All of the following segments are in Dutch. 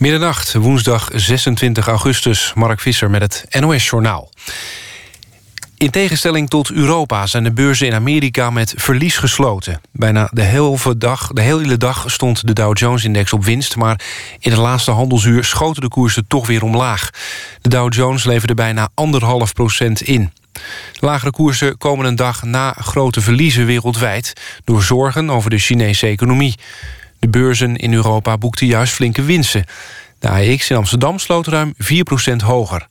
Middernacht, woensdag 26 augustus. Mark Visser met het NOS-journaal. In tegenstelling tot Europa zijn de beurzen in Amerika met verlies gesloten. Bijna de hele dag, de hele dag stond de Dow Jones-index op winst... maar in het laatste handelsuur schoten de koersen toch weer omlaag. De Dow Jones leverde bijna anderhalf procent in. Lagere koersen komen een dag na grote verliezen wereldwijd... door zorgen over de Chinese economie. De beurzen in Europa boekten juist flinke winsten. De AEX in Amsterdam sloot ruim 4% hoger.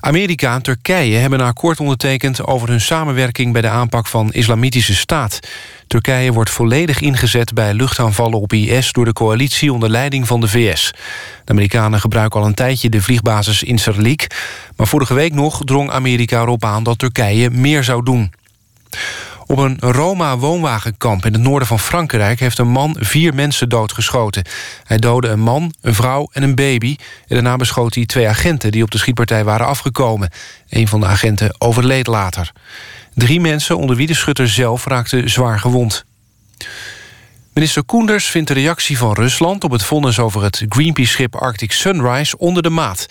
Amerika en Turkije hebben een akkoord ondertekend... over hun samenwerking bij de aanpak van islamitische staat. Turkije wordt volledig ingezet bij luchtaanvallen op IS... door de coalitie onder leiding van de VS. De Amerikanen gebruiken al een tijdje de vliegbasis in Serlik... maar vorige week nog drong Amerika erop aan dat Turkije meer zou doen. Op een Roma-woonwagenkamp in het noorden van Frankrijk... heeft een man vier mensen doodgeschoten. Hij doodde een man, een vrouw en een baby. En daarna beschoot hij twee agenten die op de schietpartij waren afgekomen. Een van de agenten overleed later. Drie mensen, onder wie de schutter zelf, raakten zwaar gewond. Minister Koenders vindt de reactie van Rusland... op het vonnis over het Greenpeace-schip Arctic Sunrise onder de maat.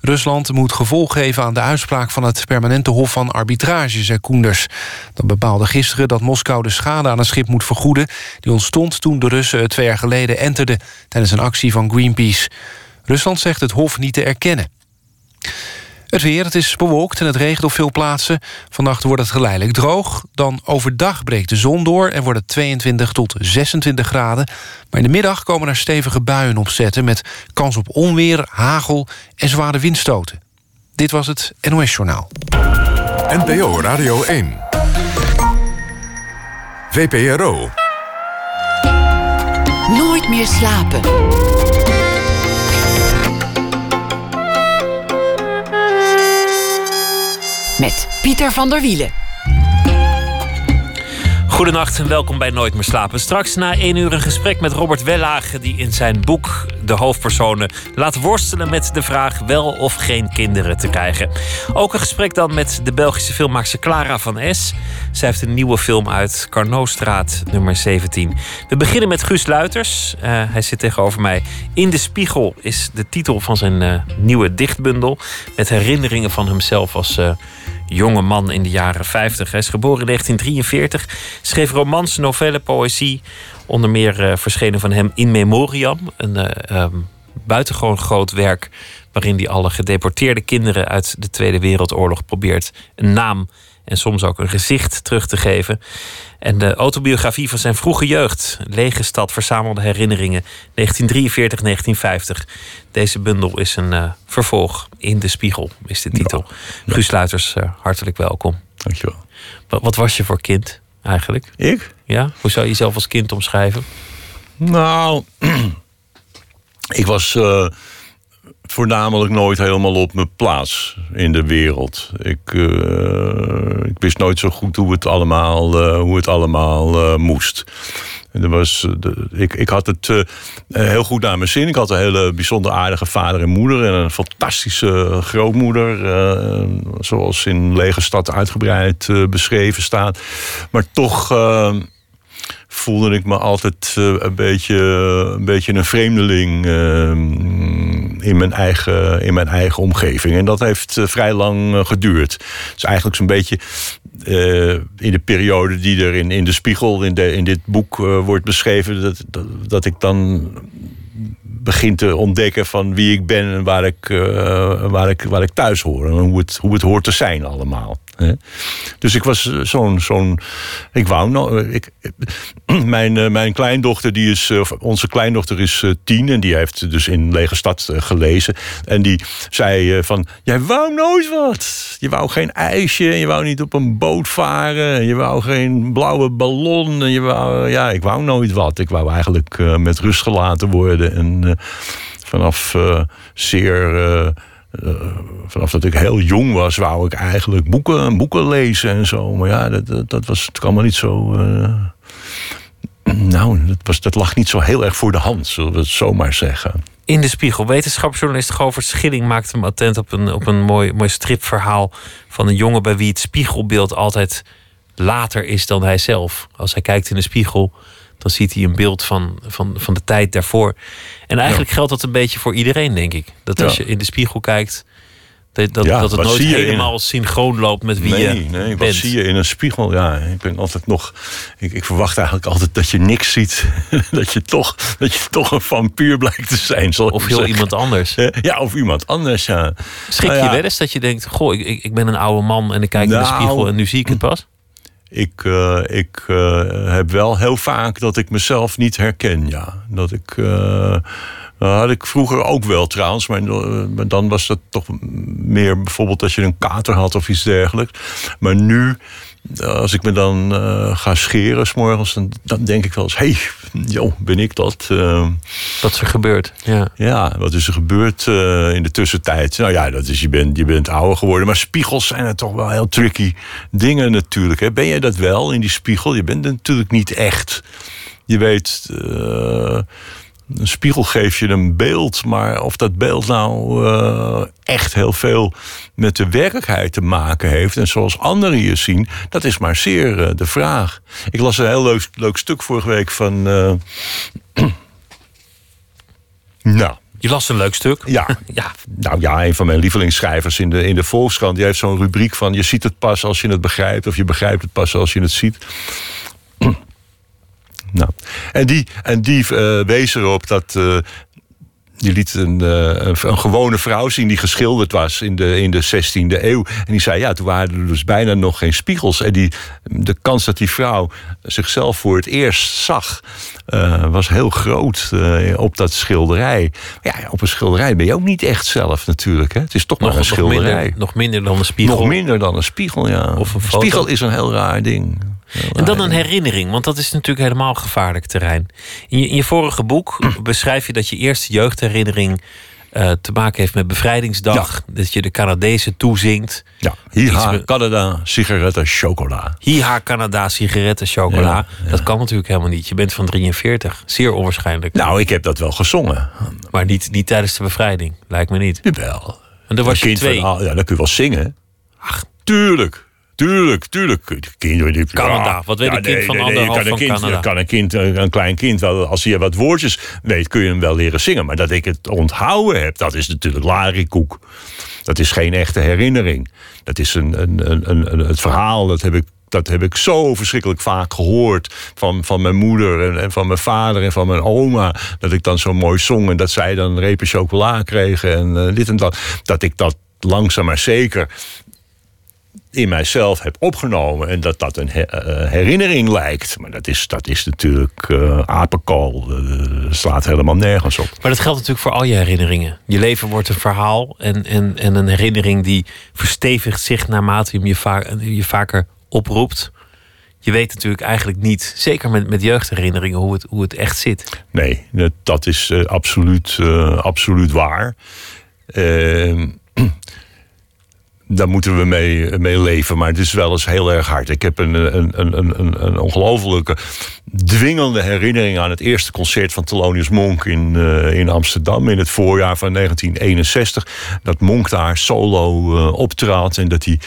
Rusland moet gevolg geven aan de uitspraak van het permanente hof van arbitrage, zei Koenders. Dat bepaalde gisteren dat Moskou de schade aan het schip moet vergoeden... die ontstond toen de Russen twee jaar geleden enterden... tijdens een actie van Greenpeace. Rusland zegt het hof niet te erkennen. Het weer, het is bewolkt en het regent op veel plaatsen. Vannacht wordt het geleidelijk droog. Dan overdag breekt de zon door en wordt het 22 tot 26 graden. Maar in de middag komen er stevige buien opzetten... met kans op onweer, hagel en zware windstoten. Dit was het NOS Journaal. NPO Radio 1. VPRO. Nooit meer slapen. Pieter van der Wielen. Goedenacht en welkom bij Nooit meer slapen. Straks na één uur een gesprek met Robert Wellage... die in zijn boek de hoofdpersonen laat worstelen met de vraag... wel of geen kinderen te krijgen. Ook een gesprek dan met de Belgische filmmaakster Clara van S. Zij heeft een nieuwe film uit, Carnotstraat nummer 17. We beginnen met Guus Luiters. Uh, hij zit tegenover mij. In de Spiegel is de titel van zijn uh, nieuwe dichtbundel... met herinneringen van hemzelf als... Uh, jonge man in de jaren 50. Hij is geboren in 1943, schreef romans, novellen, poëzie. Onder meer uh, verschenen van hem In Memoriam, een uh, um, buitengewoon groot werk waarin hij alle gedeporteerde kinderen uit de Tweede Wereldoorlog probeert een naam en soms ook een gezicht terug te geven. En de autobiografie van zijn vroege jeugd, Lege Stad, verzamelde herinneringen 1943-1950. Deze bundel is een uh, vervolg in de spiegel, is de titel. Ja. Guus Sluiters, uh, hartelijk welkom. Dankjewel. Wat, wat was je voor kind eigenlijk? Ik? Ja, hoe zou je jezelf als kind omschrijven? Nou, ik was. Uh, voornamelijk nooit helemaal op mijn plaats in de wereld. Ik, uh, ik wist nooit zo goed hoe het allemaal, uh, hoe het allemaal uh, moest. En er was, de, ik, ik had het heel goed naar mijn zin. Ik had een hele bijzonder aardige vader en moeder... en een fantastische grootmoeder... zoals in Lege Stad uitgebreid beschreven staat. Maar toch voelde ik me altijd een, beetje, een beetje een vreemdeling in, mijn eigen, in mijn eigen omgeving. En dat heeft uh, vrij lang geduurd. Het is eigenlijk zo'n beetje in de periode die er in, in de spiegel, in, de, in dit boek wordt beschreven, dat, dat, dat, ik dan begin te ontdekken van wie ik ben en waar ik, waar ik, waar ik thuis hoor. En hoe het, hoe het hoort te zijn allemaal. Dus ik was zo'n. zo'n ik wou nog. Ik, mijn, mijn kleindochter, die is. Onze kleindochter is tien en die heeft dus in Lege Stad gelezen. En die zei van. Jij wou nooit wat. Je wou geen ijsje. Je wou niet op een boot varen. Je wou geen blauwe ballon. En je wou, ja, ik wou nooit wat. Ik wou eigenlijk met rust gelaten worden. En vanaf zeer vanaf dat ik heel jong was, wou ik eigenlijk boeken, boeken lezen en zo. Maar ja, dat, dat, was het allemaal niet zo. Uh, nou, dat, was, lag niet zo heel erg voor de hand, zullen we het zomaar zeggen. In de spiegel. Wetenschapsjournalist Govert Schilling maakte hem attent op een, op een mooi, mooi stripverhaal van een jongen bij wie het spiegelbeeld altijd later is dan hij zelf. Als hij kijkt in de spiegel, dan ziet hij een beeld van, van, van de tijd daarvoor. En eigenlijk geldt dat een beetje voor iedereen, denk ik. Dat als Ja. je in de spiegel kijkt, dat, dat, Ja, dat het wat nooit je in- helemaal synchroon loopt met wie nee, je nee, wat bent. zie je in een spiegel? Ja, ik ben altijd nog. Ik, ik verwacht eigenlijk altijd dat je niks ziet. dat, je toch, dat je toch een vampier blijkt te zijn. Of heel zeggen. iemand anders. Ja, of iemand anders, ja. Schrik Nou je wel eens dat je denkt... Goh, ik, ik, ben een oude man en ik kijk in de Nou, spiegel en nu zie ik het pas? Ik, eh, ik eh, heb wel heel vaak dat ik mezelf niet herken, ja. Dat ik... dat had ik vroeger ook wel trouwens, maar, dan was dat toch meer bijvoorbeeld als je een kater had of iets dergelijks. Maar nu, als ik me dan eh, ga scheren s'morgens, dan, dan denk ik wel eens: hé, hey, joh, ben ik dat? Eh, Wat is er gebeurd? Ja. ja, wat is er gebeurd eh, in de tussentijd? Nou ja, dat is, je, bent, je bent ouder geworden. Maar spiegels zijn er toch wel heel tricky dingen natuurlijk. Hè? Ben jij dat wel in die spiegel? Je bent natuurlijk niet echt. Je weet, eh, een spiegel geeft je een beeld. Maar of dat beeld nou eh, echt heel veel met de werkelijkheid te maken heeft... en zoals anderen je zien, dat is maar zeer eh, de vraag. Ik las een heel leuk, leuk stuk vorige week van... eh, nou, Je las een leuk stuk. ja, Ja, nou ja, een van mijn lievelingsschrijvers in de, in de Volkskrant... die heeft zo'n rubriek van... je ziet het pas als je het begrijpt... of je begrijpt het pas als je het ziet. Nou, en die, en die eh, wees erop dat... eh, die liet een, eh, een, gewone vrouw zien die geschilderd was in de, in de 16e eeuw. En die zei, ja, toen waren er dus bijna nog geen spiegels. En die, de kans dat die vrouw zichzelf voor het eerst zag... was heel groot op dat schilderij. Ja, op een schilderij ben je ook niet echt zelf natuurlijk. Hè? Het is toch nog, een schilderij. minder, nog minder dan een spiegel. Nog minder dan een spiegel, ja. Of een Een foto. spiegel is een heel raar ding. En dan een herinnering, want dat is natuurlijk helemaal gevaarlijk terrein. In je, in je vorige boek beschrijf je dat je eerste jeugdherinnering eh, te maken heeft met bevrijdingsdag. Dat je de Canadezen toezingt. Ja, hier Iets ha, met- Canada, sigaretten, chocola. Hiha, Canada, sigaretten, chocola. Ja, Dat kan natuurlijk helemaal niet. Je bent van 43. Zeer onwaarschijnlijk. Nou, ik heb dat wel gezongen. Maar niet, niet tijdens de bevrijding. Lijkt me niet. Jawel. En dan was je kind van- twee. ah, ja, dan kun je wel zingen. Ach. Tuurlijk. Tuurlijk, tuurlijk. Die- Canada. Wat weet een kind van anderhalf kan een van kind, Canada? Kan een, kind, een klein kind, wel, als hij wat woordjes weet, kun je hem wel leren zingen. Maar dat ik het onthouden heb, dat is natuurlijk larikoek. Dat is geen echte herinnering. Dat is een, een, een, een, een- het verhaal, dat heb ik dat heb ik zo verschrikkelijk vaak gehoord van, van mijn moeder en, en van mijn vader en van mijn oma. Dat ik dan zo mooi zong en dat zij dan repen chocola kregen en eh, dit en dat. Dat ik dat langzaam maar zeker in mijzelf heb opgenomen en dat dat een he- eh, herinnering lijkt. Maar dat is, dat is natuurlijk eh apenkool. Eh, slaat helemaal nergens op. Maar dat geldt natuurlijk voor al je herinneringen. Je leven wordt een verhaal en, en, en een herinnering die verstevigt zich naarmate je hem je, va- je vaker oproept. Je weet natuurlijk eigenlijk niet, zeker met, met jeugdherinneringen, hoe het, hoe het echt zit. Nee, dat- dat is eh, absoluut, eh, absoluut waar. Ehm, daar moeten we mee, leven, maar het is wel eens heel erg hard. Ik heb een, een, een, een, een- ongelofelijke dwingende herinnering aan het eerste concert van Thelonious Monk in, eh, in Amsterdam in het voorjaar van 1961. Dat Monk daar solo eh, optrad en dat hij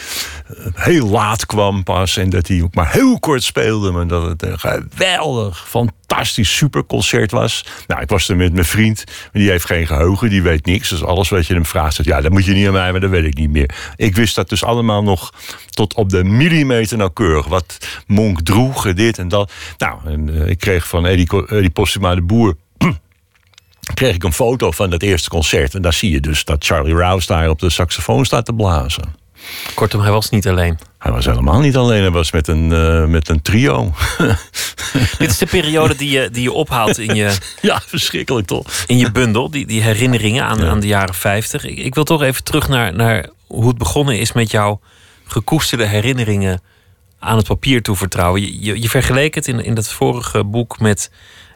eh, heel laat kwam pas en dat hij ook maar heel kort speelde, maar dat het geweldig, fantastisch superconcert was. Nou, ik was er met mijn vriend, die heeft geen geheugen, die weet niks. Dus alles wat je hem vraagt, zegt, ja, dat moet je niet aan mij, maar dat weet ik niet meer. Ik wist dat dus allemaal nog tot op de millimeter nauwkeurig. Wat Monk droeg, dit en dat. Nou, en, eh, ik kreeg van Eddie, Eddie Postuma de Boer kreeg ik een foto van dat eerste concert. En daar zie je dus dat Charlie Rouse daar op de saxofoon staat te blazen. Kortom, hij was niet alleen. Hij was helemaal niet alleen, hij was met een, eh, met een trio. Dit is de periode die je, die je ophaalt in je, ja, verschrikkelijk toch? in je bundel, die, die herinneringen aan, aan de jaren 50. Ik, ik wil toch even terug naar, naar hoe het begonnen is met jouw gekoesterde herinneringen aan het papier toevertrouwen. Je, je, je vergeleek het in, in dat vorige boek met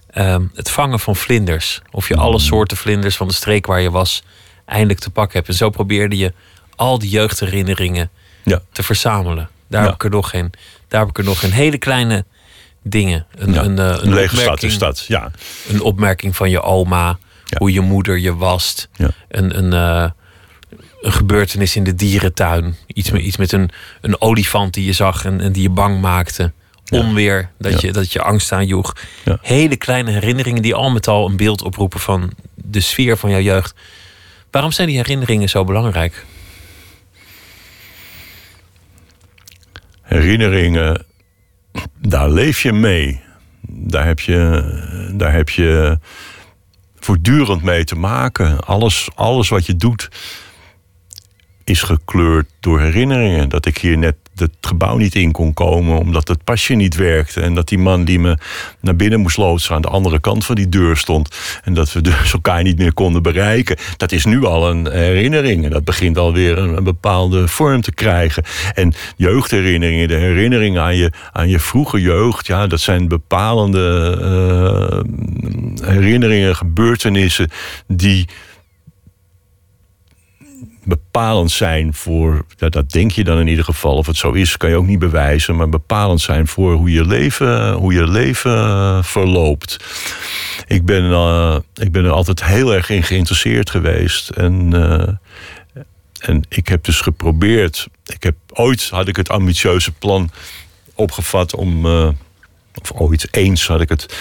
ehm, het vangen van vlinders. Of je alle soorten vlinders van de streek waar je was eindelijk te pakken hebt. En zo probeerde je al die jeugdherinneringen Ja. te verzamelen. Daar, Ja. heb ik er nog een, daar heb ik er nog een hele kleine dingen. Een, Ja, een, eh, een lege stad opmerking- is dat, ja. een opmerking van je oma, hoe je moeder je wast, een, een, eh, een gebeurtenis in de dierentuin, iets met, iets met een, een olifant die je zag en, en die je bang maakte, onweer, dat, je, dat je angst aanjoeg. Ja. Hele kleine herinneringen die al met al een beeld oproepen van de sfeer van jouw jeugd. Waarom zijn die herinneringen zo belangrijk? Herinneringen, daar leef je mee. Daar heb je, daar heb je voortdurend mee te maken. Alles, alles wat je doet is gekleurd door herinneringen. Dat ik hier net het gebouw niet in kon komen omdat het pasje niet werkte. En dat die man die me naar binnen moest loodsen aan de andere kant van die deur stond. En dat we dus elkaar niet meer konden bereiken. Dat is nu al een herinnering. En dat begint alweer een, een bepaalde vorm te krijgen. En jeugdherinneringen, de herinneringen aan je, aan je vroege jeugd, ja, dat zijn bepalende eh, herinneringen, gebeurtenissen die bepalend zijn voor, dat denk je dan in ieder geval, of het zo is, kan je ook niet bewijzen, maar bepalend zijn voor hoe je leven, hoe je leven verloopt. Ik ben, eh, ik ben er altijd heel erg in geïnteresseerd geweest. En, eh, en ik heb dus geprobeerd. Ik heb, ooit had ik het ambitieuze plan opgevat om. eh, of ooit eens had ik het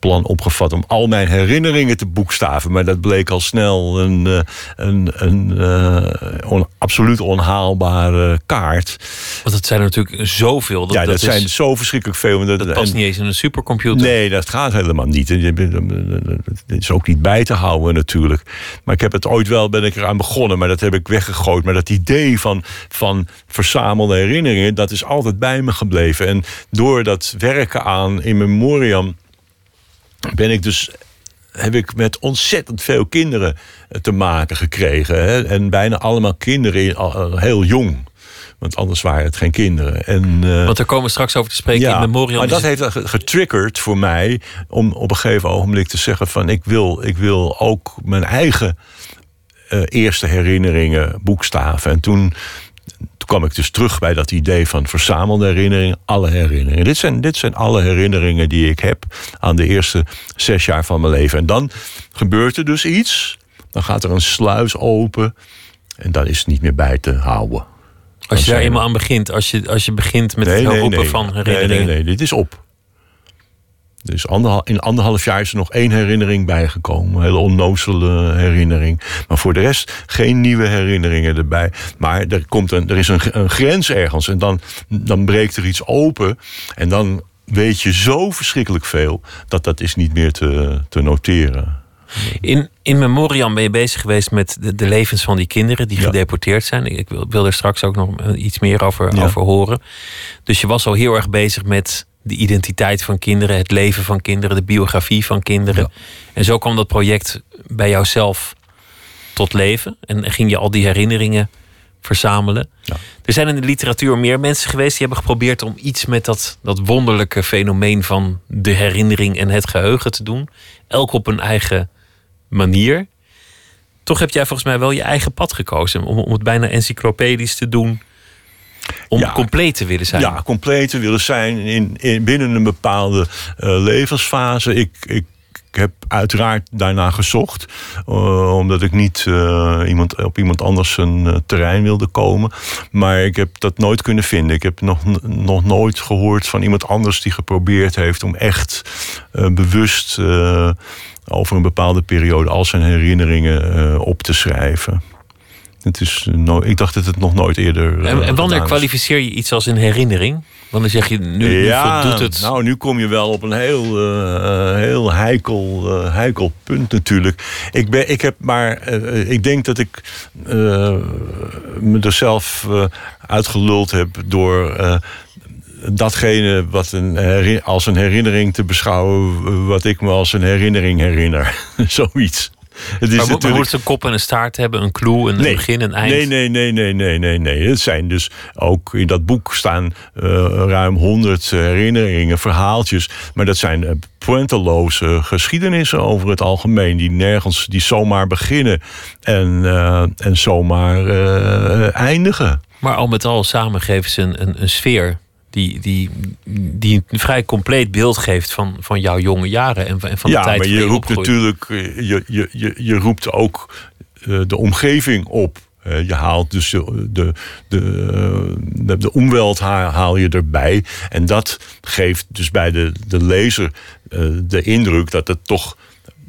plan opgevat om al mijn herinneringen te boekstaven. Maar dat bleek al snel een, eh, een, een eh, on- absoluut onhaalbare kaart. Want het zijn er natuurlijk zoveel. Dat, ja, dat, dat, zijn is- zo verschrikkelijk veel. Dat, dat past en- niet eens in een supercomputer. Nee, dat gaat helemaal niet. En je bent- Het is ook niet bij te houden natuurlijk. Maar ik heb het ooit wel, ben ik eraan begonnen, maar dat heb ik weggegooid. Maar dat idee van, van verzamelde herinneringen, dat is altijd bij me gebleven. En door dat werken aan in memoriam ben ik dus heb ik met ontzettend veel kinderen te maken gekregen. Hè? En bijna allemaal kinderen al- heel jong. Want anders waren het geen kinderen. En, eh, Want daar komen we straks over te spreken in Memoriam. maar dat heeft ge- getriggerd voor mij om op een gegeven ogenblik te zeggen van ik wil, ik wil ook mijn eigen eh, eerste herinneringen boekstaven. En toen kwam ik dus terug bij dat idee van verzamelde herinneringen, alle herinneringen. Dit zijn, dit zijn alle herinneringen die ik heb aan de eerste zes jaar van mijn leven. En dan gebeurt er dus iets. Dan gaat er een sluis open. En dan is het niet meer bij te houden. als je daar eenmaal aan begint, als je, als je begint met het herroepen van Nee, herinneringen. nee, nee, dit is op. Dus anderhal, in anderhalf jaar is er nog één herinnering bijgekomen. Een hele onnozele herinnering. Maar voor de rest geen nieuwe herinneringen erbij. Maar er, komt een, er is een, een grens ergens. En dan, dan breekt er iets open. En dan weet je zo verschrikkelijk veel... dat dat is niet meer te, te noteren. In, in Memoriam ben je bezig geweest met de, de levens van die kinderen die Ja. gedeporteerd zijn. Ik wil, wil er straks ook nog eh, iets meer over, Ja. over horen. Dus je was al heel erg bezig met de identiteit van kinderen, het leven van kinderen, de biografie van kinderen. Ja. En zo kwam dat project bij jouzelf tot leven. En ging je al die herinneringen verzamelen. Ja. Er zijn in de literatuur meer mensen geweest die hebben geprobeerd om iets met dat, dat wonderlijke fenomeen van de herinnering en het geheugen te doen. Elk op een eigen manier. Toch heb jij volgens mij wel je eigen pad gekozen om, om het bijna encyclopedisch te doen. Om Ja. compleet te willen zijn. Ja, compleet te willen zijn in, in, binnen een bepaalde eh, levensfase. Ik, ik heb uiteraard daarna gezocht. eh, omdat ik niet eh, iemand, op iemand anders een terrein wilde komen. Maar ik heb dat nooit kunnen vinden. Ik heb nog, nog nooit gehoord van iemand anders die geprobeerd heeft om echt bewust over een bepaalde periode al zijn herinneringen op te schrijven. Het is, eh, no- ik dacht dat het nog nooit eerder. En, eh, en wanneer kwalificeer je iets als een herinnering? Wanneer zeg je nu, nu ja, voldoet het? Nou, nu kom je wel op een heel, eh, heel heikel, heikel punt natuurlijk. Ik, ben, ik heb maar, ik denk dat ik me er zelf uitgeluld heb door datgene wat een, als een herinnering te beschouwen, wat ik me als een herinnering herinner. Zoiets. Het is maar, natuurlijk- moet een kop en een staart hebben, een clue, een begin, een eind? Nee, nee, nee, nee, nee, nee, nee. Het zijn dus ook in dat boek staan eh, ruim honderd herinneringen, verhaaltjes. Maar dat zijn eh, pointeloze geschiedenissen over het algemeen. Die nergens, die zomaar beginnen en, eh, en zomaar eindigen. Maar al met al samen geven ze een, een, een sfeer die, die, die een vrij compleet beeld geeft van, van jouw jonge jaren en, van- en van ja, de tijd maar je roept natuurlijk, eh, je, je, je, je roept ook eh, de omgeving op. Eh, Je haalt dus de, de, de, de, de omweld haal, je erbij. En dat geeft dus bij de, de lezer eh, de indruk dat het toch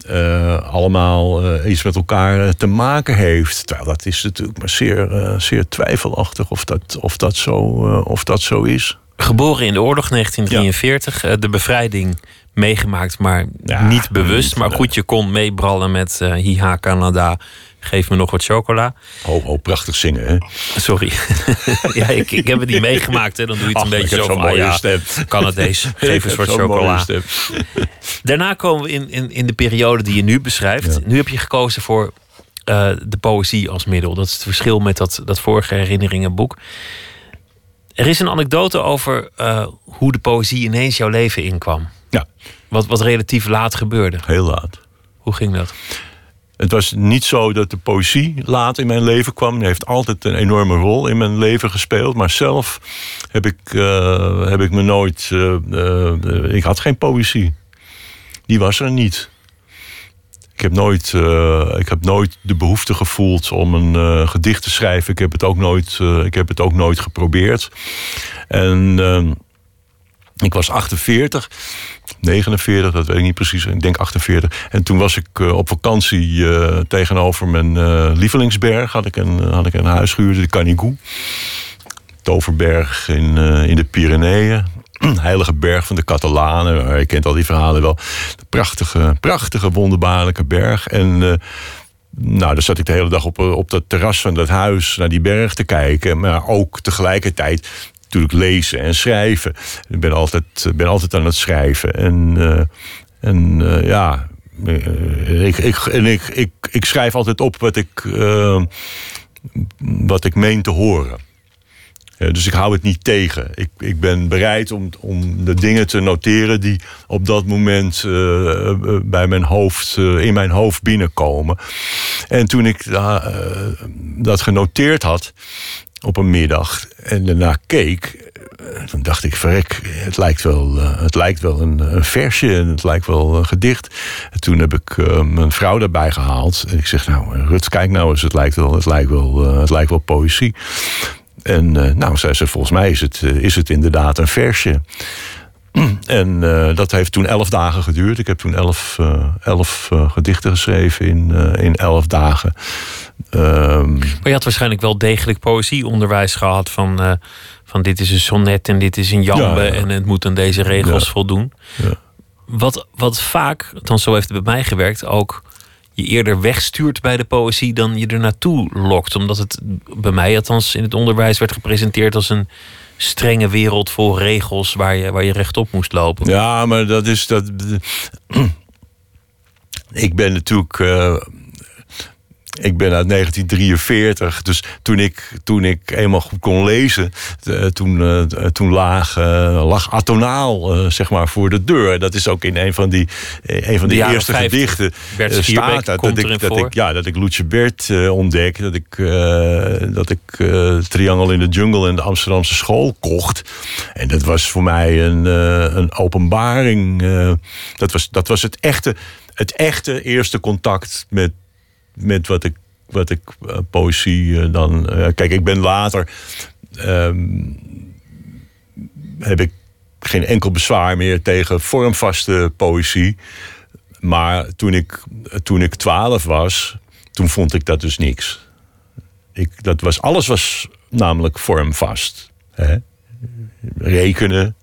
eh, allemaal eh, iets met elkaar eh, te maken heeft. Terwijl dat is natuurlijk maar zeer, eh, zeer twijfelachtig of dat, of, dat zo, eh, of dat zo is. Geboren in de oorlog 1943, eh, de bevrijding meegemaakt, maar Ja, niet bewust. Maar nee. goed, je kon meebrallen met eh Hiha Canada. Geef me nog wat chocola. Oh, oh prachtig zingen, hè? Sorry. ja, ik, ik heb het niet meegemaakt. Hè. Dan doe je het een beetje zo zo'n mooie ja, stem. Canadees. Geef eens wat chocola. stem. Daarna komen we in, in, in de periode die je nu beschrijft. Nu heb je gekozen voor eh, de poëzie als middel. Dat is het verschil met dat, dat vorige herinneringenboek. Er is een anekdote over eh, hoe de poëzie ineens jouw leven inkwam. Ja, Wat, wat relatief laat gebeurde. heel laat. Hoe ging dat? Het was niet zo dat de poëzie laat in mijn leven kwam. Die heeft altijd een enorme rol in mijn leven gespeeld. Maar zelf heb ik, eh, heb ik me nooit. eh, ik had geen poëzie. Die was er niet. Ik heb nooit, eh, ik heb nooit de behoefte gevoeld om een eh, gedicht te schrijven. Ik heb het ook nooit, eh, ik heb het ook nooit geprobeerd. En ehm, ik was 48, 49, dat weet ik niet precies. Ik denk 48. En toen was ik op vakantie tegenover mijn lievelingsberg. Had ik een, had ik een huis gehuurd, de Canigou. Toverberg in, in de Pyreneeën. Heilige berg van de Catalanen. Eh, Je kent al die verhalen wel. De prachtige, prachtige, wonderbaarlijke berg. En eh, nou, dan zat ik de hele dag op, eh, op dat terras van dat huis naar die berg te kijken. Maar ook tegelijkertijd natuurlijk lezen en schrijven. Ik ben altijd, ben altijd aan het schrijven. En, eh, en eh, ja, eh, ik, ik, en ik, ik, ik schrijf altijd op wat ik, eh, wat ik meen te horen. Eh, dus ik hou het niet tegen. Ik, ik ben bereid om, om de dingen te noteren die op dat moment eh, eh, bij mijn hoofd, in mijn hoofd binnenkomen. En toen ik da- dat genoteerd had op een middag en daarna keek, dan dacht ik, verrek, het lijkt wel, het lijkt wel een, een versje en het lijkt wel een gedicht. En toen heb ik mijn vrouw daarbij gehaald. En ik zeg, nou, Rut, kijk nou eens, het lijkt wel, het lijkt wel, het lijkt wel poëzie. En eh, nou, zei ze, volgens mij is het, eh, is het inderdaad een versje. En eh, dat heeft toen elf dagen geduurd. Ik heb toen elf, elf gedichten geschreven in, in elf dagen. Ehm, Maar je had waarschijnlijk wel degelijk poëzieonderwijs gehad van, van dit is een sonnet en dit is een jambe Ja, ja. en het moet aan deze regels Ja. voldoen. Ja. Wat, wat vaak, dan zo heeft het bij mij gewerkt, ook je eerder wegstuurt bij de poëzie dan je er naartoe lokt. Omdat het bij mij althans in het onderwijs werd gepresenteerd als een strenge wereld vol regels waar je, waar je rechtop moest lopen. Ja, maar dat is dat. Ik ben natuurlijk. eh, ik ben uit 1943, dus toen ik, toen ik eenmaal goed kon lezen, eh, toen, eh, toen lag, eh, lag atonaal zeg maar voor de deur. Dat is ook in een van die, een van De eerste 50. gedichten. Staat dat, ik, dat, ik, ja, dat ik Loetje Bert ontdek, dat ik, eh, dat ik Triangle in de Jungle en de Amsterdamse school kocht. En dat was voor mij een, een openbaring. dat, was, dat was het echte, het echte eerste contact met, met wat ik, wat ik eh, poëzie eh, dan. eh, kijk, ik ben later. ehm, heb ik geen enkel bezwaar meer tegen vormvaste poëzie. Maar toen ik, toen ik 12 was, toen vond ik dat dus niks. Ik, dat was, alles was namelijk vormvast. Hè? Rekenen.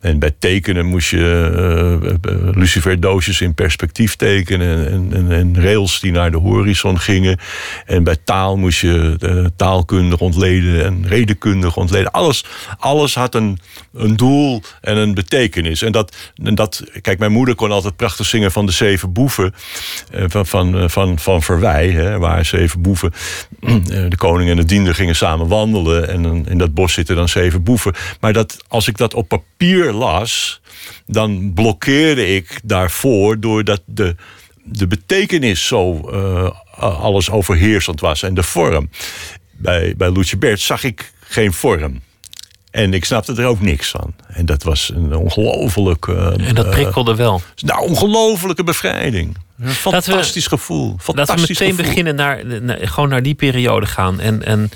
En bij tekenen moest je eh, eh, luciferdoosjes in perspectief tekenen. En, en, en rails die naar de horizon gingen. En bij taal moest je eh, taalkundig ontleden en redenkundig ontleden. Alles, alles had een, een doel en een betekenis. En dat, dat, kijk, mijn moeder kon altijd prachtig zingen van de zeven boeven. eh, van, van, eh, van, van Verwij, hè, waar zeven boeven. eh, de koning en de diender gingen samen wandelen. En in dat bos zitten dan zeven boeven. Maar dat, als ik dat op papier las, dan blokkeerde ik daarvoor doordat de, de betekenis zo eh, alles overheersend was en de vorm. Bij, bij Loetje Bert zag ik geen vorm. En ik snapte er ook niks van. En dat was een ongelooflijke... En dat eh, prikkelde wel. nou, ongelofelijke bevrijding. Een fantastisch gevoel. Laten we Fantastisch meteen gevoel. beginnen naar, naar- gewoon naar die periode gaan. En, en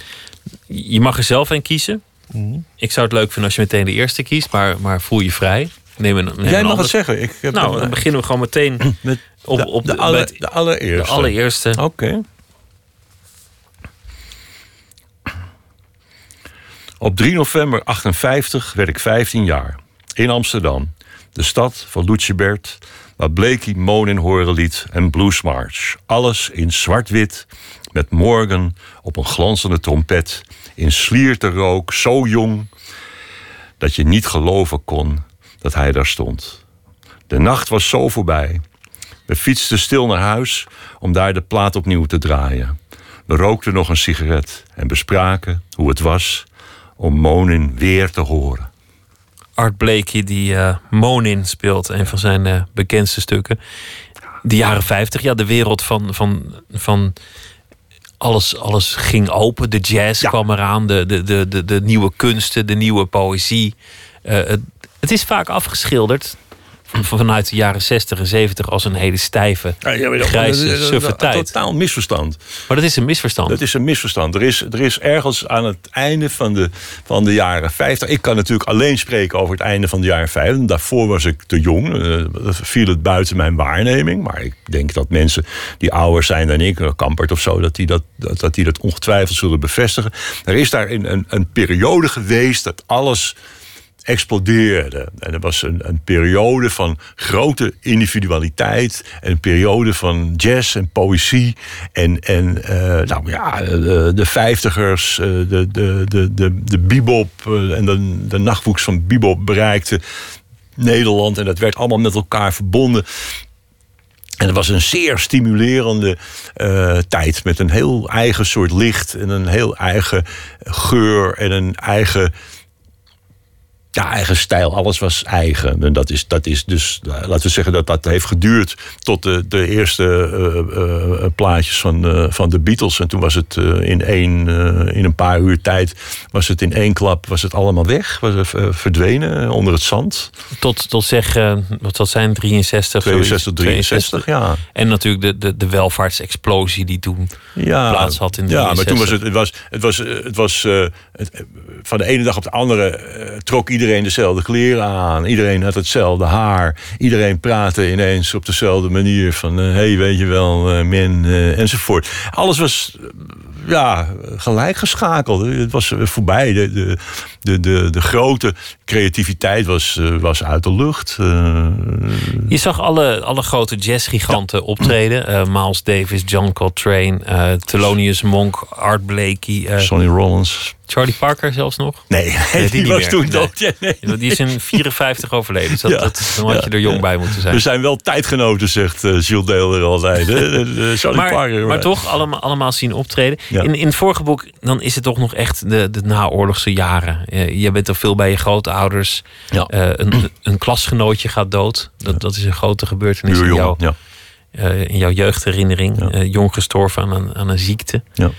je mag er zelf een kiezen. Mhm. Ik zou het leuk vinden als je meteen de eerste kiest, maar, maar voel je vrij. Neem een, neem Jij een mag ander- het zeggen. Ik heb Nou, een- dan beginnen we gewoon meteen met op, de, op de, de, aller- met de allereerste. de allereerste. Oké. Op 3 november 58 werd ik 15 jaar. In Amsterdam. De stad van Lucebert, waar Blakey Monin horen liet en Blues March. Alles in zwart-wit, met Morgan op een glanzende trompet. In slierte rook, zo jong, dat je niet geloven kon dat hij daar stond. De nacht was zo voorbij. We fietsten stil naar huis om daar de plaat opnieuw te draaien. We rookten nog een sigaret en bespraken hoe het was om Monin weer te horen. Art Blakey die eh, Monin speelt, een van zijn eh, bekendste stukken. De jaren 50, ja, de wereld van, van, van alles, alles ging open. De jazz Ja. kwam eraan, de, de, de, de, de nieuwe kunsten, de nieuwe poëzie. Eh, het, het is vaak afgeschilderd vanuit de jaren 60 en 70 als een hele stijve, grijze, suffe tijd. Totaal misverstand. Maar dat is een misverstand. Dat is een misverstand. Er is, er is ergens aan het einde van de, van de jaren 50. Ik kan natuurlijk alleen spreken over het einde van de jaren 50. Daarvoor was ik te jong. eh, viel het buiten mijn waarneming. Maar ik denk dat mensen die ouder zijn dan ik, eh, Kampert of zo, dat die dat, dat, dat, die dat ongetwijfeld zullen bevestigen. Er is daar een, een, een periode geweest dat alles explodeerde. En er was een, een periode van grote individualiteit. En een periode van jazz en poëzie. En, en eh, nou ja, de, vijftigers, eh, de, de, de, de, de bebop eh, en de, de van bebop bereikte Nederland. En dat werd allemaal met elkaar verbonden. En het was een zeer stimulerende tijd. Met een heel eigen soort licht. En een heel eigen geur. En een eigen ja, eigen stijl. Alles was eigen. En dat is, dat is dus, eh, laten we zeggen dat dat heeft geduurd tot de, de eerste eh, eh, plaatjes van, van de Beatles. En toen was het in, één, in een paar uur tijd, was het in één klap, was het allemaal weg. Was het verdwenen onder het zand. Tot, tot zeg, wat zal zijn, 63, zoiets. 62, 63, ja. En natuurlijk de, de, de welvaartsexplosie die toen ja, plaats had in Ja, maar toen 63. was het, het was, het was, het was het, van de ene dag op de andere trok iedereen dezelfde kleren aan. Iedereen had hetzelfde haar. Iedereen praatte ineens op dezelfde manier van, hé, hey, weet je wel, eh, men, eh, enzovoort. Alles was, eh, ja, gelijk geschakeld. Het was eh, voorbij. De, de, de, de, de grote creativiteit was, eh, was uit de lucht. Eh, Je zag alle, alle grote jazzgiganten optreden. Eh, Miles Davis, John Coltrane, eh, Thelonious Monk, Art Blakey, eh, Sonny Rollins. Charlie Parker zelfs nog. Nee, Nee, die, niet was meer. toen Nee. dood. Ja, nee. Die is in 54 overleden. Dus dat, Ja. dat, dan had je er jong Ja. bij moeten zijn. We zijn wel tijdgenoten, zegt eh Jules Deelder altijd. Charlie maar, Parker. maar toch allemaal, allemaal zien optreden. Ja. In, in het vorige boek dan is het toch nog echt de, de naoorlogse jaren. Je bent al veel bij je grootouders. Ja. Eh, een, een klasgenootje gaat dood. Dat, dat is een grote gebeurtenis in, ja. eh, in jouw jeugdherinnering. Ja. Jong gestorven aan een, aan een ziekte. Ja.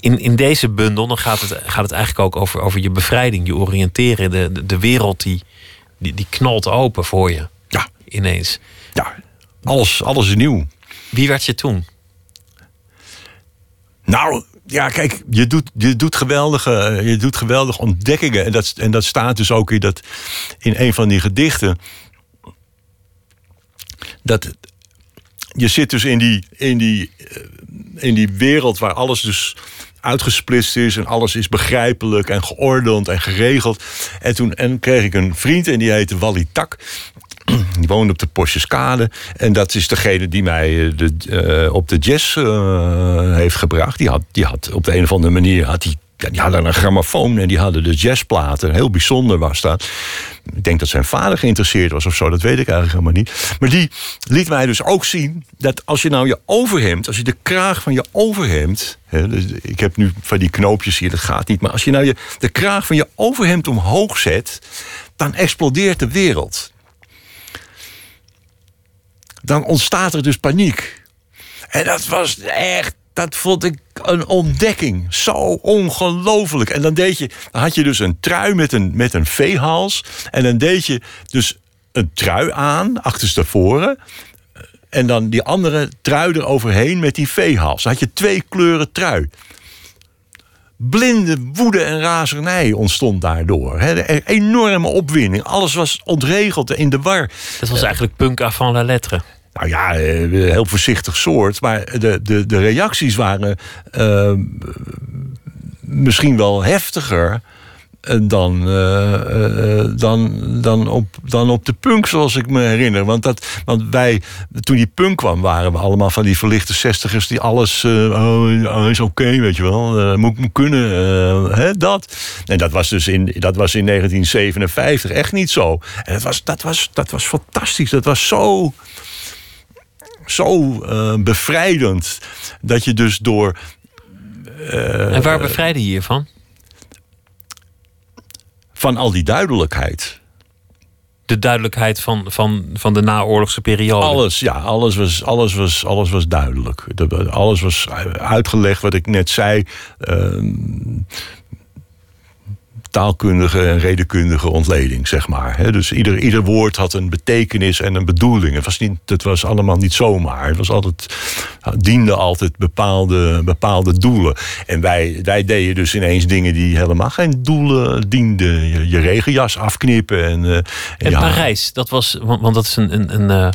In, in deze bundel dan gaat, het, gaat het eigenlijk ook over, over je bevrijding, je oriënteren. De, de, de wereld die, die, die knalt open voor je. Ja. Ineens. ja, alles, alles is nieuw. Wie werd je toen? Nou, ja, kijk, je doet, je doet, geweldige, je doet geweldige ontdekkingen. En dat, en dat staat dus ook in, dat, in een van die gedichten. Dat je zit dus in die, in, die, eh, in die wereld waar alles dus uitgesplitst is en alles is begrijpelijk en geordend en geregeld. En toen en kreeg ik een vriend en die heette Wally Tak. Die woonde op de Postjeskade. En dat is degene die mij eh, de, eh, op de jazz eh, heeft gebracht. Die had, die had op de een of andere manier... Had die, ja, die hadden een grammofoon en die hadden de jazzplaten. Heel bijzonder was dat. Ik denk dat zijn vader geïnteresseerd was of zo. Dat weet ik eigenlijk helemaal niet. Maar die liet mij dus ook zien... dat als je nou je overhemd... als je de kraag van je overhemd... Hè, dus ik heb nu van die knoopjes hier, dat gaat niet. Maar als je nou je, de kraag van je overhemd omhoog zet... dan explodeert de wereld dan ontstaat er dus paniek. En dat was echt dat vond ik een ontdekking. Zo ongelooflijk. En dan deed je, dan had je dus een trui met een, met een veehals. En dan deed je dus een trui aan, achterstevoren. En dan die andere trui eroverheen met die veehals. Dan had je twee kleuren trui. Blinde woede en razernij ontstond daardoor. Hè. De enorme opwinding. Alles was ontregeld in de war. Dat was eigenlijk punk avant la lettre. Nou ja, eh, heel voorzichtig soort. Maar de, de, de reacties waren eh, misschien wel heftiger eh, dan, eh, dan, dan, op, dan op de punk, zoals ik me herinner. Want, dat, want wij, toen die punk kwam, waren we allemaal van die verlichte zestigers... die alles, oh, is oké, weet je wel, moet, moet kunnen, hè, dat. En dat was dus in, dat was in 1957 echt niet zo. En dat was, dat was, dat was fantastisch, dat was zo zo bevrijdend. Dat je dus door. en waar bevrijdde je je van? van al die duidelijkheid. De duidelijkheid van, van, van de naoorlogse periode. Alles, ja, alles was, alles was, alles was duidelijk. Alles was uitgelegd wat ik net zei. Uh, taalkundige en redenkundige ontleding, zeg maar. Dus ieder, ieder woord had een betekenis en een bedoeling. Het was, niet, het was allemaal niet zomaar. Het was altijd, diende altijd bepaalde, bepaalde doelen. En wij, wij deden dus ineens dingen die helemaal geen doelen dienden. Je, je regenjas afknippen. En, uh, en Parijs, dat was, want, dat is een, een, een, eh,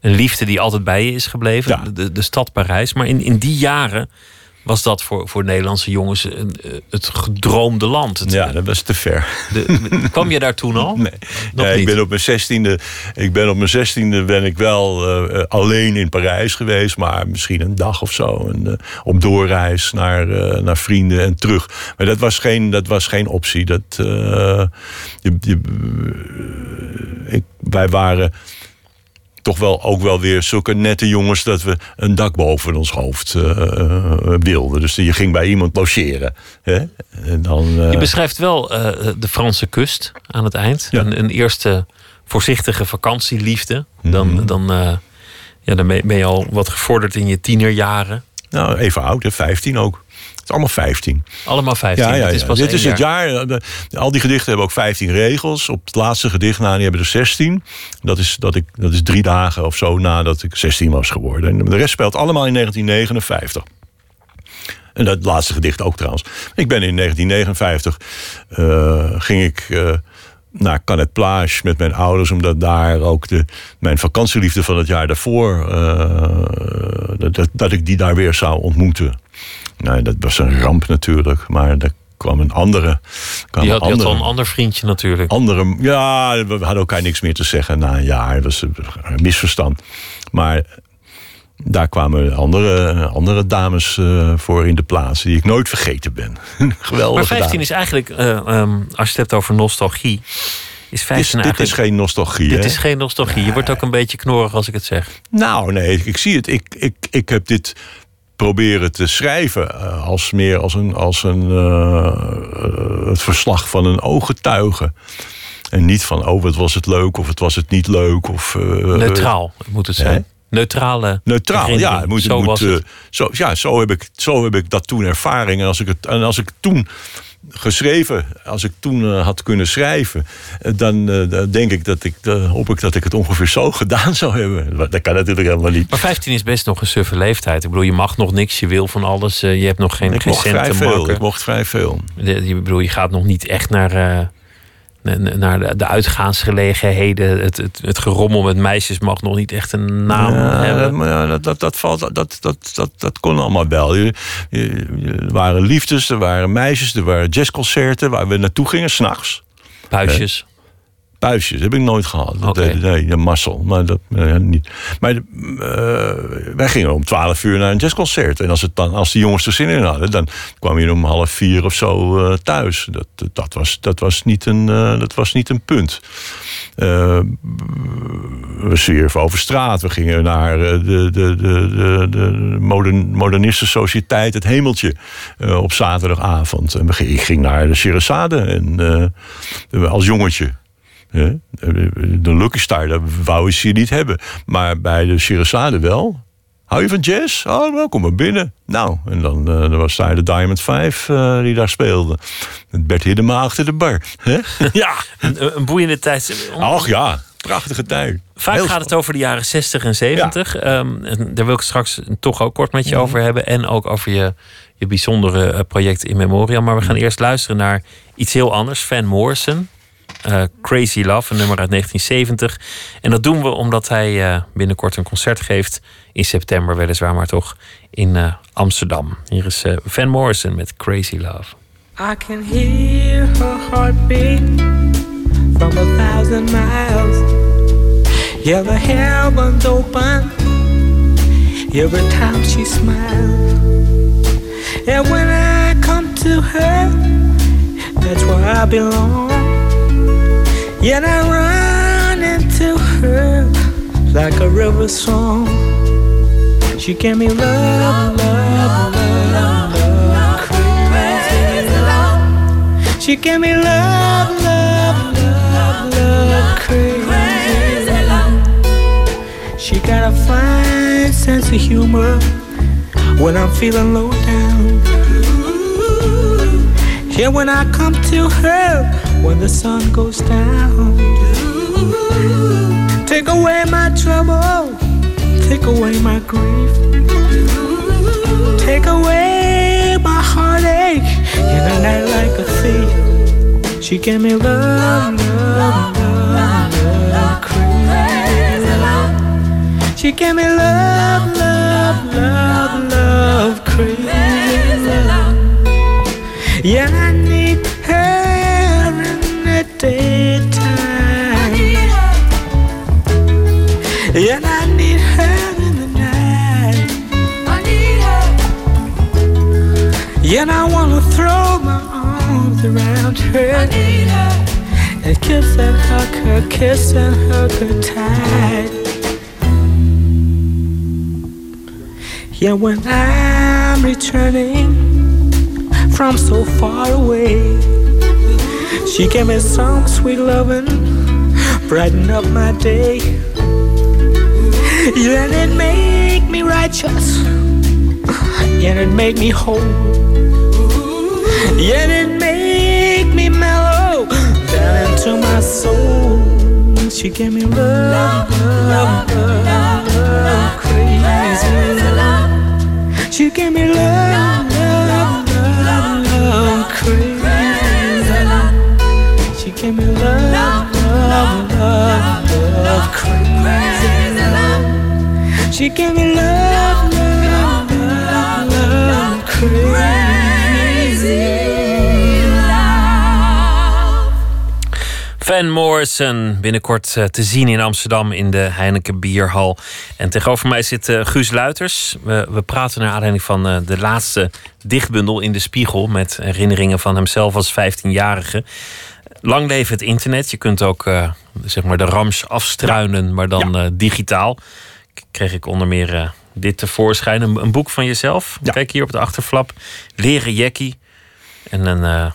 een, liefde die altijd bij je is gebleven. De, de stad Parijs. Maar in, in die jaren was dat voor, voor Nederlandse jongens een, eh, het gedroomde land. ja, dat was te ver. De, kwam je daar toen al? Nee, nee ik ben op mijn zestiende. Ik ben op mijn zestiende ben ik wel uh, alleen in Parijs geweest, maar misschien een dag of zo. En, uh, op doorreis naar, uh, naar vrienden en terug. Maar dat was geen, dat was geen optie. Dat, je, je, ik, wij waren toch wel ook wel weer zulke nette jongens dat we een dak boven ons hoofd uh, wilden. Dus je ging bij iemand logeren. Hè? En dan, uh... Je beschrijft wel de Franse kust aan het eind. Ja. Een, een, eerste voorzichtige vakantieliefde. Dan, mm -hmm. dan, ja, dan ben je al wat gevorderd in je tienerjaren. Nou, even oud, hè? 15 ook is allemaal 15. Allemaal 15. Ja, ja, Is Dit is het jaar. Eh, al die gedichten hebben ook 15 regels. Op het laatste gedicht na, die hebben er 16. Dat is, dat, ik, dat is drie dagen of zo nadat ik 16 was geworden. En de rest speelt allemaal in 1959. En dat laatste gedicht ook trouwens. Ik ben in 1959 uh, ging ik uh, naar Canet Plage met mijn ouders, omdat daar ook de, mijn vakantieliefde van het jaar daarvoor, uh, dat, dat ik die daar weer zou ontmoeten. Nou, dat was een ramp natuurlijk. Maar er kwam een andere. Kwam Je had, andere, een ander vriendje natuurlijk. Andere, ja, we hadden elkaar niks meer te zeggen na een jaar. Dat was een misverstand. Maar daar kwamen andere, andere dames uh, voor in de plaats die ik nooit vergeten ben. Geweldig. Maar 15 is eigenlijk, uh, um, als je het hebt over nostalgie. Is 15 dit, dit is geen nostalgie. Dit hè? is geen nostalgie. Nee. Je wordt ook een beetje knorrig als ik het zeg. Nou, nee, ik zie het. Ik, ik, ik heb dit proberen te schrijven uh, als meer als een, als een uh, het verslag van een ooggetuige. En niet van, oh, wat was het leuk of het was het niet leuk. Of, Neutraal moet het zijn. Neutrale. Neutraal, ja. Moet, zo, moet, het. Zo, ja zo, heb ik, zo heb ik dat toen ervaring. En als ik, het, en als ik toen geschreven. Als ik toen uh, had kunnen schrijven, uh, dan uh, denk ik dat ik, hoop ik dat ik het ongeveer zo gedaan zou hebben. Dat kan natuurlijk helemaal niet. Maar 15 is best nog een suffe leeftijd. Ik bedoel, je mag nog niks, je wil van alles. je hebt nog geen, ik geen mocht vrij veel. Ik mocht vrij veel. Je, bedoel, je gaat nog niet echt naar naar de uitgaansgelegenheden. Het, het, het gerommel met meisjes mag nog niet echt een naam ja, hebben. Maar dat, dat, dat, valt, dat, dat, dat, dat kon allemaal wel. Er waren liefdes, er waren meisjes, er waren jazzconcerten waar we naartoe gingen s'nachts. Puisjes. Puisjes heb ik nooit gehad. Okay. Nee, nee, mazzel. Maar dat uh, niet. Maar uh, wij gingen om twaalf uur naar een jazzconcert. En als, het dan, als de jongens er zin in hadden, dan kwam je om half vier of zo uh, thuis. Dat, dat, was, dat, was niet een, dat was niet een punt. we zwierven over straat. We gingen naar de, de, de, de, de modern, moderniste sociëteit, het hemeltje, op zaterdagavond. En ik ging naar de Sherazade en, als jongetje. De Lucky Star, dat wou ze niet hebben. Maar bij de Sherazade wel. Hou je van jazz? Oh, wel, kom maar binnen. Nou, en dan, eh, dan was daar de Diamond 5 eh, die daar speelde. Met Bert Hiddema achter de bar. Ja. Een, een boeiende tijd. Ach ja, prachtige tijd. Vaak Heel gaat het over de jaren 60 en 70. Ehm, daar wil ik straks toch ook kort met je over hebben. En ook over je, je bijzondere eh, project in memoriam. Maar we gaan eerst luisteren naar iets heel anders. Van Morrison. Eh, Crazy Love, een nummer uit 1970. En dat doen we omdat hij eh, binnenkort een concert geeft. In september weliswaar, maar toch in eh, Amsterdam. Hier is Van Morrison met Crazy Love. I can hear her heartbeat from a thousand miles. Yeah, the heavens open every time she smiles. And when I come to her, that's where I belong. Yet I run into her like a river song. She gave me love, love, love, love, crazy love. She gave me love, love, love, love, crazy love. She got a fine sense of humor when I'm feeling low down. Yeah, when I come to her when the sun goes down. Take away my trouble, take away my grief, take away my heartache in a night like a thief. She gave me love, love, love, love, crazy love. She gave me love, love, love, love, crazy love. Yeah, I need and I wanna throw my arms around her. I need her. And kiss and hug her, kiss and hug her tight. Yeah, when I'm returning from so far away, she gave me some sweet loving, brighten up my day. Yeah, and it make me righteous, yeah, it make me whole. Yeah, it make me mellow down into my soul. She gave me love, love, love, love, crazy love. She gave me love, love, love, love, crazy love. She gave me love, love, love, love, crazy love. She gave me love, love, love, love, crazy Van Morrison, binnenkort eh, te zien in Amsterdam in de Heineken Bierhal. En tegenover mij zit eh, Guus Luiters. We, we praten naar aanleiding van eh, de laatste dichtbundel in de Spiegel... met herinneringen van hemzelf als 15-jarige. Lang leven het internet. Je kunt ook zeg maar de rams afstruinen, maar dan digitaal. K- Kreeg ik onder meer dit tevoorschijn. Een, een boek van jezelf. Ja. Kijk hier op de achterflap. Leren jackie. En een,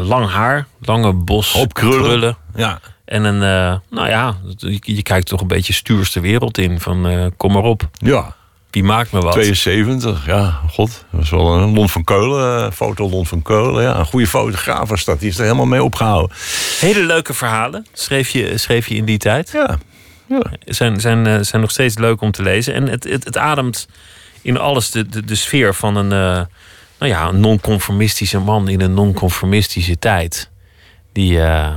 lang haar, lange bos Hoop krullen. Ja. En een, eh, nou ja, je, je kijkt toch een beetje stuurs de wereld in. Van eh, kom maar op, Ja. wie maakt me wat? 72, ja, god. Dat was wel een Lon van Keulen, eh, foto Lon van Keulen. Ja, een goede fotograaf was dat. Die is er helemaal mee opgehouden. Hele leuke verhalen schreef je, schreef je in die tijd. Ja, ja. Zijn, zijn, zijn nog steeds leuk om te lezen. En het, het, het ademt in alles de, de, de sfeer van een, nou ja, een non-conformistische man in een non-conformistische tijd. Die, eh,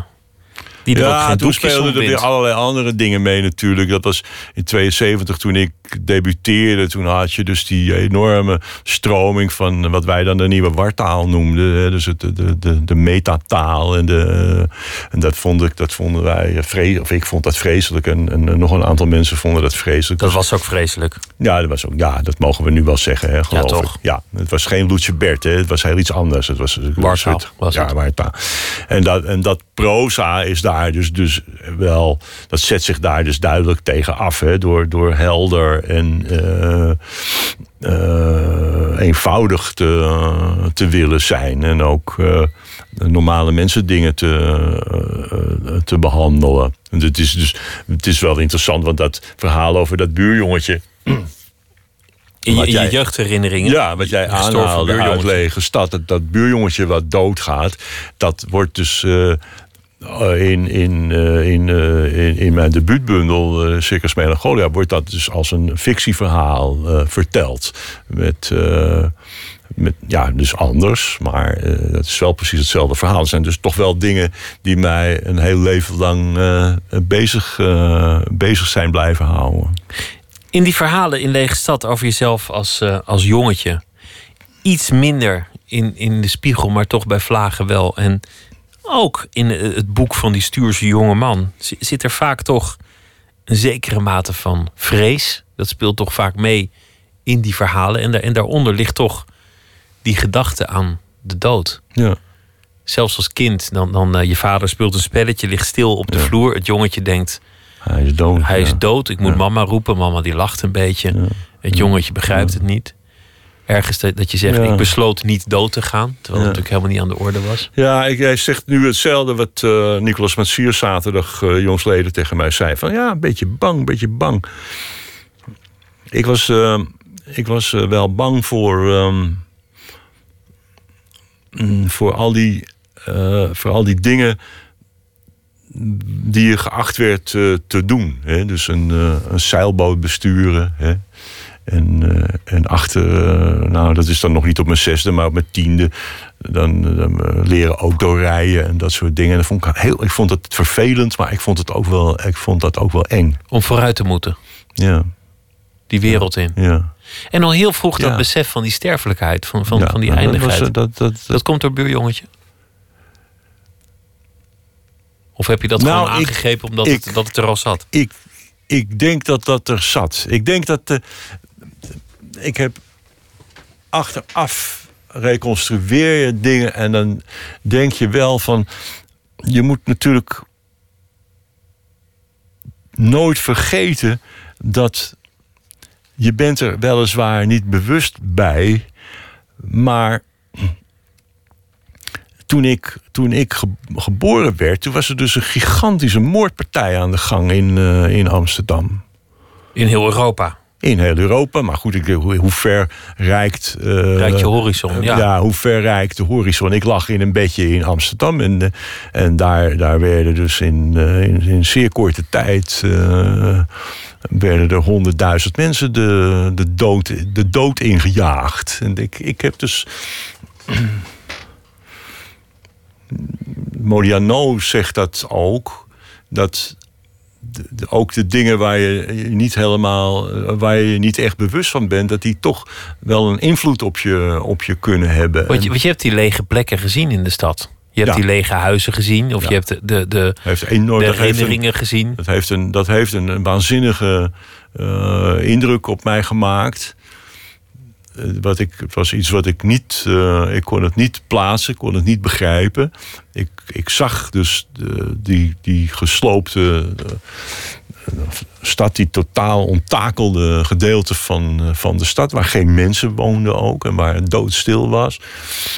die er ook Ja, geen toen speelden er weer allerlei andere dingen mee natuurlijk. Dat was in 72 toen ik debuteerde. Toen had je dus die enorme stroming van wat wij dan de nieuwe wartaal noemden. Dus het, de, de, de, de metataal. En, de, en dat, vond ik, dat vonden wij vreselijk. Of ik vond dat vreselijk. En, en nog een aantal mensen vonden dat vreselijk. Dat was ook vreselijk. ja, dat, was ook, ja, dat mogen we nu wel zeggen, hè, geloof toch? ik. Ja, het was geen Loetje Bert, hè, het was heel iets anders. Het was een Wartaal soort- was ja, wartaal. En dat, en dat proza is daar dus, dus wel... Dat zet zich daar dus duidelijk tegen af, hè, door, door helder en eh, eh, eenvoudig te, te willen zijn. En ook eh, normale mensen dingen te, te behandelen. En het is dus het is wel interessant, want dat verhaal over dat buurjongetje... In je, jeugdherinneringen. Ja, wat jij aanhaalde uit lege stad. Dat, dat buurjongetje wat doodgaat. Dat wordt dus in, in, eh, in, eh, in, in mijn debuutbundel, eh Circus Melancholia... wordt dat dus als een fictieverhaal eh, verteld. Met... eh, met, ja, dus anders, maar eh het is wel precies hetzelfde verhaal. Het zijn dus toch wel dingen die mij een heel leven lang eh, bezig, eh, bezig zijn blijven houden. In die verhalen in Lege Stad over jezelf als, eh, als jongetje. Iets minder in, in de spiegel, maar toch bij vlagen wel. En ook in eh, het boek van die stuurse jonge man zi- zit er vaak toch een zekere mate van vrees. Dat speelt toch vaak mee in die verhalen. En, daar, en daaronder ligt toch die gedachte aan de dood. Ja. Zelfs als kind, dan, dan eh, je vader speelt een spelletje, ligt stil op de Ja. vloer. Het jongetje denkt, Hij is dood. hij is dood, ik moet Ja. mama roepen. Mama die lacht een beetje. Het jongetje begrijpt het niet. Ergens dat, dat je zegt, Ja. ik besloot niet dood te gaan. Terwijl het natuurlijk helemaal niet aan de orde was. Ja, ik, hij zegt nu hetzelfde wat eh Nicolas Matsier zaterdag eh jongsleden tegen mij zei. Van ja, een beetje bang, een beetje bang. Ik was, eh, ik was wel bang voor, ehm, mm, voor, al die, voor al die dingen die je geacht werd te doen. Hè? Dus een, een zeilboot besturen. Hè? En, eh, en achter, eh, nou dat is dan nog niet op mijn zesde, maar op mijn tiende. Dan, dan eh, leren autorijden en dat soort dingen. En dat vond ik, heel, ik vond het vervelend, maar ik vond, het ook wel, ik vond dat ook wel eng. Om vooruit te moeten, Ja, die wereld in. ja. En al heel vroeg dat besef van die sterfelijkheid, van, van, Ja, van die dat eindigheid. Dat, dat, dat, dat, komt door buurjongetje? Of heb je dat Nou, gewoon ik- aangegrepen omdat ik- het, dat het er al zat? ik, ik denk dat dat er zat. Ik denk dat. eh, ik heb achteraf reconstrueer je dingen en dan denk je wel van. Je moet natuurlijk nooit vergeten dat je bent er weliswaar niet bewust bij, maar toen ik, toen ik ge- geboren werd, toen was er dus een gigantische moordpartij aan de gang in, eh, in Amsterdam. In heel Europa. In heel Europa, maar goed, ik, hoe, hoe ver reikt... eh, Rijkt je horizon, ja. hoe ver reikt de horizon? Ik lag in een bedje in Amsterdam en, eh, en daar, daar werden dus in, eh, in, in zeer korte tijd... eh, werden er honderdduizend mensen de, de, dood, de dood ingejaagd. En ik, ik heb dus... Modiano zegt dat ook. Dat de- de- ook de dingen waar je niet helemaal, waar je niet echt bewust van bent, dat die toch wel een invloed op je, op je kunnen hebben. Want je, want je hebt die lege plekken gezien in de stad. Je hebt Ja. die lege huizen gezien. Of Ja. je hebt de, de, heeft enorm, de dat heeft een, herinneringen gezien. dat heeft een, dat heeft een, een waanzinnige eh, indruk op mij gemaakt. Eh, Wat ik, het was iets wat ik niet, eh, ik kon het niet plaatsen, ik kon het niet begrijpen. Ik, ik zag dus de, die, die gesloopte eh, stad, die totaal onttakelde gedeelte van, van de stad, waar geen mensen woonden ook en waar het doodstil was.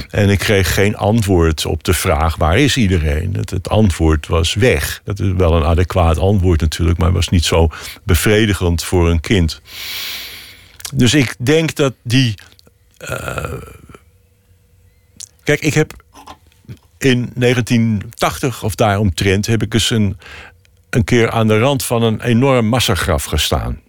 En ik kreeg geen antwoord op de vraag: waar is iedereen? Het, het antwoord was weg. Dat is wel een adequaat antwoord natuurlijk, maar was niet zo bevredigend voor een kind. Dus ik denk dat die. eh, kijk, ik heb in 1980 of daaromtrent heb ik eens een, een keer aan de rand van een enorm massagraf gestaan.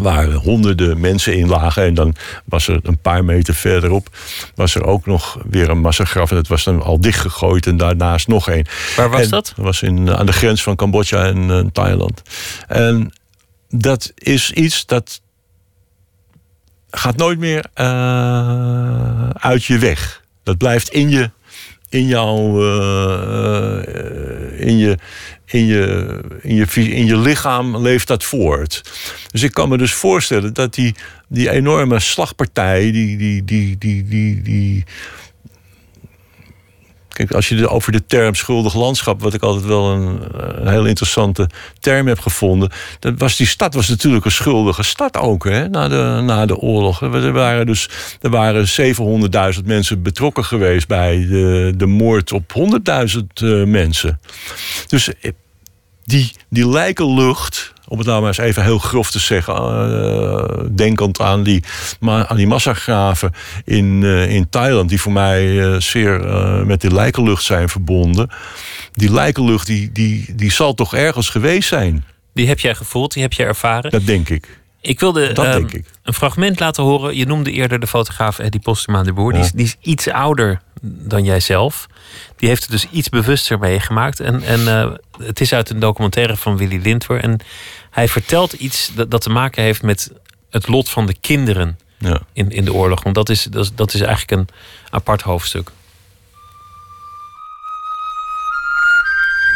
Waar honderden mensen in lagen. En dan was er een paar meter verderop. was er ook nog weer een massagraf. En dat was dan al dichtgegooid. En daarnaast nog één. Waar was En dat? was in, aan de grens van Cambodja en eh, Thailand. En dat is iets dat gaat nooit meer eh, uit je weg. Dat blijft in je, in jouw, eh, eh, in je, in je, in je, lichaam leeft dat voort. Dus ik kan me dus voorstellen dat die, die enorme slagpartij, die, die, die, die, die, die Kijk, als je over de term schuldig landschap, wat ik altijd wel een, een heel interessante term heb gevonden. Dat was, die stad was natuurlijk een schuldige stad ook, hè, na, de, na de oorlog. Er waren dus er waren 700.000 mensen betrokken geweest bij de, de moord op 100.000 eh, mensen. Dus eh, die, die lijkenlucht, om het nou maar eens even heel grof te zeggen, eh, denkend aan die, ma- aan die massagraven in, eh, in Thailand, die voor mij eh, zeer met de lijkenlucht zijn verbonden. Die lijkenlucht die, die, die zal toch ergens geweest zijn, Die heb jij gevoeld, die heb jij ervaren. dat denk ik. Ik wilde Dat ehm, ik. een fragment laten horen. Je noemde eerder de fotograaf Eddie Postuma de Boer. Die, is, die is iets ouder dan jijzelf. Die heeft het dus iets bewuster meegemaakt. En, en eh, het is uit een documentaire van Willy Lindwer. En hij vertelt iets dat, dat te maken heeft met het lot van de kinderen Ja. in, in de oorlog. Want dat is, dat, is, dat is eigenlijk een apart hoofdstuk.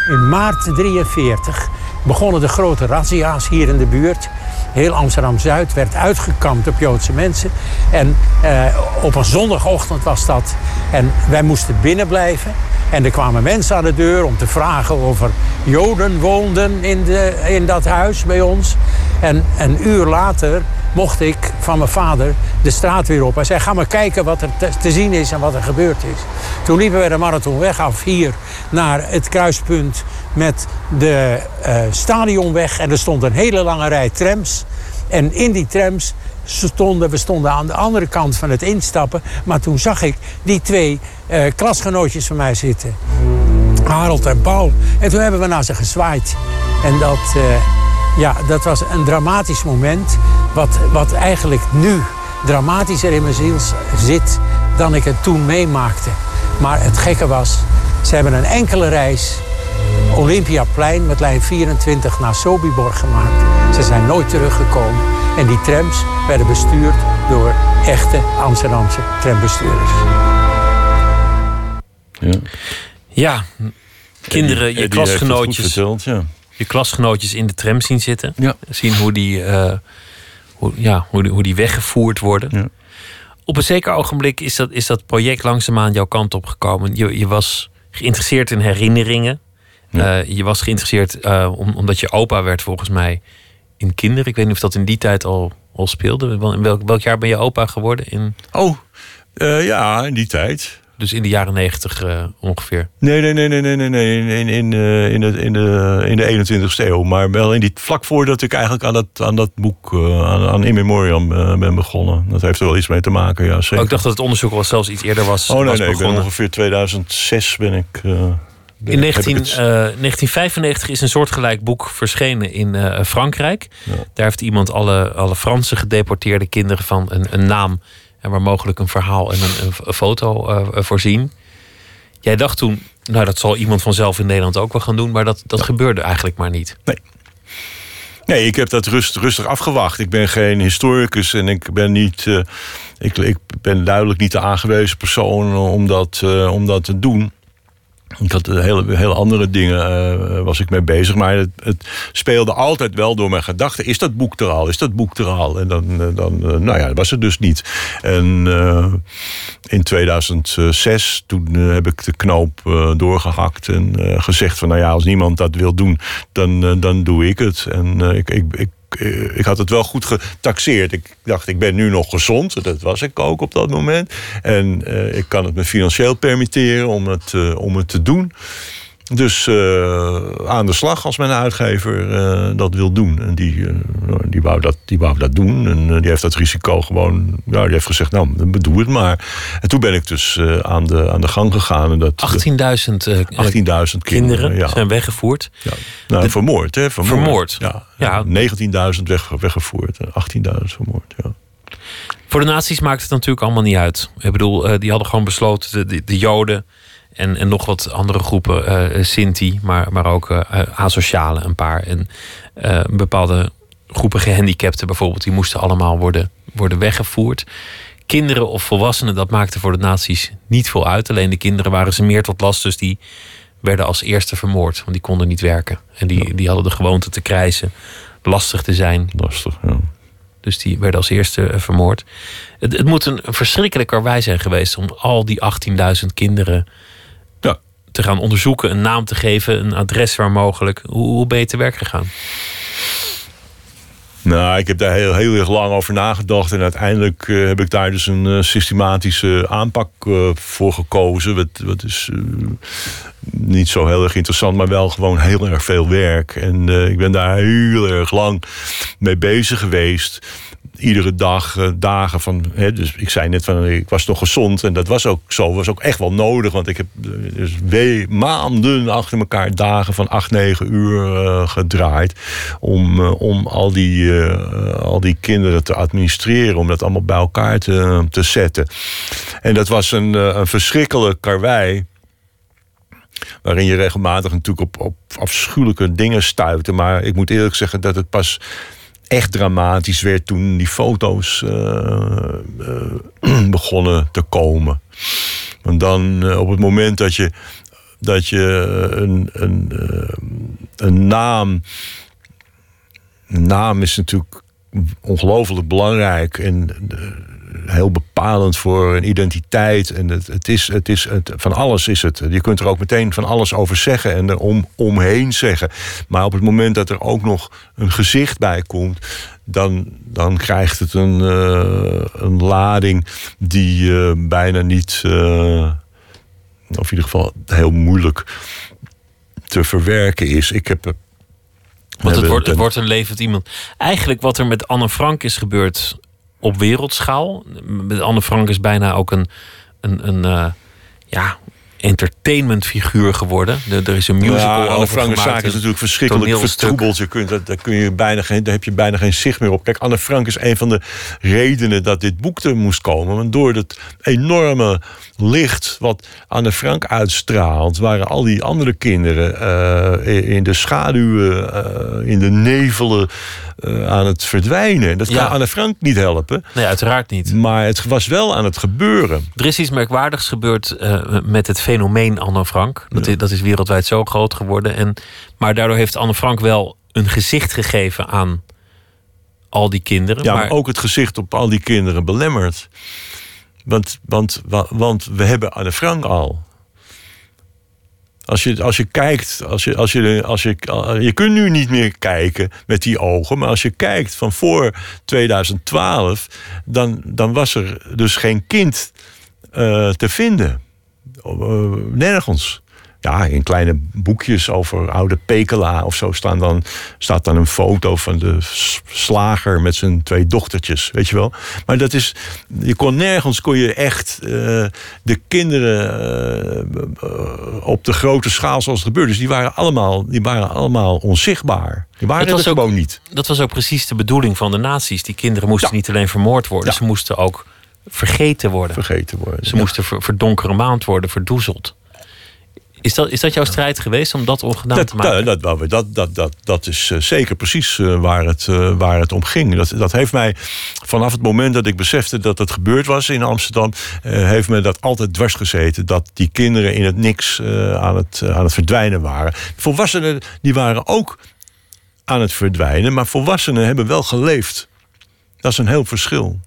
In maart 43 begonnen de grote razzia's hier in de buurt. Heel Amsterdam-Zuid werd uitgekampt op Joodse mensen. En eh, op een zondagochtend was dat. En wij moesten binnen blijven. En er kwamen mensen aan de deur om te vragen of er Joden woonden in, de, in dat huis bij ons. En een uur later mocht ik van mijn vader de straat weer op. Hij zei, ga maar kijken wat er te, zien is en wat er gebeurd is. Toen liepen we de marathonweg af hier naar het kruispunt met de eh, stadionweg. En er stond een hele lange rij trams. En in die trams stonden, we stonden aan de andere kant van het instappen. Maar toen zag ik die twee eh, klasgenootjes van mij zitten. Harold en Paul. En toen hebben we naar ze gezwaaid. En dat, eh, ja, dat was een dramatisch moment. Wat, wat eigenlijk nu dramatischer in mijn ziel zit dan ik het toen meemaakte. Maar het gekke was, ze hebben een enkele reis Olympiaplein met lijn 24 naar Sobibor gemaakt. Ze zijn nooit teruggekomen. En die trams werden bestuurd door echte Amsterdamse trambestuurders. Ja. Ja, kinderen, je Eddie heeft het goed klasgenootjes, verteld, ja. Je klasgenootjes in de tram zien zitten. Ja. Zien hoe die, eh, hoe, ja, hoe, die, hoe die weggevoerd worden. Ja. Op een zeker ogenblik is dat, is dat project langzaamaan jouw kant op gekomen. Je, je was geïnteresseerd in herinneringen. Ja. Eh, je was geïnteresseerd eh, om, omdat je opa werd volgens mij in kinderen. Ik weet niet of dat in die tijd al, al speelde. Wel- In welk, welk jaar ben je opa geworden? In, Oh, ja, in die tijd. Dus in de jaren negentig eh, ongeveer. Nee, nee, nee, nee, nee, nee, nee. In, in, in, eh, in, de, in, de, in de 21ste eeuw. Maar wel in die, vlak voordat ik eigenlijk aan dat, aan dat boek, eh, aan, aan In Memoriam ben begonnen. Dat heeft er wel iets mee te maken, ja, zeker. Oh, ik dacht dat het onderzoek wel zelfs iets eerder was, oh nee, was nee, ik ben ongeveer 2006 ben ik... In heb ik 19, het- eh, 1995 is een soortgelijk boek verschenen in Frankrijk. Ja. Daar heeft iemand alle, alle Franse gedeporteerde kinderen van een, een naam en waar mogelijk een verhaal en een, foto eh, voorzien. Jij dacht toen, nou dat zal iemand vanzelf in Nederland ook wel gaan doen, maar dat, dat gebeurde eigenlijk maar niet. Nee, ik heb dat rust, rustig afgewacht. Ik ben geen historicus en ik ben niet. eh, ik, ik ben duidelijk niet de aangewezen persoon om dat, eh, om dat te doen. Ik had hele, hele andere dingen eh, was ik mee bezig. Maar het, het speelde altijd wel door mijn gedachten. Is dat boek er al? Is dat boek er al? En dan, eh, dan eh, nou ja, was het dus niet. En in 2006, toen heb ik de knoop eh, doorgehakt. En gezegd van, nou ja, als niemand dat wil doen, dan, dan doe ik het. En ik, ik, ik had het wel goed getaxeerd. Ik dacht, ik ben nu nog gezond. Dat was ik ook op dat moment. En eh, ik kan het me financieel permitteren om het, eh, om het te doen. Dus eh, aan de slag als mijn uitgever eh, dat wil doen. En die, eh, die, wou dat, die wou dat doen. En die heeft dat risico gewoon... Ja, die heeft gezegd, nou, doe het maar. En toen ben ik dus aan, de, aan de gang gegaan. En dat, 18.000 eh, 18.000 kinderen, kinderen ja. zijn weggevoerd. Ja. Nou, vermoord, hè? Vermoord. Vermoord. Ja. Ja. ja. 19.000 weg, weggevoerd. en 18.000 vermoord, ja. Voor de nazi's maakt het natuurlijk allemaal niet uit. Ik bedoel, die hadden gewoon besloten, de, de, de Joden en, en nog wat andere groepen, eh Sinti, maar, maar ook eh asocialen een paar. En eh, bepaalde groepen gehandicapten bijvoorbeeld, die moesten allemaal worden, worden weggevoerd. Kinderen of volwassenen, dat maakte voor de nazi's niet veel uit. Alleen de kinderen waren ze meer tot last, dus die werden als eerste vermoord. Want die konden niet werken. En die, die hadden de gewoonte te krijsen, lastig te zijn. Lastig, ja. Dus die werden als eerste eh, vermoord. Het, het moet een, verschrikkelijk karwei zijn geweest om al die 18.000 kinderen. Te gaan onderzoeken, een naam te geven, een adres waar mogelijk. Hoe, hoe ben je te werk gegaan? Nou, ik heb daar heel, heel erg lang over nagedacht. En uiteindelijk eh, heb ik daar dus een eh, systematische aanpak eh, voor gekozen. Wat, wat is niet zo heel erg interessant, maar wel gewoon heel erg veel werk. En ik ben daar heel erg lang mee bezig geweest. Iedere dag, eh, dagen van. Hè, dus ik zei net van ik was nog gezond. En dat was ook zo. Was ook echt wel nodig. Want ik heb eh, dus maanden achter elkaar dagen van 8, 9 uur eh, gedraaid. Om, eh, om al, die, eh, al die kinderen te administreren. Om dat allemaal bij elkaar te, te zetten. En dat was een, eh, een verschrikkelijk karwei. Waarin je regelmatig natuurlijk op, op afschuwelijke dingen stuitte. Maar ik moet eerlijk zeggen dat het pas echt dramatisch werd toen die foto's eh, eh, begonnen te komen. Want dan eh, op het moment dat je, dat je een, een, een naam. Naam is natuurlijk ongelooflijk belangrijk en heel bepalend voor een identiteit. En het, het is, het is het, van alles is het. Je kunt er ook meteen van alles over zeggen en er om, omheen zeggen. Maar op het moment dat er ook nog een gezicht bij komt, dan, dan krijgt het een, eh, een lading die eh, bijna niet, eh, of in ieder geval heel moeilijk te verwerken is. Ik heb. Want het wordt, het wordt een levend iemand. Eigenlijk wat er met Anne Frank is gebeurd op wereldschaal. Anne Frank is bijna ook een, een, een eh, ja, entertainmentfiguur geworden. Er, er is een musical ja, Anne Frank is natuurlijk verschrikkelijk vertroebeld. Je kunt, dat, daar, kun je bijna geen, daar heb je bijna geen zicht meer op. Kijk, Anne Frank is een van de redenen dat dit boek er moest komen. Want door het enorme licht wat Anne Frank uitstraalt... waren al die andere kinderen eh, in de schaduwen, eh, in de nevelen... eh, aan het verdwijnen. Dat kan Ja. Anne Frank niet helpen. Nee, uiteraard niet. Maar het was wel aan het gebeuren. Er is iets merkwaardigs gebeurd met het fenomeen Anne Frank. Dat, is, dat is wereldwijd zo groot geworden. En, maar daardoor heeft Anne Frank wel een gezicht gegeven aan al die kinderen. Ja, maar, maar ook het gezicht op al die kinderen belemmerd. Want, want, wa- want we hebben Anne Frank al. Als je, als je kijkt, als je, als je, als je, je kunt nu niet meer kijken met die ogen, maar als je kijkt van voor 2012, dan, dan was er dus geen kind eh, te vinden. Eh, nergens. Ja, in kleine boekjes over oude Pekela of zo staan dan, staat dan een foto van de slager met zijn twee dochtertjes, weet je wel. Maar dat is, je kon nergens kon je echt eh, de kinderen eh, op de grote schaal zoals het gebeurde. Dus die waren allemaal, die waren allemaal onzichtbaar. Die waren Dat er was ook- gewoon niet. dat was ook precies de bedoeling van de nazi's. Die kinderen moesten Ja. niet alleen vermoord worden, Ja. ze moesten ook vergeten worden. Vergeten worden. Ze moesten ver, verdonkere maand worden, verdoezeld. Is dat, is dat jouw strijd geweest om dat ongedaan Dat, te maken? dat, dat, dat, dat, dat, dat is eh, zeker precies eh, waar, het, eh, waar het om ging. Dat, dat heeft mij vanaf het moment dat ik besefte dat het gebeurd was in Amsterdam, eh, heeft me dat altijd dwars gezeten. Dat die kinderen in het niks eh, aan, het, eh, aan het verdwijnen waren. Volwassenen die waren ook aan het verdwijnen, maar volwassenen hebben wel geleefd. Dat is een heel verschil.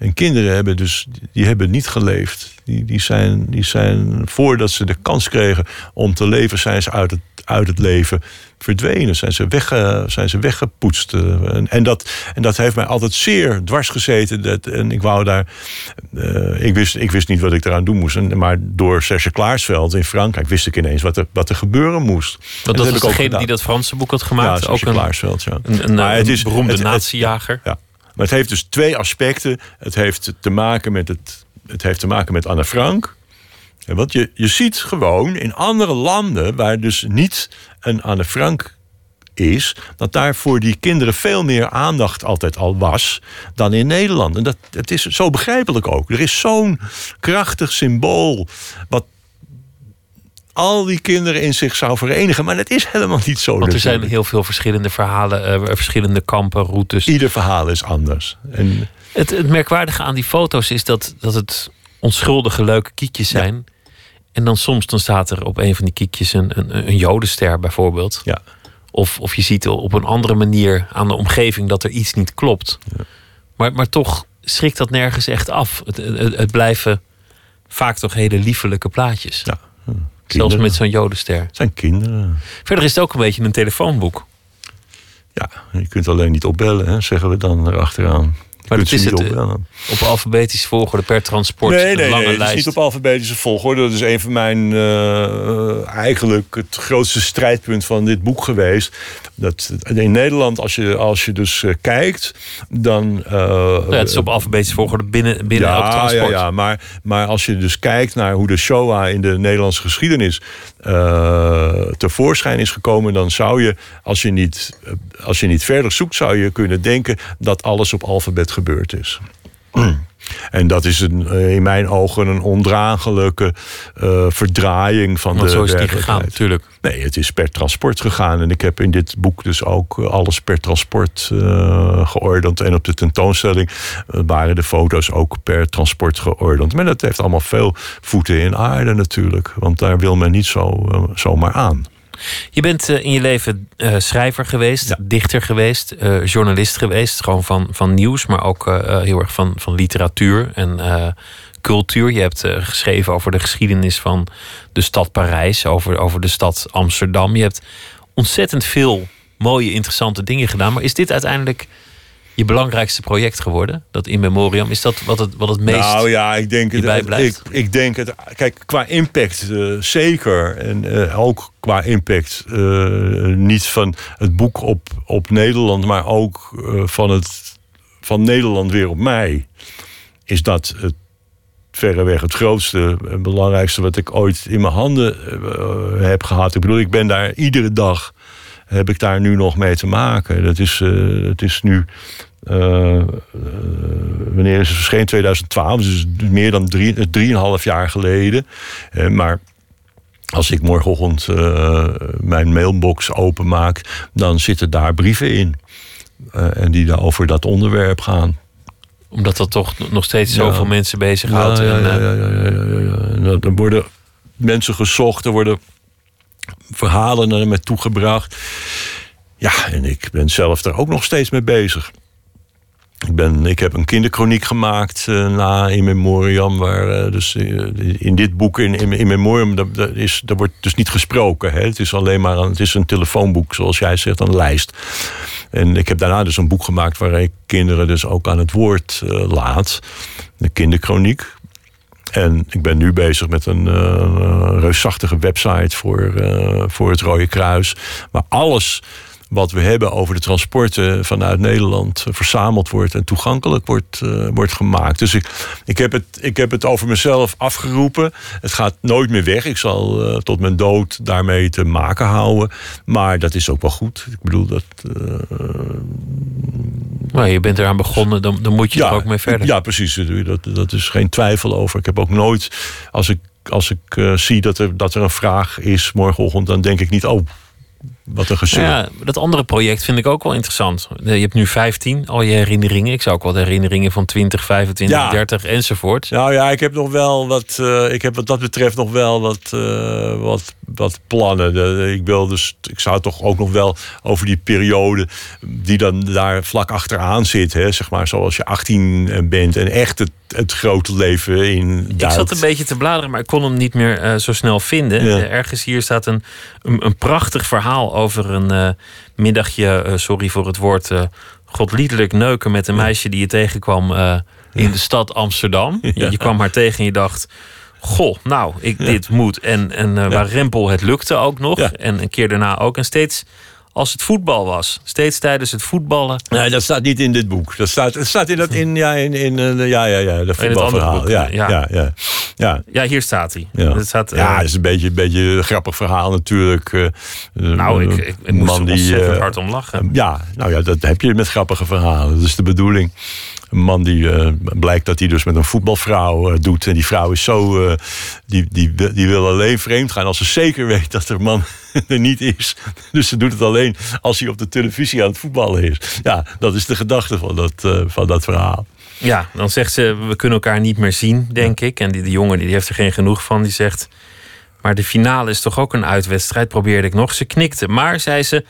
En kinderen hebben dus, die hebben niet geleefd. Die, die, zijn, die zijn, voordat ze de kans kregen om te leven, zijn ze uit het, uit het leven verdwenen. Zijn ze, wegge, zijn ze weggepoetst. Eh, En, en, dat, en dat heeft mij altijd zeer dwars gezeten. Dat, en ik wou daar, eh, ik, wist, ik wist niet wat ik eraan doen moest. En, maar door Serge Klaarsveld in Frankrijk wist ik ineens wat er, wat er gebeuren moest. Want dat ik ook degene die dat Franse boek had gemaakt. Ook een, Klaarsveld, ja. een, een, Maar het is- beroemde het- het- natiejager. Ja, maar het heeft dus twee aspecten. Het heeft te maken met, het, het heeft te maken met Anne Frank. Want je, je ziet gewoon in andere landen waar dus niet een Anne Frank is, dat daar voor die kinderen veel meer aandacht altijd al was dan in Nederland. En dat, dat is zo begrijpelijk ook. Er is zo'n krachtig symbool wat al die kinderen in zich zou verenigen. Maar dat is helemaal niet zo. Want er zijn heel veel verschillende verhalen, eh, verschillende kampen, routes. Ieder verhaal is anders. En Het, het merkwaardige aan die foto's is dat, dat het onschuldige, leuke kiekjes zijn. En dan soms dan staat er op een van die kiekjes een, een, een jodenster bijvoorbeeld. ja, Of, of je ziet op een andere manier aan de omgeving dat er iets niet klopt. Maar, maar toch schrikt dat nergens echt af. Het, het, het blijven vaak toch hele liefelijke plaatjes. ja. Zelfs met zo'n jodenster. Het zijn kinderen. Verder is het ook een beetje een telefoonboek. Ja, je kunt alleen niet opbellen, hè, zeggen we dan erachteraan. Kunt dat is het, opbellen. Op alfabetische volgorde per transport. Nee, een nee, lange nee, het is lijst. niet op alfabetische volgorde. Dat is een van mijn, eh, eigenlijk het grootste strijdpunt van dit boek geweest. Dat in Nederland, als je, als je dus eh, kijkt, dan... eh, Ja, het is op alfabetische volgorde binnen, binnen elk ja, transport. ja, ja. Maar, maar als je dus kijkt naar hoe de Shoah in de Nederlandse geschiedenis eh, tevoorschijn is gekomen, dan zou je, als je, niet, eh, als je niet verder zoekt, zou je kunnen denken dat alles op alfabet gebeurd is. En dat is een, in mijn ogen een ondraaglijke eh, verdraaiing van Want de zo is het niet gegaan, natuurlijk. Nee, het is per transport gegaan. En ik heb in dit boek dus ook alles per transport eh, geordend. En op de tentoonstelling eh, waren de foto's ook per transport geordend. Maar dat heeft allemaal veel voeten in aarde natuurlijk. Want daar wil men niet zo, zomaar aan. Je bent eh, in je leven eh, schrijver geweest, Ja. dichter geweest, eh, journalist geweest. Gewoon van, van nieuws, maar ook heel erg van, van literatuur en cultuur. Je hebt geschreven over de geschiedenis van de stad Parijs, over, over de stad Amsterdam. Je hebt ontzettend veel mooie, interessante dingen gedaan. Maar is dit uiteindelijk je belangrijkste project geworden? Dat in memoriam? Is dat wat het, wat het meest. Nou ja, ik denk het. Ik, ik denk het. Kijk, qua impact zeker. En ook qua impact eh, niet van het boek op, op Nederland, maar ook eh, van, het, van Nederland weer op mij. Is dat het verreweg het grootste en belangrijkste wat ik ooit in mijn handen eh, heb gehad. Ik bedoel, ik ben daar iedere dag heb ik daar nu nog mee te maken. Dat is, het is nu. wanneer is het verschenen? 2012, dus meer dan drie, eh, drieënhalf jaar geleden. Maar als ik morgenochtend eh, mijn mailbox openmaak, dan zitten daar brieven in. Eh, en die daar over dat onderwerp gaan. Omdat dat toch nog steeds Ja. zoveel mensen bezighoudt. Ja, ja, eh, ja, ja, ja, ja, ja. En dan- Dan worden mensen gezocht, er worden verhalen naar me toegebracht. Ja, en ik ben zelf er ook nog steeds mee bezig. Ik, ben, ik heb een kinderkroniek gemaakt eh, na In Memoriam. Waar, eh, dus, eh, in dit boek, in, in, Memoriam, daar is, daar wordt dus niet gesproken. Hè? Het is alleen maar een, het is een telefoonboek, zoals jij zegt, een lijst. En ik heb daarna dus een boek gemaakt waarin ik kinderen dus ook aan het woord laat. De kinderkroniek. En ik ben nu bezig met een reusachtige website voor, voor het Rode Kruis. Waar alles wat we hebben over de transporten vanuit Nederland verzameld wordt en toegankelijk wordt, eh, wordt gemaakt. Dus ik, ik, heb het, ik heb het over mezelf afgeroepen. Het gaat nooit meer weg. Ik zal eh, tot mijn dood daarmee te maken houden. Maar dat is ook wel goed. Ik bedoel, dat, eh, maar je bent eraan begonnen, dan, dan moet je er ook mee verder. ja, precies. Dat, dat is geen twijfel over. Ik heb ook nooit, als ik, als ik zie dat er, dat er een vraag is morgenochtend, dan denk ik niet, oh, wat een gezeur. Ja, dat andere project vind ik ook wel interessant. Je hebt nu 15, al je herinneringen. Ik zou ook wel de herinneringen van 20, 25, Ja. 30 enzovoort. Nou ja, ik heb nog wel wat. eh, ik heb wat dat betreft nog wel wat, eh, wat, wat plannen. Ik wil dus. Ik zou toch ook nog wel over die periode. die dan daar vlak achteraan zit. Hè, zeg maar, zoals je 18 bent. en echt het, het grote leven in. Ik zat een beetje te bladeren, maar ik kon hem niet meer eh, zo snel vinden. Ja. Ergens hier staat een, een, een prachtig verhaal over een eh, middagje, eh, sorry voor het woord, eh godliedelijk neuken met een meisje die je tegenkwam in de stad Amsterdam. Je, kwam haar tegen en je dacht. Goh, nou, ik, dit moet. En, en waar Rempel het lukte ook nog. Ja. En een keer daarna ook. En steeds als het voetbal was. Steeds tijdens het voetballen. Nee, dat staat niet in dit boek. Dat staat, het staat in dat in, ja, in, in eh, ja, ja, ja, dat voetbalverhaal. boek, Ja, ja. ja, ja, ja. Ja, hier staat hij. Ja, staat, eh, ja, dat is een beetje, een beetje een grappig verhaal natuurlijk. eh, nou, ik, ik, ik moest er man die, ontzettend eh, hard om lachen. Ja, nou ja, dat heb je met grappige verhalen. Dat is de bedoeling. Een man die eh, blijkt dat hij dus met een voetbalvrouw eh, doet. En die vrouw is zo. eh, die, die, die wil alleen vreemd gaan als ze zeker weet dat haar man er niet is. Dus ze doet het alleen als hij op de televisie aan het voetballen is. Ja, dat is de gedachte van dat, van dat verhaal. Ja, dan zegt ze, we kunnen elkaar niet meer zien, denk ik. En die, die jongen die heeft er geen genoeg van. Die zegt, maar de finale is toch ook een uitwedstrijd, probeerde ik nog. Ze knikte, maar, zei ze,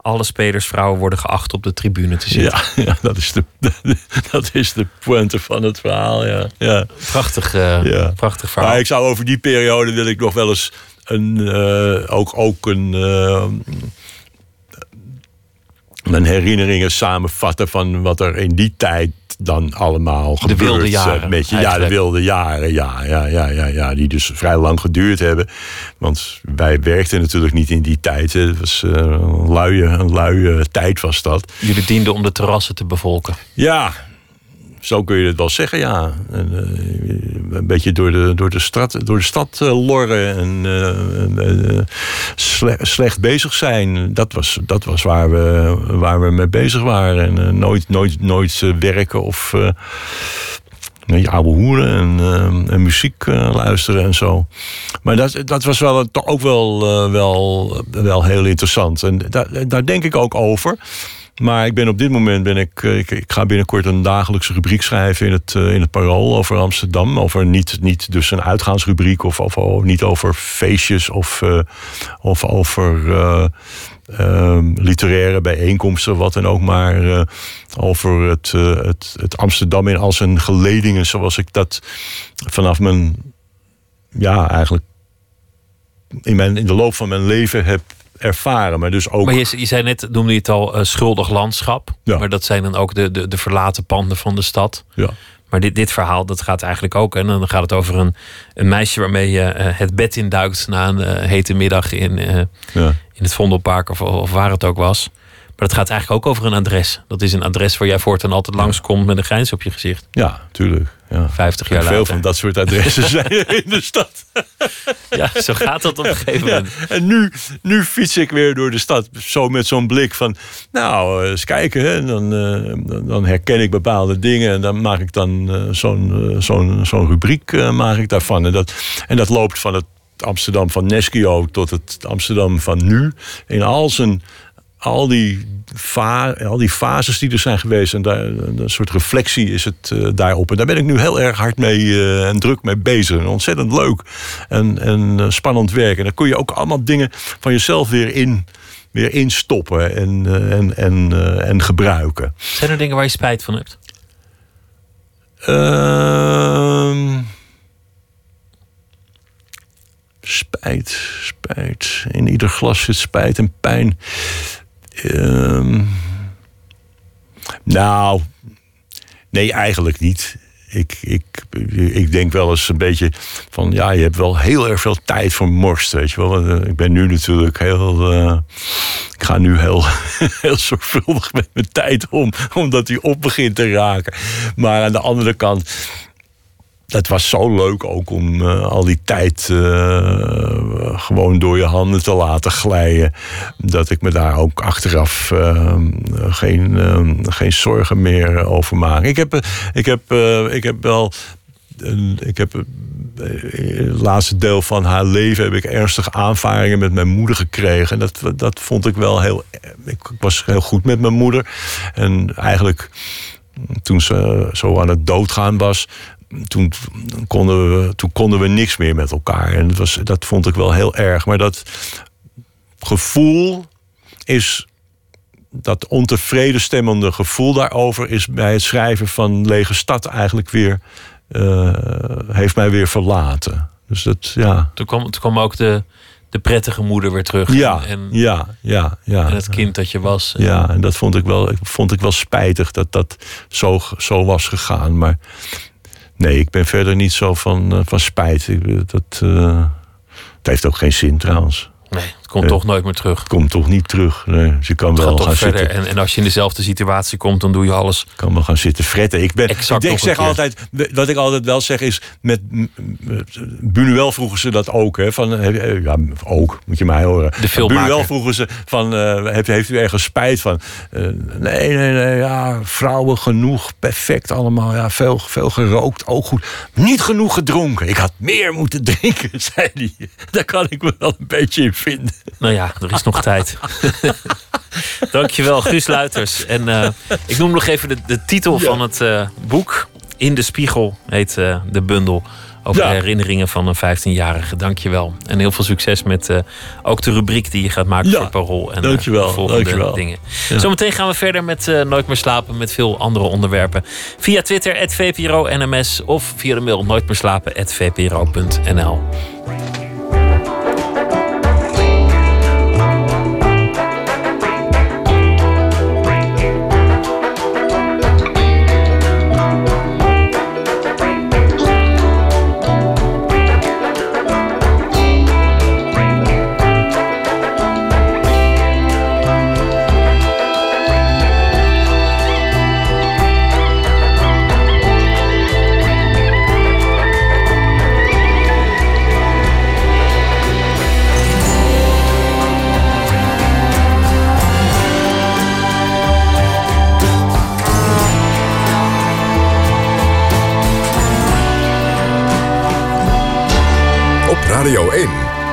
alle spelersvrouwen worden geacht op de tribune te zitten. Ja, ja dat, is de, dat is de pointe van het verhaal. Ja, ja. Prachtig, eh, Ja. prachtig verhaal. Maar ik zou over die periode wil ik nog wel eens een, eh, ook, ook een, eh, mijn herinneringen samenvatten van wat er in die tijd dan allemaal De gebeurd. wilde jaren, Met je. Ja, de wilde jaren, ja, ja, ja, ja, ja. Die dus vrij lang geduurd hebben. Want wij werkten natuurlijk niet in die tijd. hè. Het was eh, een luie, een luie tijd was dat. Jullie dienden om de terrassen te bevolken. Ja, zo kun je het wel zeggen, ja. Eh, een beetje door de, door de, stad, door de stad eh, lorren en eh, eh, sle- slecht bezig zijn. Dat was, dat was waar, we, waar we mee bezig waren. En nooit, nooit, nooit werken of nee, ouwe hoeren en, en muziek luisteren en zo. Maar dat, dat was wel, toch ook wel, wel, wel heel interessant. En daar denk ik ook over. Maar ik ben op dit moment ben ik, eh, ik, ik ga binnenkort een dagelijkse rubriek schrijven in het, eh, in het Parool over Amsterdam. Over niet, niet dus een uitgaansrubriek of, of, niet over feestjes of, eh, of over eh, ehm, literaire bijeenkomsten, wat dan ook. Maar over het, het, het Amsterdam in al zijn geledingen, zoals ik dat vanaf mijn, ja, eigenlijk in, mijn, in de loop van mijn leven heb ervaren. Maar dus ook. Maar je, je zei net, noemde je het al, eh, schuldig landschap. Ja. Maar dat zijn dan ook de, de, de verlaten panden van de stad. ja. Maar dit, dit verhaal, dat gaat eigenlijk ook. En dan gaat het over een, een meisje waarmee je eh, het bed induikt na een eh, hete middag in, Ja. in het Vondelpark of, of waar het ook was. Maar dat gaat eigenlijk ook over een adres. Dat is een adres waar jij voortaan altijd langskomt met een grijns op je gezicht. Ja, tuurlijk. Ja. 50 En jaar veel later. van dat soort adressen zijn er in de stad. Ja, zo gaat dat op een gegeven Ja, moment. en nu, nu fiets ik weer door de stad. Zo met zo'n blik van. Nou, eh, eens kijken. Hè. Dan, eh, dan- herken ik bepaalde dingen. En dan maak ik dan eh, zo'n zo'n zo'n rubriek maak ik daarvan. En dat, en dat loopt van het Amsterdam van Neskio tot het Amsterdam van nu. In al zijn. Al die, al die fases die er zijn geweest. En daar, een soort reflectie is het eh, daarop. En daar ben ik nu heel erg hard mee eh, en druk mee bezig. En ontzettend leuk en, en eh, spannend werk. En dan kun je ook allemaal dingen van jezelf weer in weer instoppen en, en, en, en gebruiken. Zijn er dingen waar je spijt van hebt? Ehm, spijt, spijt. In ieder glas zit spijt en pijn. Ehm, nou, nee, eigenlijk niet. Ik, ik, ik denk wel eens een beetje van... ja, je hebt wel heel erg veel tijd voor morst, weet je wel. Eh, Ik ben nu natuurlijk heel... eh, ik ga nu heel, heel zorgvuldig met mijn tijd om... omdat die op begint te raken. Maar aan de andere kant... Dat was zo leuk ook om eh, al die tijd eh, gewoon door je handen te laten glijden. Dat ik me daar ook achteraf eh, geen, eh, geen zorgen meer over maak. Ik heb, eh, ik heb, ik heb wel. ik heb het laatste deel van haar leven heb ik ernstige aanvaringen met mijn moeder gekregen. En dat, dat vond ik wel heel. Ik was heel goed met mijn moeder. En eigenlijk toen ze zo aan het doodgaan was. Toen konden, we, toen konden we niks meer met elkaar. En dat, was, dat vond ik wel heel erg. Maar dat gevoel is. Dat ontevreden stemmende gevoel daarover is bij het schrijven van Lege Stad eigenlijk weer. eh, heeft mij weer verlaten. Dus dat, ja. Toen kwam, toen kwam ook de, de prettige moeder weer terug. Ja, En, en, ja, ja, ja. en het kind dat je was. Ja, en dat vond ik wel, vond ik wel spijtig dat dat zo, zo was gegaan. Maar nee, ik ben verder niet zo van, eh, van spijt. Ik, dat, eh, heeft ook geen zin trouwens. Nee, komt toch nooit meer terug. Komt toch niet terug. Nee, je kan Het wel gaan toch verder. zitten, En, en als je in dezelfde situatie komt, dan doe je alles. kan wel gaan zitten fretten. Ik, ben, Exact ik, zeg altijd, wat ik altijd wel zeg is, met Bunuel vroegen ze dat ook. Hè, van, ja, ook, moet je mij horen. De. Bunuel vroegen ze van, eh, heeft, heeft u ergens spijt van? Eh, nee, nee, nee, ja, vrouwen genoeg, perfect allemaal. Ja, veel, veel gerookt, ook goed. Niet genoeg gedronken. Ik had meer moeten drinken, zei hij. Daar kan ik me wel een beetje in vinden. Nou ja, er is nog tijd. Dankjewel, Guus Luiters. En eh, ik noem nog even de, de titel van het eh, boek. In de Spiegel heet eh, de bundel. Over Ja. de herinneringen van een 15-jarige. Dankjewel. En heel veel succes met eh, ook de rubriek die je gaat maken Ja, voor Parool. En eh, dankjewel, de volgende dankjewel. dingen. Zometeen gaan we verder met eh, Nooit meer slapen. Met veel andere onderwerpen. Via Twitter, at VPRO NMS. Of via de mail nooit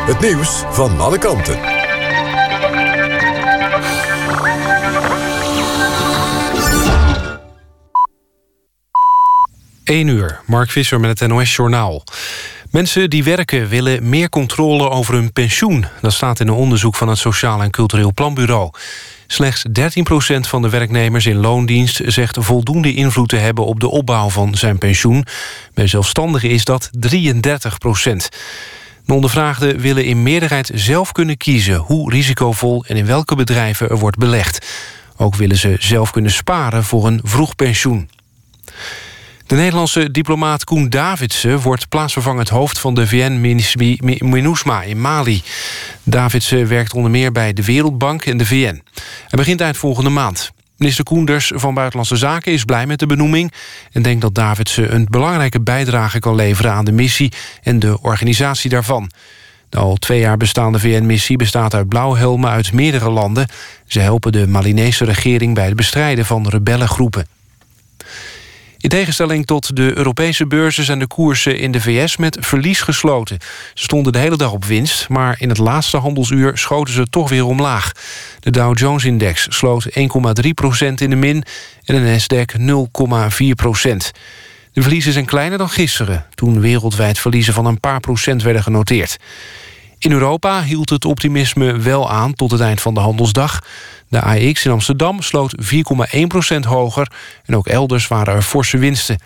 Het nieuws van alle kanten. 1 uur, Mark Visser met het NOS-journaal. Mensen die werken willen meer controle over hun pensioen. Dat staat in een onderzoek van het Sociaal en Cultureel Planbureau. Slechts 13% van de werknemers in loondienst... zegt voldoende invloed te hebben op de opbouw van zijn pensioen. Bij zelfstandigen is dat 33 De ondervraagden willen in meerderheid zelf kunnen kiezen... hoe risicovol en in welke bedrijven er wordt belegd. Ook willen ze zelf kunnen sparen voor een vroeg pensioen. De Nederlandse diplomaat Koen Davidsen wordt plaatsvervangend hoofd van de VN-MINUSMA in Mali. Davidsen werkt onder meer bij de Wereldbank en de VN. Hij begint eind volgende maand. Minister Koenders van Buitenlandse Zaken is blij met de benoeming... en denkt dat Davidsen een belangrijke bijdrage kan leveren aan de missie... en de organisatie daarvan. De al twee jaar bestaande VN-missie bestaat uit blauwhelmen uit meerdere landen. Ze helpen de Malinese regering bij het bestrijden van rebellengroepen. In tegenstelling tot de Europese beurzen zijn de koersen in de VS met verlies gesloten. Ze stonden de hele dag op winst, maar in het laatste handelsuur schoten ze toch weer omlaag. De Dow Jones-index sloot 1,3% in de min en de Nasdaq 0,4% De verliezen zijn kleiner dan gisteren, toen wereldwijd verliezen van een paar procent werden genoteerd. In Europa hield het optimisme wel aan tot het eind van de handelsdag. De AX in Amsterdam sloot 4,1% hoger... en ook elders waren er forse winsten.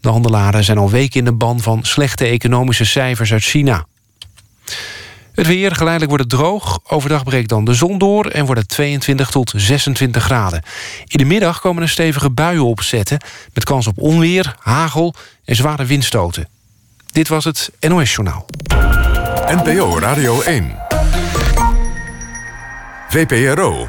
De handelaren zijn al weken in de ban van slechte economische cijfers uit China. Het weer, geleidelijk wordt het droog. Overdag breekt dan de zon door en wordt het 22 tot 26 graden. In de middag komen er stevige buien opzetten... met kans op onweer, hagel en zware windstoten. Dit was het NOS Journaal. NPO Radio 1. VPRO.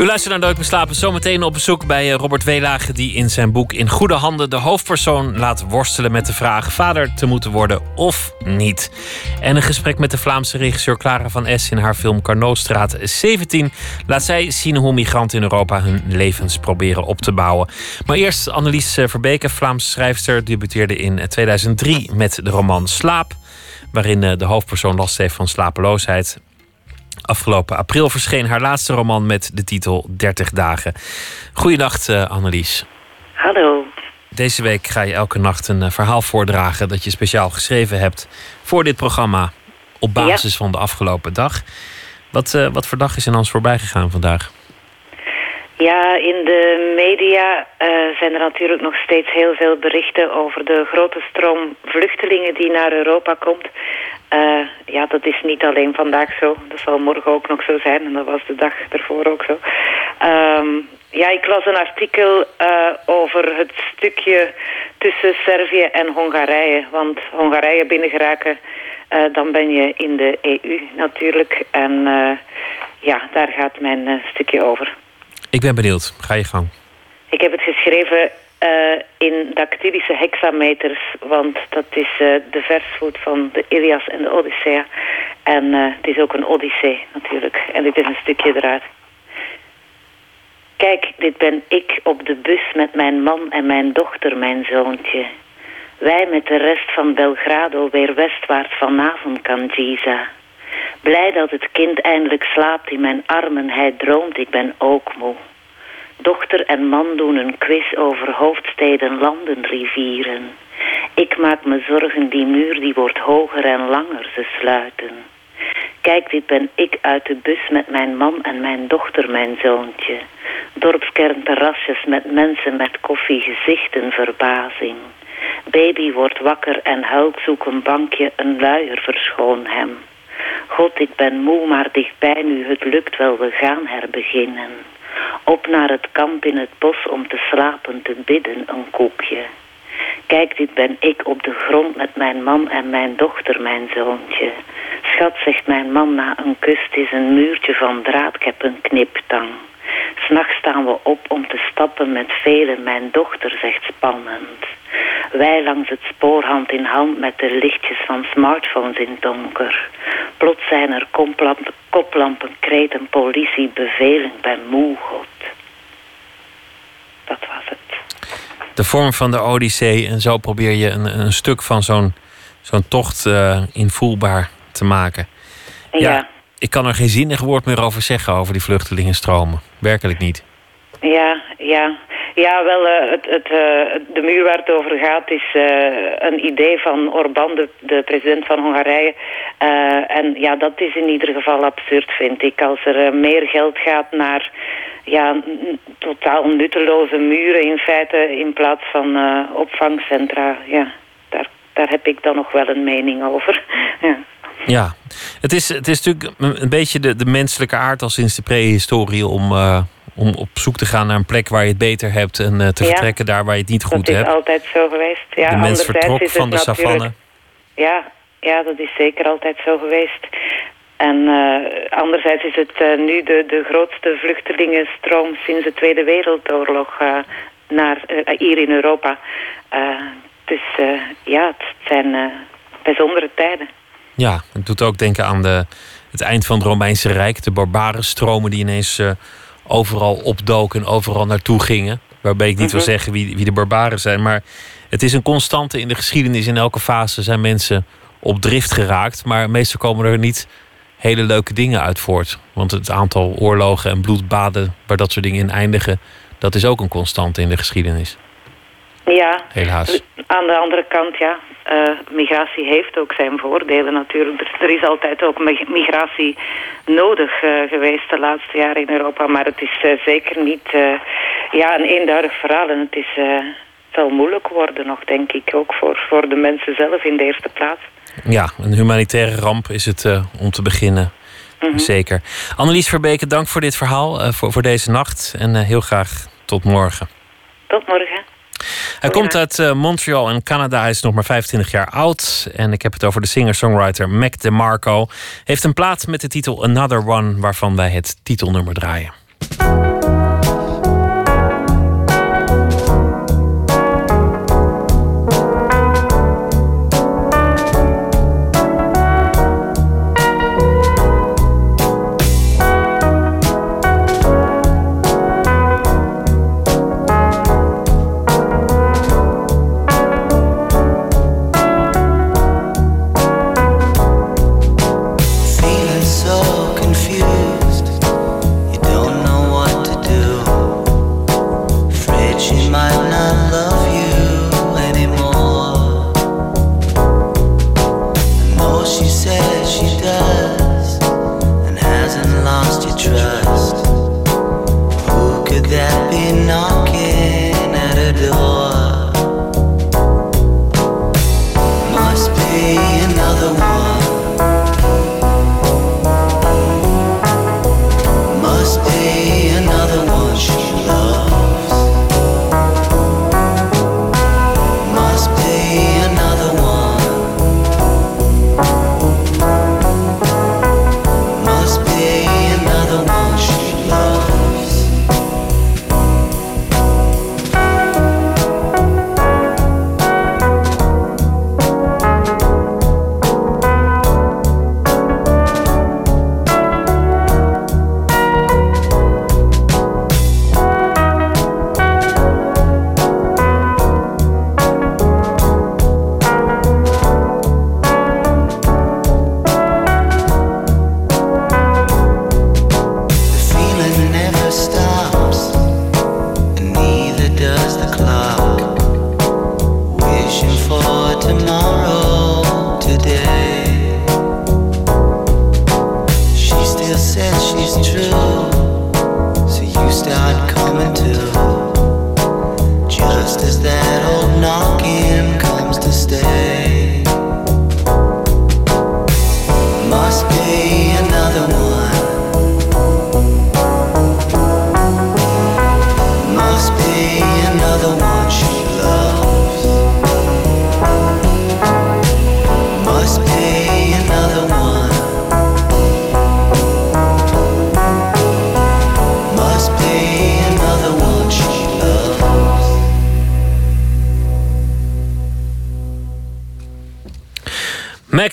U luistert naar Nooit meer slapen. Zometeen op bezoek bij eh, Robert Weelage... die in zijn boek In Goede Handen de hoofdpersoon laat worstelen met de vraag... vader te moeten worden of niet. En een gesprek met de Vlaamse regisseur Clara van S... in haar film Carnotstraat 17... laat zij zien hoe migranten in Europa hun levens proberen op te bouwen. Maar eerst Annelies eh, Verbeke, Vlaamse schrijfster... debuteerde in 2003 eh, met de roman Slaap... waarin de hoofdpersoon last heeft van slapeloosheid... Afgelopen april verscheen haar laatste roman met de titel 30 dagen. Goeiedag, uh, Annelies. Hallo. Deze week ga je elke nacht een eh, verhaal voordragen dat je speciaal geschreven hebt voor dit programma op basis van de afgelopen dag. Wat, uh, wat voor dag is er ons voorbij gegaan vandaag? Ja, in de media zijn er natuurlijk nog steeds heel veel berichten over de grote stroom vluchtelingen die naar Europa komt. Uh, ja, dat is niet alleen vandaag zo. Dat zal morgen ook nog zo zijn. En dat was de dag ervoor ook zo. Um, ja, ik las een artikel uh, over het stukje tussen Servië en Hongarije. Want Hongarije binnengeraken, uh, dan ben je in de EU natuurlijk. En ja, daar gaat mijn stukje over. Ik ben benieuwd. Ga je gang. Ik heb het geschreven uh, in dactylische hexameters, want dat is uh, de versvoet van de Ilias en de Odyssea. En uh, het is ook een Odyssee natuurlijk. En dit is een stukje eruit. Kijk, dit ben ik op de bus met mijn man en mijn dochter, mijn zoontje. Wij met de rest van Belgrado weer westwaarts vanavond kan Giza. Blij dat het kind eindelijk slaapt in mijn armen, hij droomt, ik ben ook moe. Dochter en man doen een quiz over hoofdsteden, landen, rivieren. Ik maak me zorgen, die muur die wordt hoger en langer, ze sluiten. Kijk, dit ben ik uit de bus met mijn man en mijn dochter, mijn zoontje. Dorpskernterrasjes met mensen met koffie, gezichten, verbazing. Baby wordt wakker en huilt, zoek een bankje, een luier, verschoon hem. God, ik ben moe, maar dichtbij nu, het lukt wel, we gaan herbeginnen. Op naar het kamp in het bos om te slapen, te bidden, een koekje. Kijk, dit ben ik op de grond met mijn man en mijn dochter, mijn zoontje. Schat, zegt mijn man na een kus, is een muurtje van draad, ik heb een kniptang. S'nachts staan we op om te stappen met velen, mijn dochter zegt spannend. Wij langs het spoor hand in hand met de lichtjes van smartphones in het donker. Plots zijn er koplampen, koplampen kreten, politie, bevelen, ben moe, God. Dat was het. De vorm van de Odyssee. En zo probeer je een, een stuk van zo'n zo'n tocht uh, invoelbaar te maken. Ja. Ik kan er geen zinnig woord meer over zeggen, over die vluchtelingenstromen. Werkelijk niet. Ja, ja. Ja, wel, uh, het, het, uh, de muur waar het over gaat is uh, een idee van Orbán, de, de president van Hongarije. en ja, dat is in ieder geval absurd, vind ik. Als er meer geld gaat naar ja, totaal nutteloze muren in feite in plaats van opvangcentra. Ja, daar, daar heb ik dan nog wel een mening over. ja. Ja, het is, het is natuurlijk een beetje de, de menselijke aard al sinds de prehistorie om, om op zoek te gaan naar een plek waar je het beter hebt en uh, te Ja. vertrekken daar waar je het niet goed dat hebt. is altijd zo geweest. Ja, de mens anderzijds vertrok is het van de natuurlijk- savanne. Ja, ja, dat is zeker altijd zo geweest. En eh, anderzijds is het eh, nu de, de grootste vluchtelingenstroom sinds de Tweede Wereldoorlog eh, naar, eh, hier in Europa. Eh, dus eh, ja, het zijn eh, bijzondere tijden. Ja, het doet ook denken aan de, het eind van het Romeinse Rijk. De barbarenstromen die ineens eh, overal opdoken en overal naartoe gingen. Waarbij ik niet wil Mhm. zeggen wie, wie de barbaren zijn. Maar het is een constante in de geschiedenis. In elke fase zijn mensen op drift geraakt. Maar meestal komen er niet hele leuke dingen uit voort. Want het aantal oorlogen en bloedbaden waar dat soort dingen in eindigen... dat is ook een constante in de geschiedenis. Ja, Helaas. aan de andere kant, ja, eh, migratie heeft ook zijn voordelen natuurlijk. Er, er is altijd ook mig- migratie nodig eh, geweest de laatste jaren in Europa. Maar het is eh, zeker niet ja, een eenduidig verhaal. En het is, het zal moeilijk worden nog, denk ik. Ook voor, voor de mensen zelf in de eerste plaats. Ja, een humanitaire ramp is het om te beginnen. Mhm. Zeker. Annelies Verbeke, dank voor dit verhaal, voor, voor deze nacht. En heel graag tot morgen. Tot morgen. Hij komt uit eh, Montreal in Canada. Hij is nog maar 25 jaar oud. En ik heb het over de singer-songwriter Mac DeMarco. Heeft een plaat met de titel Another One, waarvan wij het titelnummer draaien.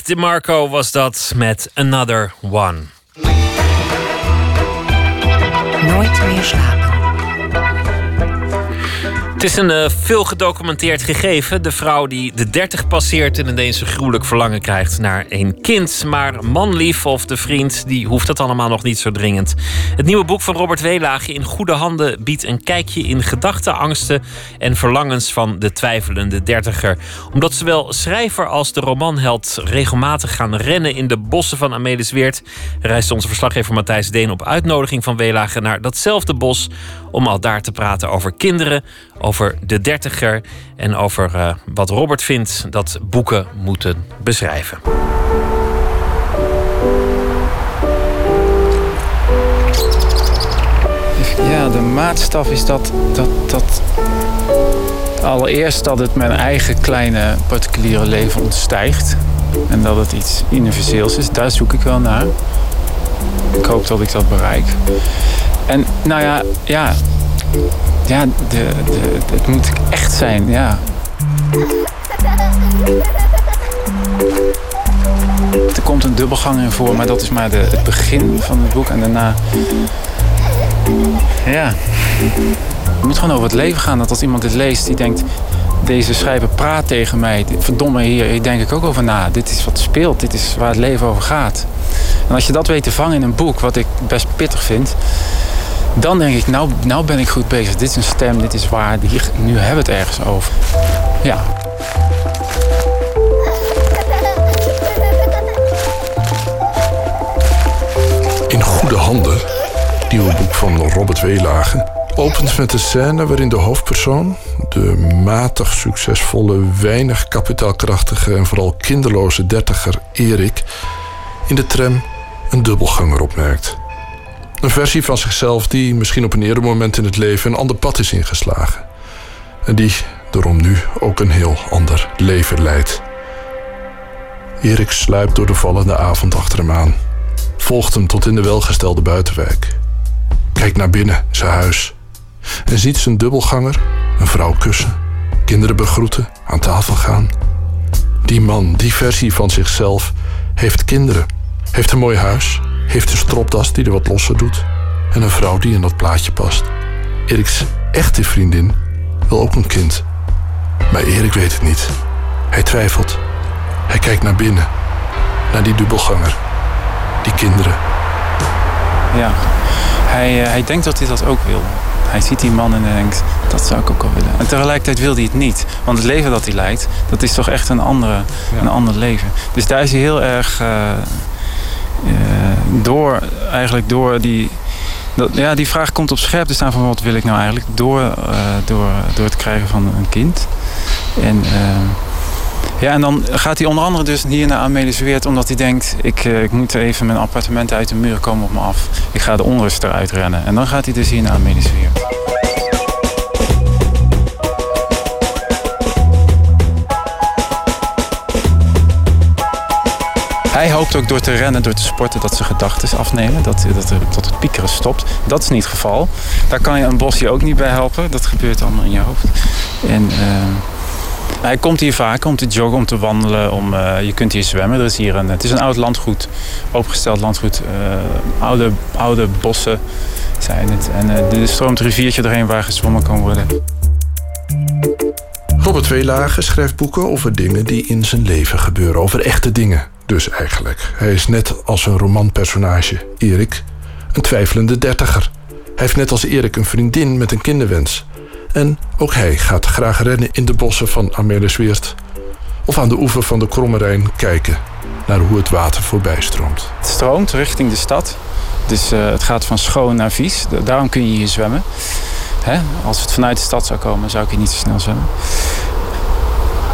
Mac DeMarco was dat met Another One. Nooit meer slapen. Het is een uh, veel gedocumenteerd gegeven. De vrouw die de 30 passeert en ineens een gruwelijk verlangen krijgt naar een kind. Maar manlief of de vriend, die hoeft dat allemaal nog niet zo dringend. Het nieuwe boek van Robert Weelage in goede handen biedt een kijkje in gedachten, angsten en verlangens van de twijfelende dertiger. Omdat zowel schrijver als de romanheld regelmatig gaan rennen in de bossen van Amelisweert, reist onze verslaggever Matthijs Deen op uitnodiging van Weelage naar datzelfde bos om al daar te praten over kinderen, over de dertiger en over uh, wat Robert vindt dat boeken moeten beschrijven. Maatstaf is dat, dat, dat allereerst dat het mijn eigen kleine particuliere leven ontstijgt. En dat het iets universeels is. Daar zoek ik wel naar. Ik hoop dat ik dat bereik. En nou ja, ja, ja de, het moet echt zijn, ja. Er komt een dubbelgang in voor, maar dat is maar de, het begin van het boek. En daarna. Ja. Het moet gewoon over het leven gaan. Dat als iemand dit leest, die denkt: deze schrijver praat tegen mij. Verdomme, hier denk ik ook over na. Dit is wat speelt, dit is waar het leven over gaat. En als je dat weet te vangen in een boek, wat ik best pittig vind, dan denk ik, nou, nou ben ik goed bezig. Dit is een stem, dit is waar. Hier, nu hebben we het ergens over. Ja. In goede handen, nieuwe boek van Robert Weelage, opent met een scène waarin de hoofdpersoon, de matig succesvolle, weinig kapitaalkrachtige en vooral kinderloze dertiger Erik, in de tram een dubbelganger opmerkt. Een versie van zichzelf die misschien op een eerder moment in het leven een ander pad is ingeslagen. En die daarom nu ook een heel ander leven leidt. Erik sluipt door de vallende avond achter hem aan. Volgt hem tot in de welgestelde buitenwijk. Kijkt naar binnen, zijn huis. En ziet zijn dubbelganger een vrouw kussen. Kinderen begroeten, aan tafel gaan. Die man, die versie van zichzelf, heeft kinderen. Heeft een mooi huis heeft een stropdas die er wat losser doet en een vrouw die in dat plaatje past. Eriks echte vriendin wil ook een kind. Maar Erik weet het niet. Hij twijfelt. Hij kijkt naar binnen, naar die dubbelganger, die kinderen. Ja, hij, uh, hij denkt dat hij dat ook wil. Hij ziet die man en hij denkt, dat zou ik ook al willen. En tegelijkertijd wil hij het niet. Want het leven dat hij leidt, dat is toch echt een, andere, ja. een ander leven. Dus daar is hij heel erg... Uh, uh, door, eigenlijk door die, dat, ja, die vraag komt op scherp te staan van wat wil ik nou eigenlijk door, uh, door, door het krijgen van een kind. En, ja, en dan gaat hij onder andere dus hier naar Amelisweert omdat hij denkt ik, ik moet even mijn appartement uit de muur komen op me af. Ik ga de onrust eruit rennen. En dan gaat hij dus hier naar Amelisweert. Hij hoopt ook door te rennen, door te sporten, dat zijn gedachten afnemen. Dat, dat, dat het piekeren stopt. Dat is niet het geval. Daar kan je een bosje ook niet bij helpen. Dat gebeurt allemaal in je hoofd. En, uh, hij komt hier vaak om te joggen, om te wandelen. Om, uh, je kunt hier zwemmen. Er is hier een, het is een oud landgoed. Opengesteld landgoed. Uh, oude, oude bossen zijn het. En er stroomt een riviertje doorheen waar gezwommen kan worden. Robert Weelage schrijft boeken over dingen die in zijn leven gebeuren. Over echte dingen dus eigenlijk. Hij is net als een romanpersonage, Erik, een twijfelende dertiger. Hij heeft net als Erik een vriendin met een kinderwens. En ook hij gaat graag rennen in de bossen van Amelisweert. Of aan de oever van de Kromme Rijn kijken naar hoe het water voorbij stroomt. Het stroomt richting de stad. Dus uh, het gaat van schoon naar vies. Daarom kun je hier zwemmen. Hè? Als het vanuit de stad zou komen, zou ik hier niet zo snel zwemmen.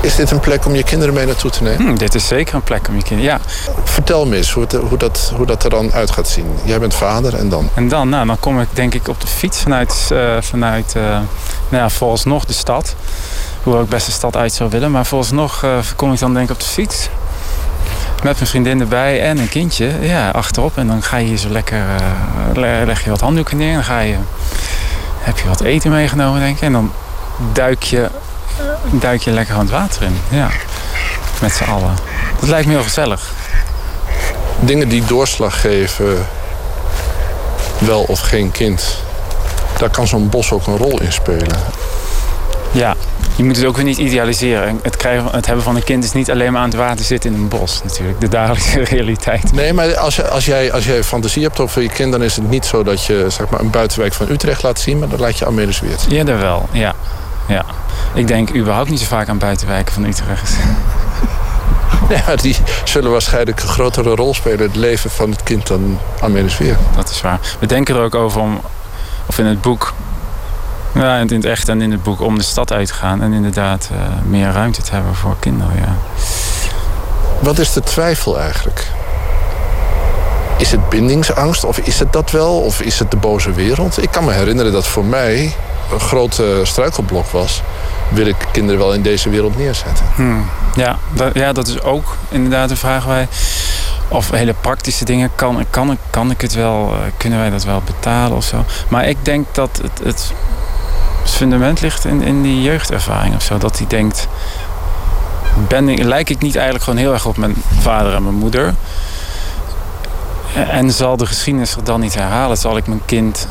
Is dit een plek om je kinderen mee naartoe te nemen? Hmm, dit is zeker een plek om je kinderen, ja. Vertel me eens hoe, het, hoe, dat, hoe dat er dan uit gaat zien. Jij bent vader en dan? En dan, nou, dan kom ik denk ik op de fiets vanuit, uh, vanuit uh, nou ja, vooralsnog de stad. Hoewel ik best de stad uit zou willen. Maar vooralsnog uh, kom ik dan denk ik op de fiets. Met mijn vriendin erbij en een kindje ja, achterop. En dan ga je hier zo lekker, leg je wat handdoeken neer. En dan ga je, heb je wat eten meegenomen denk ik. En dan duik je duik je lekker aan het water in. Ja, met z'n allen. Dat lijkt me heel gezellig. Dingen die doorslag geven, wel of geen kind. Daar kan zo'n bos ook een rol in spelen. Ja, je moet het ook weer niet idealiseren. En Het, krijgen, het hebben van een kind is niet alleen maar aan het water zitten in een bos natuurlijk. De dagelijkse realiteit. Nee, maar als, als, jij, als jij fantasie hebt over je kind... dan is het niet zo dat je zeg maar, een buitenwijk van Utrecht laat zien... maar dan laat je Amelis Weert. Eerder wel, ja. Ja. Ik denk überhaupt niet zo vaak aan buitenwijken van Utrecht. Ja, die zullen waarschijnlijk een grotere rol spelen... in het leven van het kind dan Amelis Weert. Dat is waar. We denken er ook over om, of in het boek... Ja, in het echt en in het boek om de stad uit te gaan... en inderdaad eh, meer ruimte te hebben voor kinderen, ja. Wat is de twijfel eigenlijk? Is het bindingsangst of is het dat wel? Of is het de boze wereld? Ik kan me herinneren dat voor mij een grote struikelblok was... wil ik kinderen wel in deze wereld neerzetten? Hmm. Ja, dat, ja, dat is ook inderdaad een vraag wij. Of hele praktische dingen. Kan, kan, kan ik het wel? eh, Kunnen wij dat wel betalen of zo? Maar ik denk dat het, het fundament ligt in, in die jeugdervaring of zo. Dat hij denkt. Ben ik, lijk ik niet eigenlijk gewoon heel erg op mijn vader en mijn moeder? En zal de geschiedenis zich dan niet herhalen? Zal ik mijn kind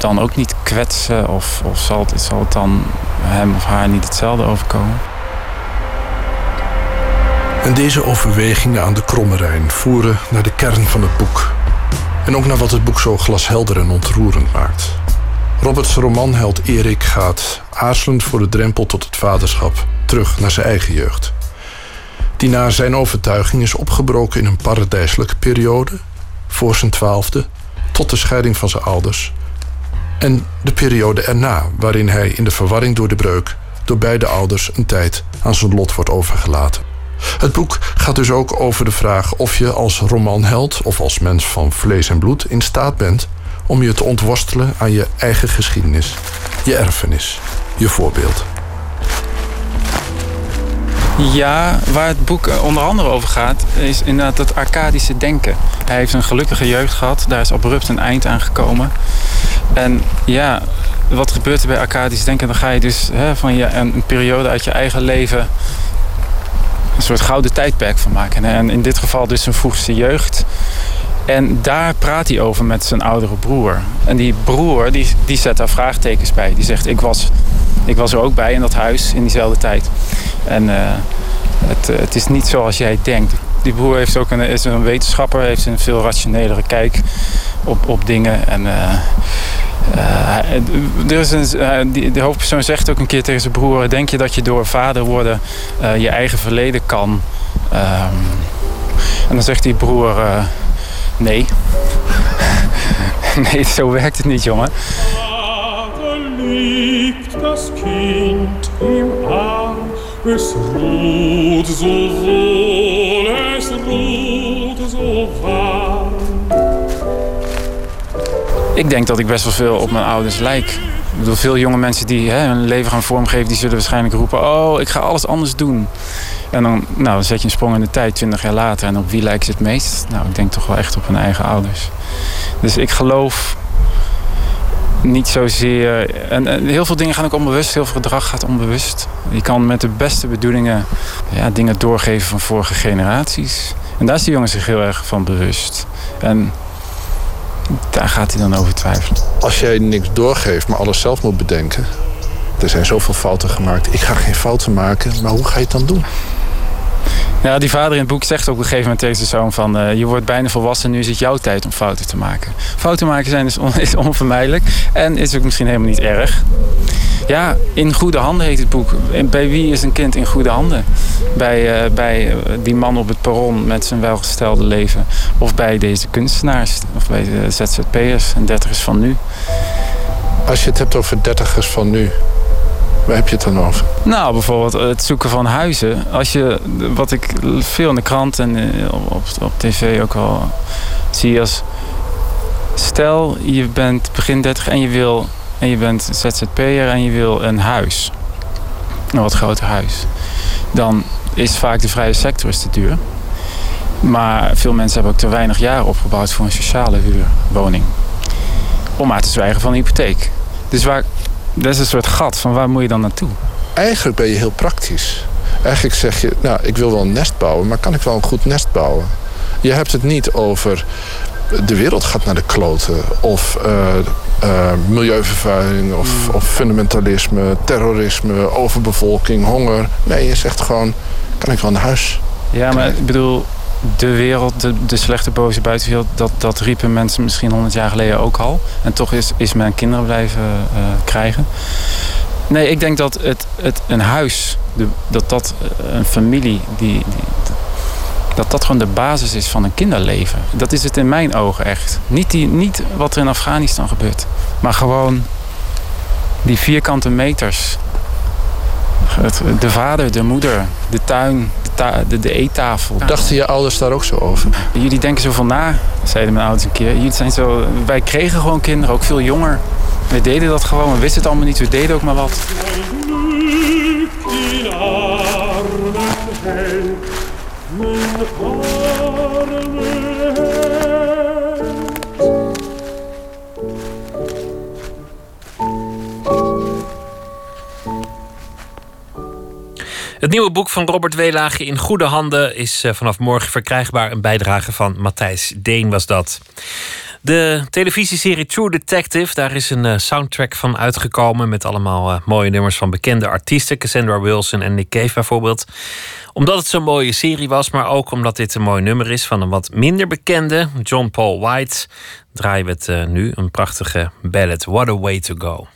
dan ook niet kwetsen? Of, of zal, het, zal het dan hem of haar niet hetzelfde overkomen? En deze overwegingen aan de Kromme Rijn voeren naar de kern van het boek. En ook naar wat het boek zo glashelder en ontroerend maakt. Roberts romanheld Erik gaat, aarzelend voor de drempel tot het vaderschap, terug naar zijn eigen jeugd. Die naar zijn overtuiging is opgebroken in een paradijselijke periode, voor zijn twaalfde, tot de scheiding van zijn ouders. En de periode erna, waarin hij in de verwarring door de breuk door beide ouders een tijd aan zijn lot wordt overgelaten. Het boek gaat dus ook over de vraag of je als romanheld of als mens van vlees en bloed in staat bent om je te ontworstelen aan je eigen geschiedenis, je erfenis, je voorbeeld. Ja, waar het boek eh, onder andere over gaat, is inderdaad dat Arcadische denken. Hij heeft een gelukkige jeugd gehad, daar is abrupt een eind aan gekomen. En ja, wat gebeurt er bij Arcadisch denken? Dan ga je dus hè, van je, een, een periode uit je eigen leven een soort gouden tijdperk van maken. En in dit geval dus zijn vroegste jeugd. En daar praat hij over met zijn oudere broer. En die broer die, die zet daar vraagtekens bij. Die zegt, ik was, ik was er ook bij in dat huis in diezelfde tijd. En eh, het, eh, het is niet zoals jij denkt. Die broer heeft ook een, is een wetenschapper, heeft een veel rationelere kijk op, op dingen. En, eh, er is een, die, de hoofdpersoon zegt ook een keer tegen zijn broer: Denk je dat je door vader worden je eigen verleden kan? Ehm, en dan zegt die broer: Nee. nee, zo werkt het niet, jongen. liegt das Kind im Arm. Es ruht so wohl, es ruht so warm. Ik denk dat ik best wel veel op mijn ouders lijk. Ik bedoel, veel jonge mensen die hè, hun leven gaan vormgeven, die zullen waarschijnlijk roepen: Oh, ik ga alles anders doen. En dan, nou, dan zet je een sprong in de tijd, 20 jaar later. En op wie lijkt ze het meest? Nou, ik denk toch wel echt op hun eigen ouders. Dus ik geloof niet zozeer. En, heel veel dingen gaan ook onbewust, heel veel gedrag gaat onbewust. Je kan met de beste bedoelingen ja, dingen doorgeven van vorige generaties. En daar is die jongen zich heel erg van bewust. En daar gaat hij dan over twijfelen. Als jij niks doorgeeft, maar alles zelf moet bedenken. Er zijn zoveel fouten gemaakt. Ik ga geen fouten maken, maar hoe ga je het dan doen? Ja, die vader in het boek zegt op een gegeven moment tegen zijn zoon van... eh, je wordt bijna volwassen, nu is het jouw tijd om fouten te maken. Fouten maken zijn dus is onvermijdelijk en is ook misschien helemaal niet erg. Ja, In Goede Handen heet het boek. Bij wie is een kind in goede handen? Bij, eh, bij eh, die man op het perron met zijn welgestelde leven. Of bij deze kunstenaars. Of bij de ZZP'ers en dertigers van nu. Als je het hebt over dertigers van nu, waar heb je het dan over? Nou, bijvoorbeeld het zoeken van huizen. Als je, wat ik veel in de krant en eh, op, tv ook al zie als... Stel, je bent begin 30 en je, wil, en je bent ZZP'er en je wil een huis. Een wat groter huis. Dan is vaak de vrije sector is te duur. Maar veel mensen hebben ook te weinig jaren opgebouwd voor een sociale huurwoning. Om maar te zwijgen van een hypotheek. Dus waar, dat is een soort gat van waar moet je dan naartoe? Eigenlijk ben je heel praktisch. Eigenlijk zeg je, nou, ik wil wel een nest bouwen, maar kan ik wel een goed nest bouwen? Je hebt het niet over de wereld gaat naar de kloten. Of eh, eh, milieuvervuiling, of, of fundamentalisme, terrorisme, overbevolking, honger. Nee, je zegt gewoon, kan ik wel een huis? Ja, maar ik bedoel, de wereld, de, de slechte boze buitenwereld, dat, dat riepen mensen misschien honderd jaar geleden ook al. En toch is, is men kinderen blijven eh, krijgen. Nee, ik denk dat het, het een huis, de, dat dat een familie, die, die, dat dat gewoon de basis is van een kinderleven. Dat is het in mijn ogen echt. Niet, die, niet wat er in Afghanistan gebeurt, maar gewoon die vierkante meters. De vader, de moeder, de tuin, de, de, de eettafel. Dachten je ouders daar ook zo over? Jullie denken zoveel na, zeiden mijn ouders een keer. Jullie zijn zo, wij kregen gewoon kinderen, ook veel jonger. We deden dat gewoon, we wisten het allemaal niet, we deden ook maar wat. Het nieuwe boek van Robert Weelage in goede handen is eh, vanaf morgen verkrijgbaar. Een bijdrage van Matthijs Deen was dat. De televisieserie True Detective, daar is een uh, soundtrack van uitgekomen. Met allemaal uh, mooie nummers van bekende artiesten. Cassandra Wilson en Nick Cave bijvoorbeeld. Omdat het zo'n mooie serie was, maar ook omdat dit een mooi nummer is van een wat minder bekende, John Paul White. Draaien we het nu, een prachtige ballad. What a way to go.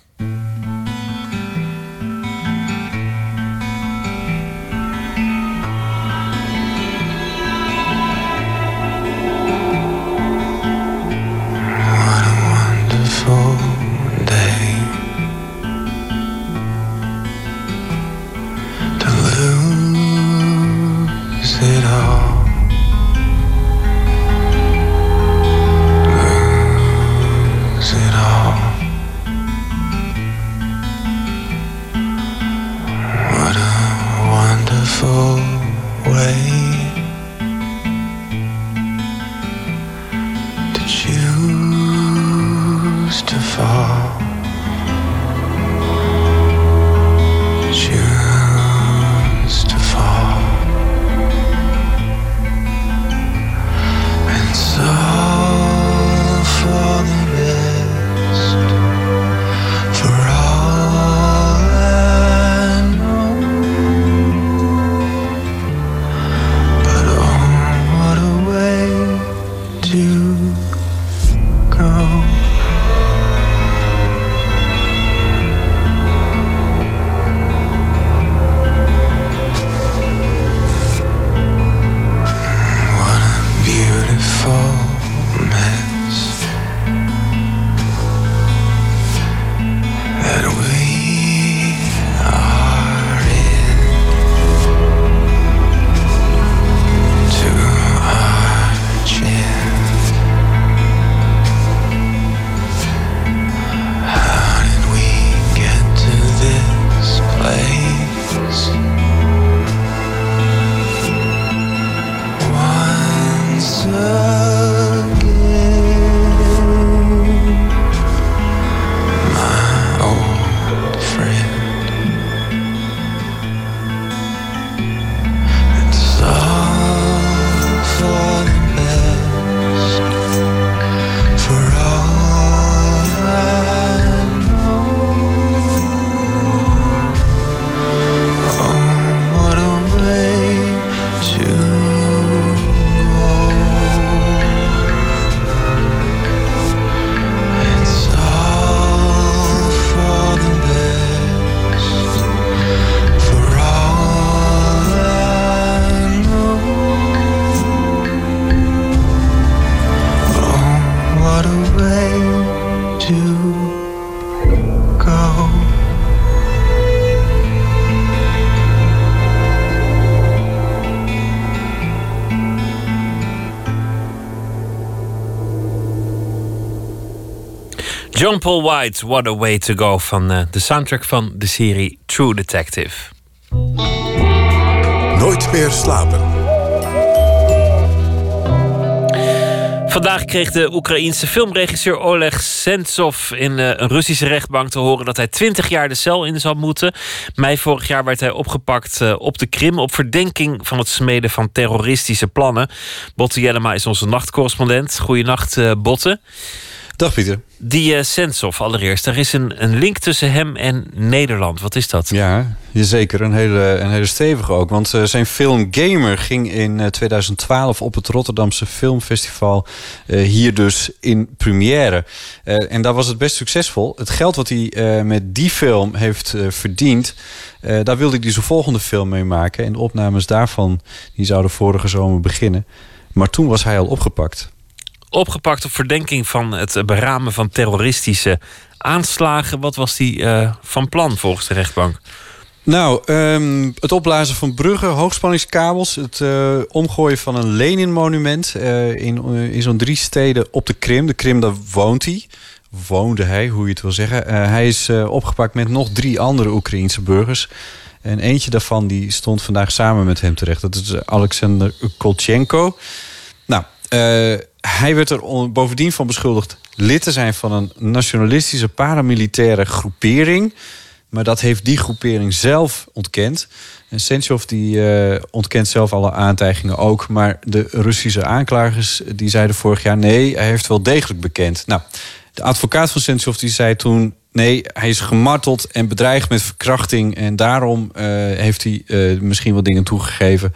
John Paul White, What a Way to Go van eh, de soundtrack van de serie True Detective. Nooit meer slapen. Vandaag kreeg de Oekraïense filmregisseur Oleg Sentsov in eh, een Russische rechtbank te horen dat hij 20 jaar de cel in zal moeten. Mei vorig jaar werd hij opgepakt eh, op de Krim op verdenking van het smeden van terroristische plannen. Botte Jellema is onze nachtcorrespondent. Goedenacht, uh, Botte. Dag Pieter. Die uh, Sensov allereerst, er is een, een link tussen hem en Nederland. Wat is dat? Ja, zeker. Een hele, een hele stevige ook. Want uh, zijn film Gamer ging in uh, 2012 op het Rotterdamse Filmfestival hier dus in première. en daar was het best succesvol. Het geld wat hij met die film heeft verdiend... daar wilde hij zijn volgende film mee maken. En de opnames daarvan die zouden vorige zomer beginnen. Maar toen was hij al opgepakt opgepakt op verdenking van het beramen van terroristische aanslagen. Wat was die uh, van plan volgens de rechtbank? Nou, um, het opblazen van bruggen, hoogspanningskabels... het uh, omgooien van een Lenin-monument uh, in, in zo'n drie steden op de Krim. De Krim, daar woont hij. Woonde hij, hoe je het wil zeggen. hij is opgepakt met nog drie andere Oekraïense burgers. En eentje daarvan die stond vandaag samen met hem terecht. Dat is Alexander Kolchenko. Nou, hij werd er bovendien van beschuldigd lid te zijn van een nationalistische paramilitaire groepering. Maar dat heeft die groepering zelf ontkend. En Sentsov die uh, ontkent zelf alle aantijgingen ook. Maar de Russische aanklagers die zeiden vorig jaar... nee, hij heeft wel degelijk bekend. Nou, de advocaat van Sentsov die zei toen... nee, hij is gemarteld en bedreigd met verkrachting... en daarom uh, heeft hij misschien wat dingen toegegeven.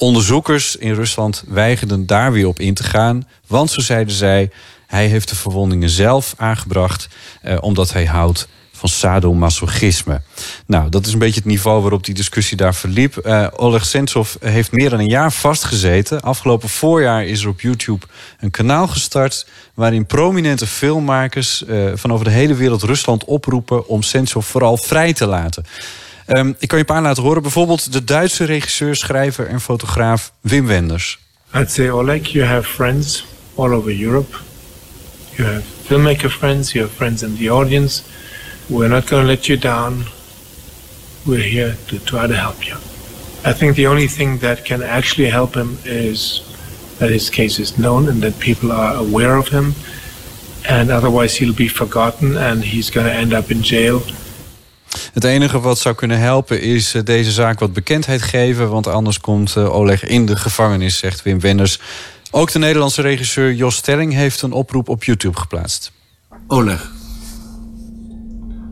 Onderzoekers in Rusland weigerden daar weer op in te gaan. Want, zo zeiden zij, hij heeft de verwondingen zelf aangebracht... Eh, omdat hij houdt van sadomasochisme. Nou, dat is een beetje het niveau waarop die discussie daar verliep. Uh, Oleg Sentsov heeft meer dan een jaar vastgezeten. Afgelopen voorjaar is er op YouTube een kanaal gestart... waarin prominente filmmakers uh, van over de hele wereld Rusland oproepen... om Sentsov vooral vrij te laten. Um, ik kan je een paar laten horen. Bijvoorbeeld de Duitse regisseur, schrijver en fotograaf Wim Wenders. I'd say, Oleg, you have friends all over Europe. You have filmmaker friends, you have friends in the audience. We're not going to let you down. We're here to try to help you. I think the only thing that can actually help him is that his case is known and that people are aware of him. And otherwise, he'll be forgotten and he's going to end up in jail. Het enige wat zou kunnen helpen is eh, deze zaak wat bekendheid geven. Want anders komt eh, Oleg in de gevangenis, zegt Wim Wenders. Ook de Nederlandse regisseur Jos Stelling heeft een oproep op YouTube geplaatst. Oleg.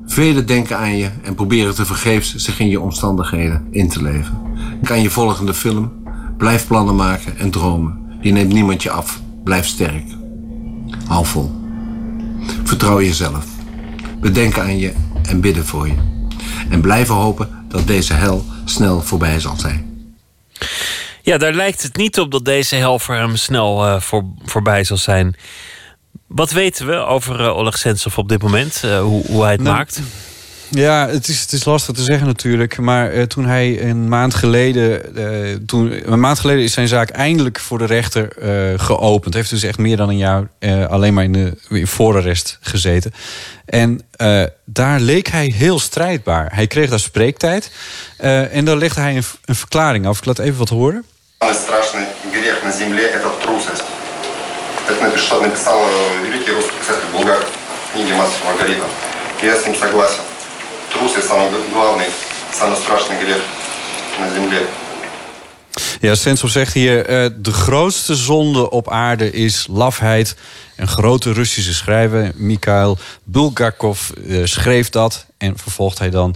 Velen denken aan je en proberen te vergeefs zich in je omstandigheden in te leven. Kan je volgende film. Blijf plannen maken en dromen. Die neemt niemand je af. Blijf sterk. Hou vol. Vertrouw jezelf. Bedenken aan je en bidden voor je. En blijven hopen dat deze hel snel voorbij zal zijn. Ja, daar lijkt het niet op dat deze hel voor hem snel uh, voor, voorbij zal zijn. Wat weten we over uh, Oleg Sentsov op dit moment? Uh, hoe, hoe hij het nou, maakt? Ja, het is, het is lastig te zeggen natuurlijk. Maar uh, toen hij een maand geleden. Uh, toen, een maand geleden is zijn zaak eindelijk voor de rechter uh, geopend. Heeft dus echt meer dan een jaar alleen maar in de in voorarrest gezeten. En daar leek hij heel strijdbaar. Hij kreeg daar spreektijd. en daar legde hij een, een verklaring af. Ik laat even wat horen. страшный грех на земле – это трусость. Это написал, написал великий русский писатель Булгаков в книге «Мастер Маргарита». Я с ним согласен. Трусость – самый главный, самый страшный грех на земле. Ja, Sensov zegt hier: uh, de grootste zonde op aarde is lafheid. Een grote Russische schrijver, Mikhail Bulgakov, uh, schreef dat. En vervolgt hij dan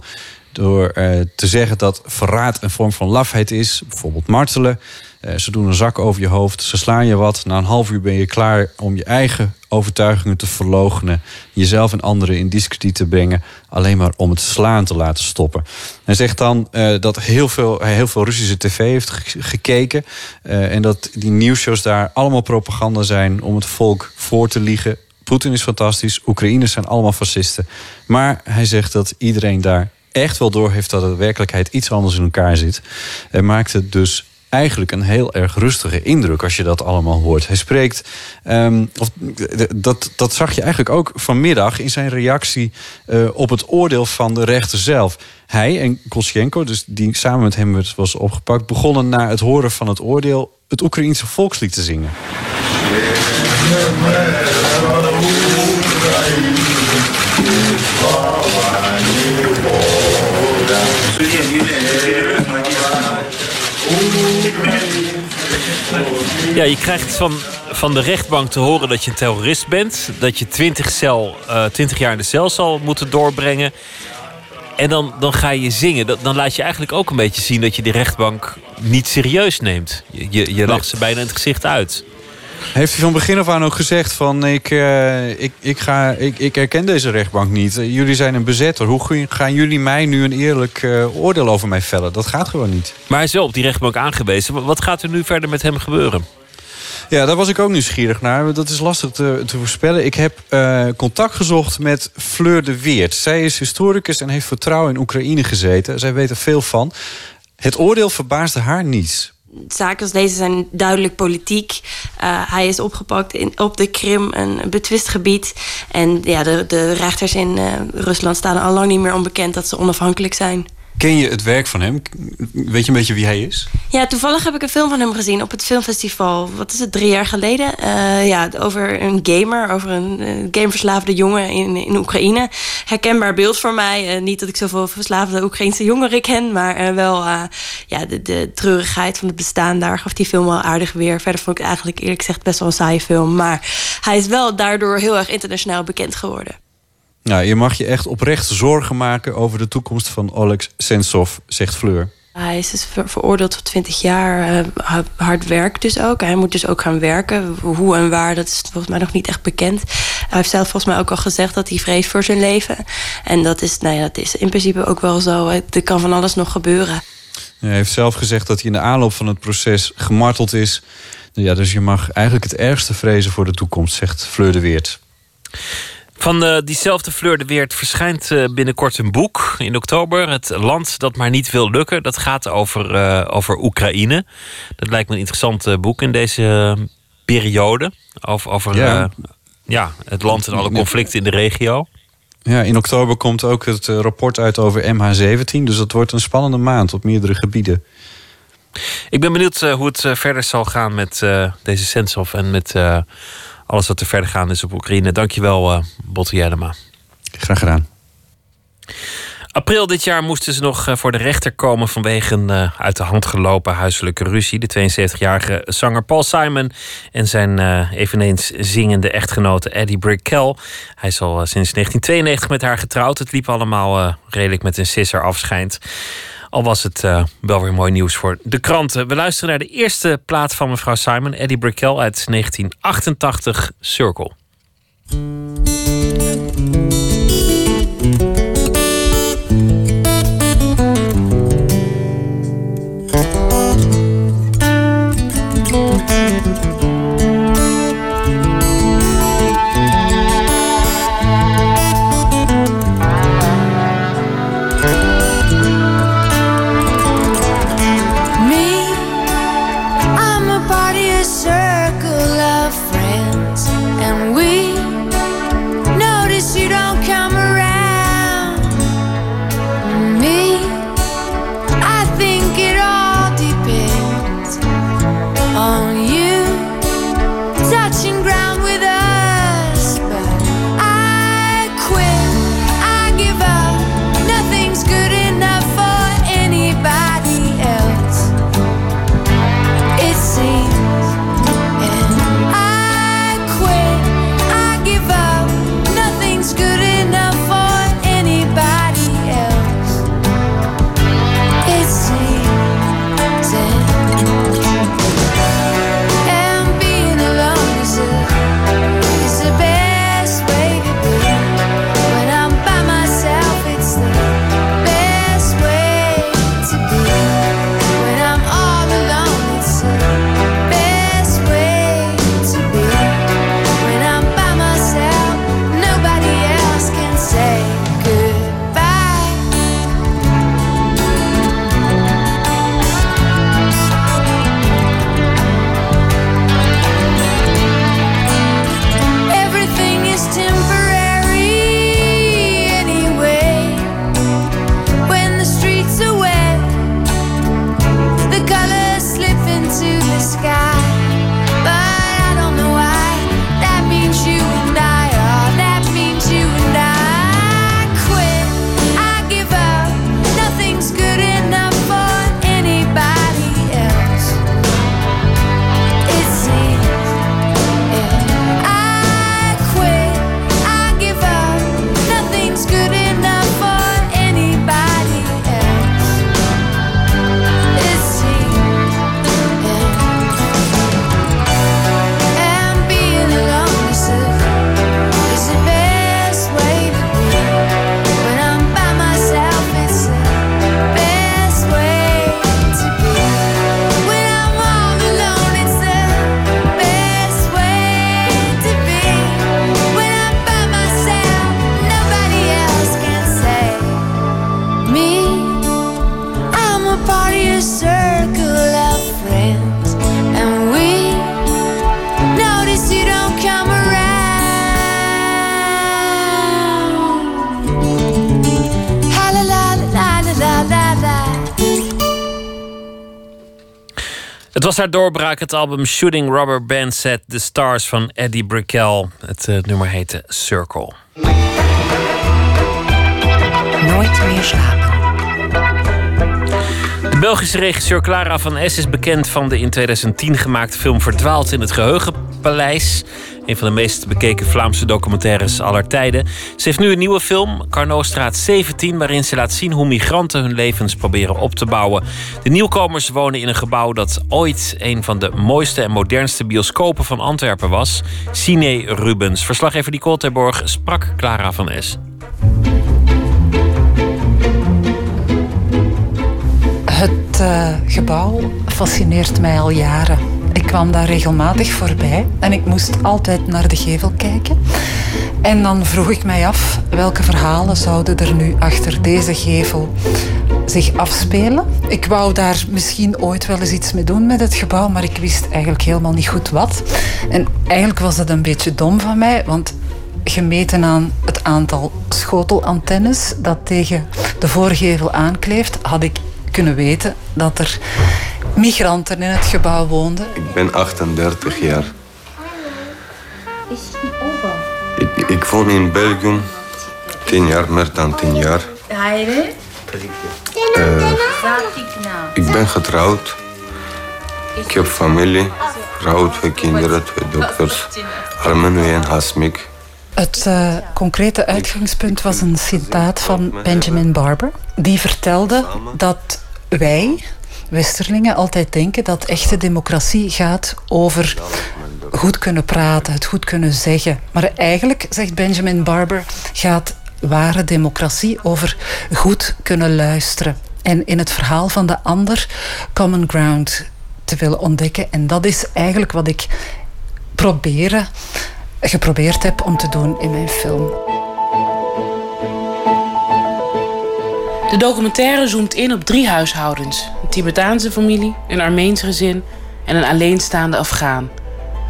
door uh, te zeggen dat verraad een vorm van lafheid is. Bijvoorbeeld martelen. Uh, ze doen een zak over je hoofd, ze slaan je wat. Na een half uur ben je klaar om je eigen overtuigingen te verloochenen. Jezelf en anderen in discrediet te brengen. Alleen maar om het slaan te laten stoppen. Hij zegt dan uh, dat heel veel, hij heel veel Russische tv heeft gekeken. Uh, en dat die nieuwsshows daar allemaal propaganda zijn om het volk voor te liegen. Poetin is fantastisch, Oekraïners zijn allemaal fascisten. Maar hij zegt dat iedereen daar echt wel door heeft dat de werkelijkheid iets anders in elkaar zit. En maakt het dus eigenlijk een heel erg rustige indruk als je dat allemaal hoort. Hij spreekt, um, of, dat, dat zag je eigenlijk ook vanmiddag in zijn reactie uh, op het oordeel van de rechter zelf. Hij en Kolchenko, dus die samen met hem was opgepakt, begonnen na het horen van het oordeel het Oekraïense volkslied te zingen. Ja, je krijgt van, van de rechtbank te horen dat je een terrorist bent. Dat je 20, cel, eh 20 jaar in de cel zal moeten doorbrengen. En dan, dan ga je zingen. Dat, dan laat je eigenlijk ook een beetje zien dat je die rechtbank niet serieus neemt. Je, je, je lacht ze bijna in het gezicht uit. Heeft hij van begin af aan ook gezegd van ik, eh, ik, ik, ga, ik, ik herken deze rechtbank niet. Eh, Jullie zijn een bezetter. Hoe gaan jullie mij nu een eerlijk eh, oordeel over mij vellen? Dat gaat gewoon niet. Maar hij is wel op die rechtbank aangewezen. Wat- gaat er nu verder met hem gebeuren? Ja, daar was ik ook nieuwsgierig naar. Dat is lastig te, te voorspellen. Ik heb contact gezocht met Fleur de Weert. Zij is historicus en heeft vertrouwen in Oekraïne gezeten. Zij weet er veel van. Het oordeel verbaasde haar niets. Zaken als deze zijn duidelijk politiek. Eh, hij is opgepakt in, op de Krim, een betwist gebied. En ja, de, de rechters in eh, Rusland staan al lang niet meer onbekend dat ze onafhankelijk zijn. Ken je het werk van hem? Weet je een beetje wie hij is? Ja, toevallig heb ik een film van hem gezien op het filmfestival. Wat is het, drie jaar geleden? Eh, ja, over een gamer, over een eh, gameverslaafde jongen in, in Oekraïne. Herkenbaar beeld voor mij. Eh, niet dat ik zoveel verslaafde Oekraïnse jongeren ken, maar wel ja, de, de treurigheid van het bestaan daar gaf die film wel aardig weer. Verder vond ik het eigenlijk eerlijk gezegd best wel een saaie film. Maar hij is wel daardoor heel erg internationaal bekend geworden. Nou, je mag je echt oprecht zorgen maken over de toekomst van Oleg Sentsov, zegt Fleur. Hij is dus ver- veroordeeld tot 20 jaar eh, ha- hard werk dus ook. Hij moet dus ook gaan werken. Hoe en waar, dat is volgens mij nog niet echt bekend. Hij heeft zelf volgens mij ook al gezegd dat hij vreest voor zijn leven. En dat is, nou ja, dat is in principe ook wel zo. Het- Er kan van alles nog gebeuren. Hij heeft zelf gezegd dat hij in de aanloop van het proces gemarteld is. Ja, dus je mag eigenlijk het ergste vrezen voor de toekomst, zegt Fleur de Weert. Van eh, diezelfde Fleur de Weert verschijnt eh, binnenkort een boek in oktober. Het land dat maar niet wil lukken. Dat gaat over, eh, over Oekraïne. Dat lijkt me een interessant boek in deze periode. Over, over Ja. ja. het land en alle conflicten in de regio. Ja, in oktober komt ook het rapport uit over MH17. Dus dat wordt een spannende maand op meerdere gebieden. Ik ben benieuwd hoe het verder zal gaan met deze Sentsov... en met alles wat er verder gaan is op Oekraïne. Dankjewel, eh Botte Jellema. Graag gedaan. April dit jaar moesten ze nog eh, voor de rechter komen vanwege een eh, uit de hand gelopen huiselijke ruzie. De 72-jarige zanger Paul Simon en zijn eveneens zingende echtgenote Eddie Brickell. Hij is al sinds 1992 met haar getrouwd. Het liep allemaal redelijk met een sisser afschijnt. Al was het eh, wel weer mooi nieuws voor de kranten. We luisteren naar de eerste plaat van mevrouw Simon, Eddie Brickell uit 1988, Circle. Was haar doorbraak, het album Shooting Rubber Band Set The Stars van Eddie Brickell. Het uh, nummer heette Circle. Nooit meer slapen. De Belgische regisseur Clara van Es is bekend van de in 2010 gemaakte film Verdwaald in het Geheugenpaleis. Een van de meest bekeken Vlaamse documentaires aller tijden. Ze heeft nu een nieuwe film, Carnotstraat 17, waarin ze laat zien hoe migranten hun levens proberen op te bouwen. De nieuwkomers wonen in een gebouw dat ooit een van de mooiste en modernste bioscopen van Antwerpen was. Cine Rubens. Verslaggever Nicole Terborg sprak Clara van Es. Het uh, gebouw fascineert mij al jaren. Kwam daar regelmatig voorbij en ik moest altijd naar de gevel kijken. En dan vroeg ik mij af welke verhalen zouden er nu achter deze gevel zich afspelen. Ik wou daar misschien ooit wel eens iets mee doen met het gebouw, maar ik wist eigenlijk helemaal niet goed wat. En eigenlijk was dat een beetje dom van mij, want gemeten aan het aantal schotelantennes dat tegen de voorgevel aankleeft, had ik kunnen weten dat er migranten in het gebouw woonden. Ik ben 38 jaar. Ik, ik woon in België 10 jaar, meer dan 10 jaar. Uh, ik ben getrouwd. Ik heb familie, vrouw, twee kinderen, twee dokters. Armenu en Hasmik. Het uh, concrete uitgangspunt was een citaat van Benjamin Barber. Die vertelde dat wij, Westerlingen, altijd denken dat echte democratie gaat over goed kunnen praten, het goed kunnen zeggen. Maar eigenlijk, zegt Benjamin Barber, gaat ware democratie over goed kunnen luisteren. En in het verhaal van de ander common ground te willen ontdekken. En dat is eigenlijk wat ik proberen, geprobeerd heb om te doen in mijn film. De documentaire zoomt in op drie huishoudens: een Tibetaanse familie, een Armeens gezin en een alleenstaande Afghaan.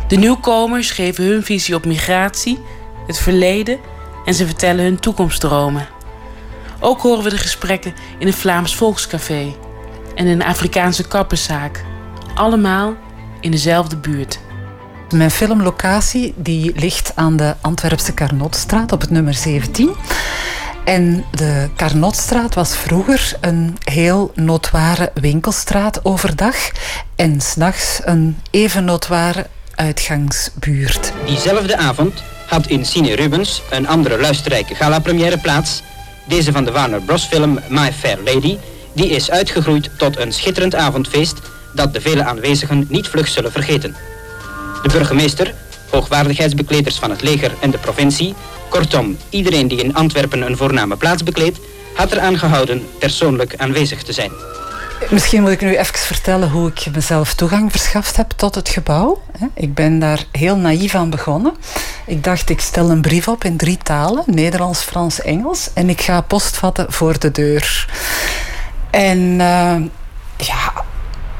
De nieuwkomers geven hun visie op migratie, het verleden en ze vertellen hun toekomstdromen. Ook horen we de gesprekken in een Vlaams volkscafé en een Afrikaanse kapperszaak. Allemaal in dezelfde buurt. Mijn filmlocatie die ligt aan de Antwerpse Carnotstraat op het nummer 17. En de Carnotstraat was vroeger een heel notoire winkelstraat overdag en s'nachts een even notoire uitgangsbuurt. Diezelfde avond had in Cine Rubens een andere luisterrijke gala-première plaats. Deze van de Warner Bros. film My Fair Lady, die is uitgegroeid tot een schitterend avondfeest dat de vele aanwezigen niet vlug zullen vergeten. De burgemeester, hoogwaardigheidsbekleders van het leger en de provincie, kortom iedereen die in Antwerpen een voorname plaats bekleedt, had er aangehouden persoonlijk aanwezig te zijn. Misschien moet ik nu even vertellen hoe ik mezelf toegang verschaft heb tot het gebouw. Ik ben daar heel naïef aan begonnen. Ik dacht, ik stel een brief op in drie talen: Nederlands, Frans, Engels. En ik ga post vatten voor de deur. En uh, ja,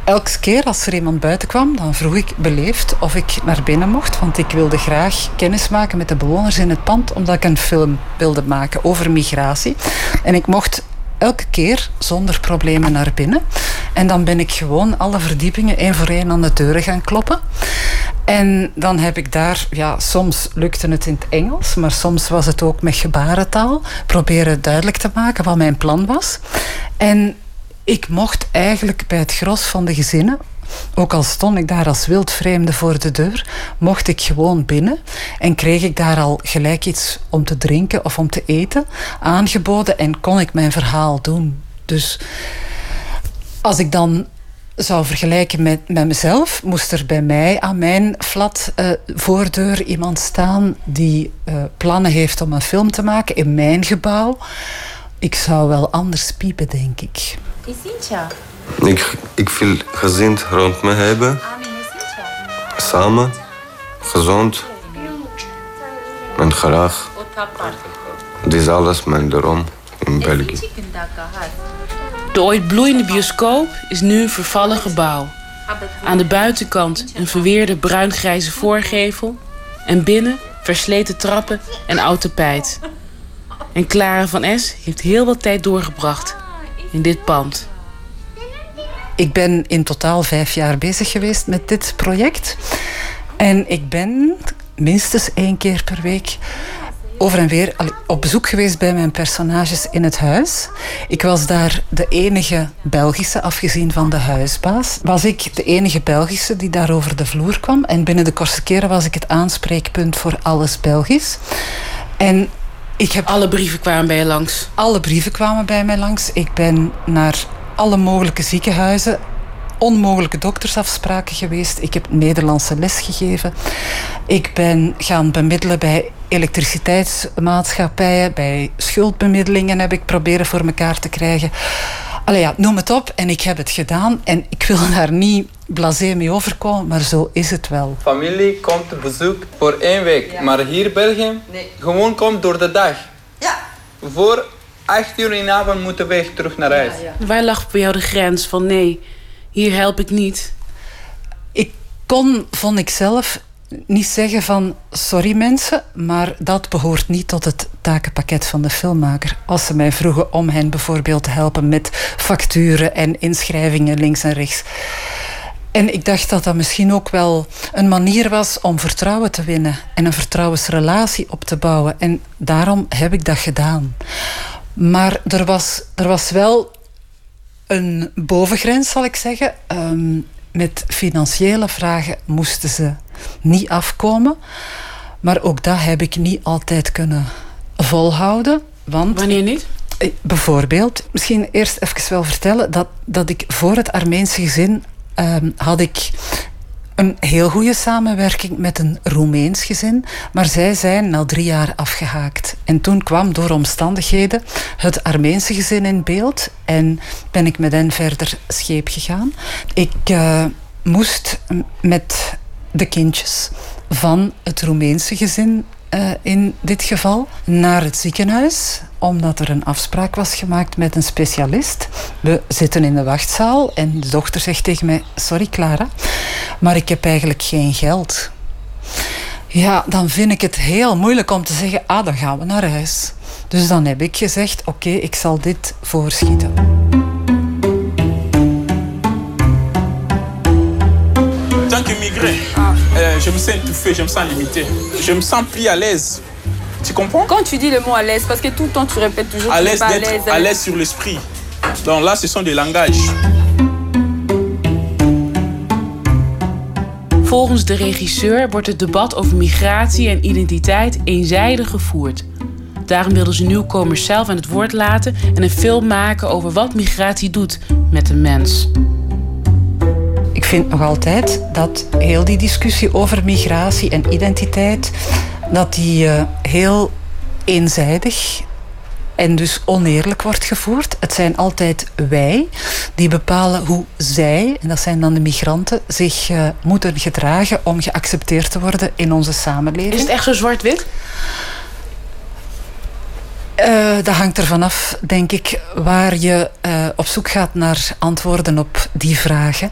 elke keer als er iemand buiten kwam, dan vroeg ik beleefd of ik naar binnen mocht. Want ik wilde graag kennis maken met de bewoners in het pand, omdat ik een film wilde maken over migratie. En ik mocht elke keer zonder problemen naar binnen. En dan ben ik gewoon alle verdiepingen één voor één aan de deuren gaan kloppen. En dan heb ik daar, ja, soms lukte het in het Engels, maar soms was het ook met gebarentaal. Proberen duidelijk te maken wat mijn plan was. En ik mocht eigenlijk bij het gros van de gezinnen, ook al stond ik daar als wildvreemde voor de deur, mocht ik gewoon binnen en kreeg ik daar al gelijk iets om te drinken of om te eten aangeboden en kon ik mijn verhaal doen. Dus als ik dan zou vergelijken met, met mezelf, moest er bij mij aan mijn flat uh, voordeur iemand staan die uh, plannen heeft om een film te maken in mijn gebouw. Ik zou wel anders piepen, denk ik. Ik, ik wil gezin rond me hebben. Samen, gezond en graag. Dit is alles mijn droom in België. De ooit bloeiende bioscoop is nu een vervallen gebouw. Aan de buitenkant een verweerde bruingrijze voorgevel. En binnen versleten trappen en oud tapijt. En Clara van S. heeft heel wat tijd doorgebracht in dit pand. Ik ben in totaal vijf jaar bezig geweest met dit project. En ik ben minstens één keer per week over en weer op bezoek geweest bij mijn personages in het huis. Ik was daar de enige Belgische, afgezien van de huisbaas. Was ik de enige Belgische die daar over de vloer kwam. En binnen de kortste keren was ik het aanspreekpunt voor alles Belgisch. En ik heb... Alle brieven kwamen bij je langs? Alle brieven kwamen bij mij langs. Ik ben naar alle mogelijke ziekenhuizen onmogelijke doktersafspraken geweest. Ik heb Nederlandse les gegeven. Ik ben gaan bemiddelen bij elektriciteitsmaatschappijen, bij schuldbemiddelingen heb ik proberen voor elkaar te krijgen. Allee ja, noem het op en ik heb het gedaan. En ik wil daar niet blasé mee overkomen, maar zo is het wel. Familie komt op bezoek voor één week. Maar hier België nee. gewoon komt door de dag. Ja. Voor acht uur in de avond moeten we terug naar huis. Ja, Waar lag bij jou de grens van nee, hier help ik niet? Ik kon, vond ik zelf, niet zeggen van sorry mensen, maar dat behoort niet tot het takenpakket van de filmmaker. Als ze mij vroegen om hen bijvoorbeeld te helpen met facturen en inschrijvingen links en rechts. En ik dacht dat dat misschien ook wel een manier was om vertrouwen te winnen en een vertrouwensrelatie op te bouwen. En daarom heb ik dat gedaan. Maar er was, er was wel een bovengrens, zal ik zeggen. Ehm, met financiële vragen moesten ze niet afkomen. Maar ook dat heb ik niet altijd kunnen volhouden. Want Wanneer niet? Eh, bijvoorbeeld, misschien eerst even wel vertellen dat, dat ik voor het Armeense gezin um, had ik een heel goede samenwerking met een Roemeens gezin, maar zij zijn na drie jaar afgehaakt. En toen kwam door omstandigheden het Armeense gezin in beeld en ben ik met hen verder scheep gegaan. Ik uh, moest met de kindjes van het Roemeense gezin uh, in dit geval naar het ziekenhuis omdat er een afspraak was gemaakt met een specialist. We zitten in de wachtzaal en de dochter zegt tegen mij: Sorry Clara, maar ik heb eigenlijk geen geld. Ja, dan vind ik het heel moeilijk om te zeggen: Ah, dan gaan we naar huis. Dus dan heb ik gezegd: Oké, ik zal dit voorschieten. tant qu'immigré, euh, je me sens étouffé, je me sens limité. Je me sens plus à l'aise. Tu comprends Quand tu dis le mot à l'aise, parce que tout le temps tu répètes toujours à l'aise à l'aise. À l'aise sur l'esprit. Donc là, ce sont des langages. Volgens de regisseur wordt het debat over migratie en identiteit eenzijdig gevoerd. Daarom wilden ze nieuwkomers zelf aan het woord laten en een film maken over wat migratie doet met een mens. Ik vind nog altijd dat heel die discussie over migratie en identiteit, dat die uh, heel eenzijdig en dus oneerlijk wordt gevoerd. Het zijn altijd wij die bepalen hoe zij, en dat zijn dan de migranten, zich uh, moeten gedragen om geaccepteerd te worden in onze samenleving. Is het echt zo zwart-wit? Uh, dat hangt ervan af, denk ik, waar je uh, op zoek gaat naar antwoorden op die vragen.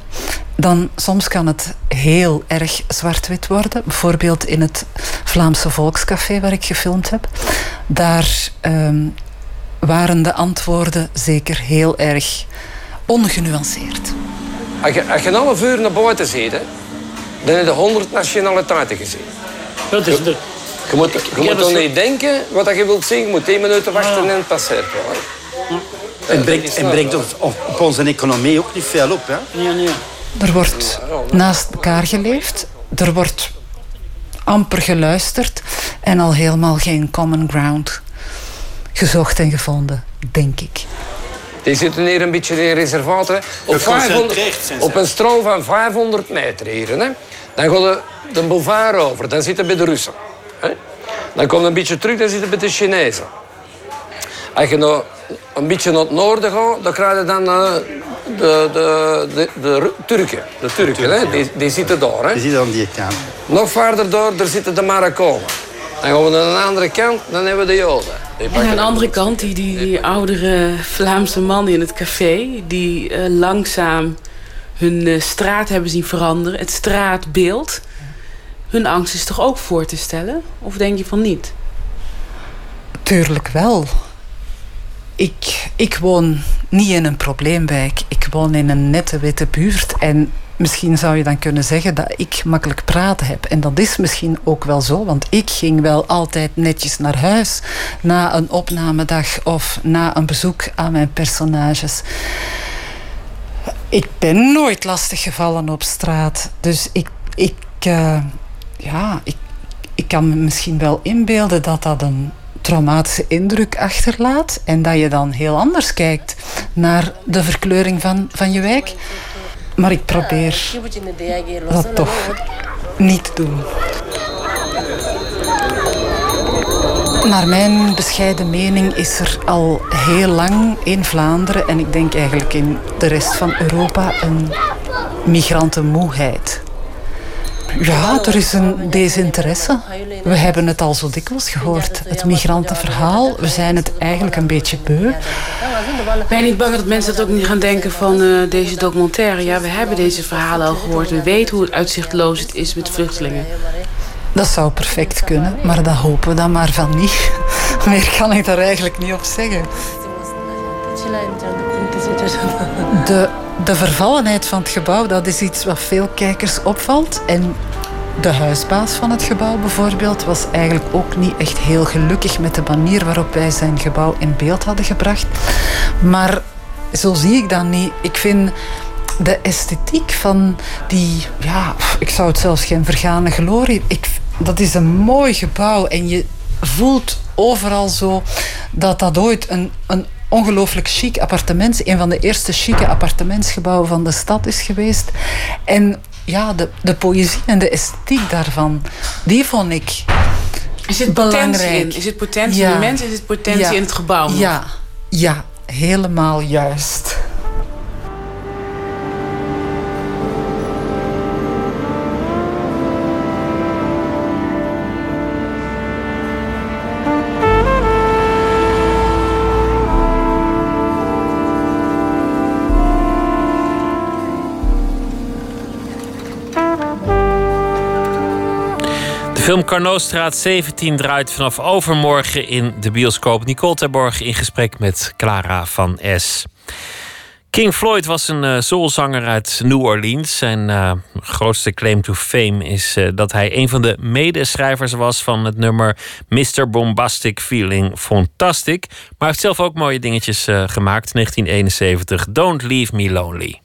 Dan soms kan het heel erg zwart-wit worden. Bijvoorbeeld in het Vlaamse Volkscafé waar ik gefilmd heb. Daar um, waren de antwoorden zeker heel erg ongenuanceerd. Als je, als je een half uur naar buiten ziet, dan heb je honderd nationaliteiten gezien. Dat is de... Je moet, je moet niet denken wat je wilt zien. Je moet 10 minuten wachten en het passeert wel. Het brengt, het brengt op, op, onze economie ook niet veel op. Hè? Ja, nee. Er wordt naast elkaar geleefd. Er wordt amper geluisterd. En al helemaal geen common ground gezocht en gevonden, denk ik. Die zitten hier een beetje in reservaten. Op, 500, op een stroom van 500 meter hier. Hè. Dan gaat de, de boulevard over. Dan zitten bij de Russen. Hè. Dan komt een beetje terug, dan zitten bij de Chinezen. Als je nou een beetje naar het noorden gaat, dan krijg je dan uh, de, de, de, de, Turken. De Turken, hè? Die, die zitten daar. Hè? Die zitten aan die kant. Nog verder door, daar zitten de Marokkanen. Dan gaan we naar de andere kant, dan hebben we de Joden. En aan de andere kant, die, die, die oudere Vlaamse mannen in het café... die uh, langzaam hun uh, straat hebben zien veranderen. Het straatbeeld. Hun angst is toch ook voor te stellen? Of denk je van niet? Tuurlijk wel. Ik, ik woon niet in een probleemwijk. Ik woon in een nette witte buurt. En misschien zou je dan kunnen zeggen dat ik makkelijk praten heb. En dat is misschien ook wel zo, want ik ging wel altijd netjes naar huis na een opnamedag of na een bezoek aan mijn personages. Ik ben nooit lastig gevallen op straat. Dus ik, ik, uh, ja, ik, ik kan me misschien wel inbeelden dat dat een traumatische indruk achterlaat en dat je dan heel anders kijkt naar de verkleuring van, van je wijk. Maar ik probeer dat toch niet te doen. Naar mijn bescheiden mening is er al heel lang in Vlaanderen en ik denk eigenlijk in de rest van Europa een migrantenmoeheid. Ja, er is een desinteresse. We hebben het al zo dikwijls gehoord. Het migrantenverhaal. We zijn het eigenlijk een beetje beu. Ben je niet bang dat mensen dat ook niet gaan denken van uh, deze documentaire? Ja, we hebben deze verhalen al gehoord. We weten hoe uitzichtloos het is met vluchtelingen. Dat zou perfect kunnen, maar dat hopen we dan maar van niet. Meer kan ik daar eigenlijk niet op zeggen. De de vervallenheid van het gebouw, dat is iets wat veel kijkers opvalt. En de huisbaas van het gebouw bijvoorbeeld was eigenlijk ook niet echt heel gelukkig met de manier waarop wij zijn gebouw in beeld hadden gebracht. Maar zo zie ik dat niet. Ik vind de esthetiek van die, ja, ik zou het zelfs geen vergane glorie. Ik, dat is een mooi gebouw en je voelt overal zo dat dat ooit een, een ongelooflijk chic appartement. Een van de eerste chique appartementsgebouwen van de stad is geweest. En ja, de, de poëzie en de esthetiek daarvan, die vond ik is het belangrijk. In? Is het potentie in de mens? Is het potentie in het gebouw? Ja, ja, helemaal juist. Film Carnotstraat 17 draait vanaf overmorgen in de bioscoop. Nicole Terborg in gesprek met Clara van S. King Floyd was een uh, soulzanger uit New Orleans. Zijn uh, grootste claim to fame is uh, dat hij een van de medeschrijvers was van het nummer Mr. Bombastic Feeling Fantastic. Maar hij heeft zelf ook mooie dingetjes gemaakt. 1971, Don't Leave Me Lonely.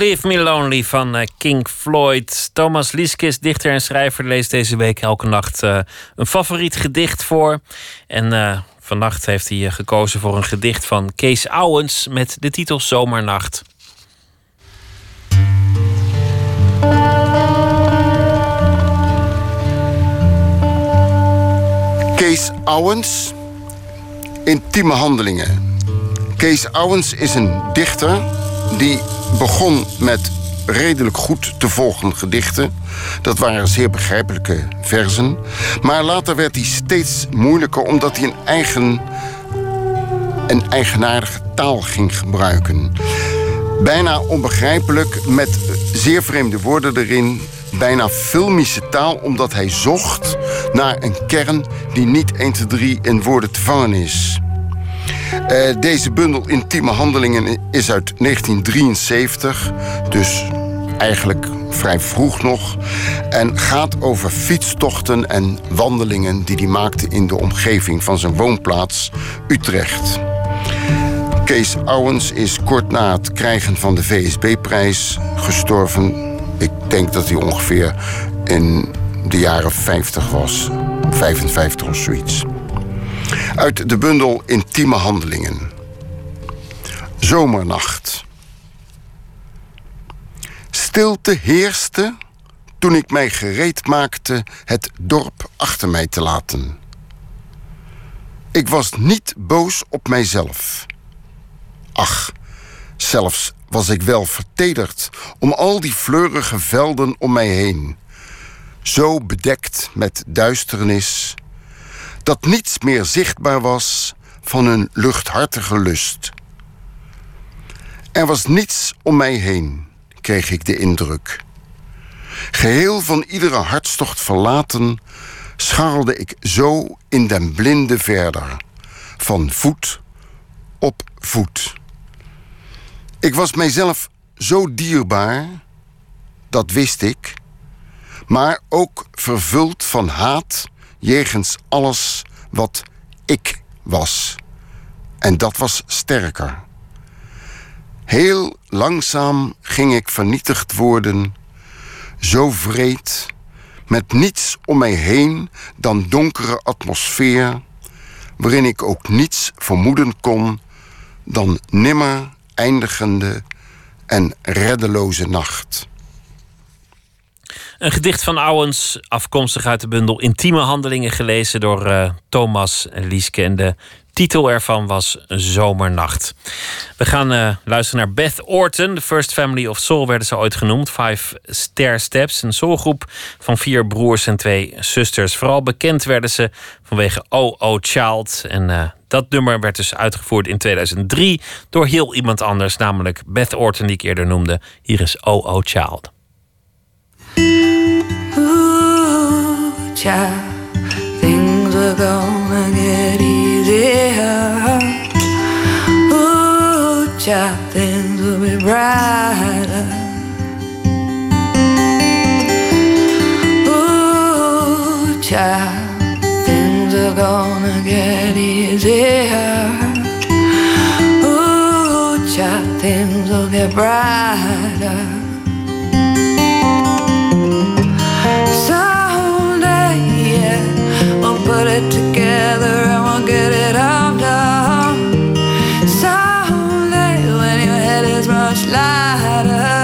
Leave Me Lonely van uh, King Floyd. Thomas Lieskis, dichter en schrijver, leest deze week elke nacht uh, een favoriet gedicht voor. En uh, vannacht heeft hij gekozen voor een gedicht van Kees Ouwens met de titel Zomernacht. Kees Ouwens, Intieme Handelingen. Kees Ouwens is een dichter die begon met redelijk goed te volgen gedichten. Dat waren zeer begrijpelijke verzen. Maar later werd hij steeds moeilijker omdat hij een eigen een eigenaardige taal ging gebruiken. Bijna onbegrijpelijk, met zeer vreemde woorden erin. Bijna filmische taal, omdat hij zocht naar een kern die niet 1, 2, 3 in woorden te vangen is. Uh, deze bundel Intieme Handelingen is uit 1973, dus eigenlijk vrij vroeg nog. En gaat over fietstochten en wandelingen die hij maakte in de omgeving van zijn woonplaats Utrecht. Kees Ouwens is kort na het krijgen van de VSB-prijs gestorven. Ik denk dat hij ongeveer in de jaren 50 was, 55 of zoiets. Uit de bundel Intieme Handelingen. Zomernacht. Stilte heerste toen ik mij gereed maakte het dorp achter mij te laten. Ik was niet boos op mijzelf. Ach, zelfs was ik wel vertederd om al die fleurige velden om mij heen, zo bedekt met duisternis dat niets meer zichtbaar was van een luchthartige lust. Er was niets om mij heen, kreeg ik de indruk. Geheel van iedere hartstocht verlaten, scharrelde ik zo in den blinde verder, van voet op voet. Ik was mijzelf zo dierbaar, dat wist ik, maar ook vervuld van haat jegens alles wat ik was. En dat was sterker. Heel langzaam ging ik vernietigd worden, zo vreed, met niets om mij heen dan donkere atmosfeer, waarin ik ook niets vermoeden kon dan nimmer eindigende en reddeloze nacht. Een gedicht van Ouwens, afkomstig uit de bundel Intieme Handelingen, gelezen door uh, Thomas Lieske. En de titel ervan was Zomernacht. We gaan uh, luisteren naar Beth Orton. De First Family of Soul werden ze ooit genoemd. Five Stair Steps, een soulgroep van vier broers en twee zusters. Vooral bekend werden ze vanwege Oh Child. En uh, dat nummer werd dus uitgevoerd in 2003 door heel iemand anders, namelijk Beth Orton, die ik eerder noemde. Hier is Oh Child. Ooh, child, things are gonna get easier. Ooh, child, things will be brighter. Ooh, child, things are gonna get easier. Ooh, child, things will get brighter. Put it together and we'll get it all done. When your head is much lighter.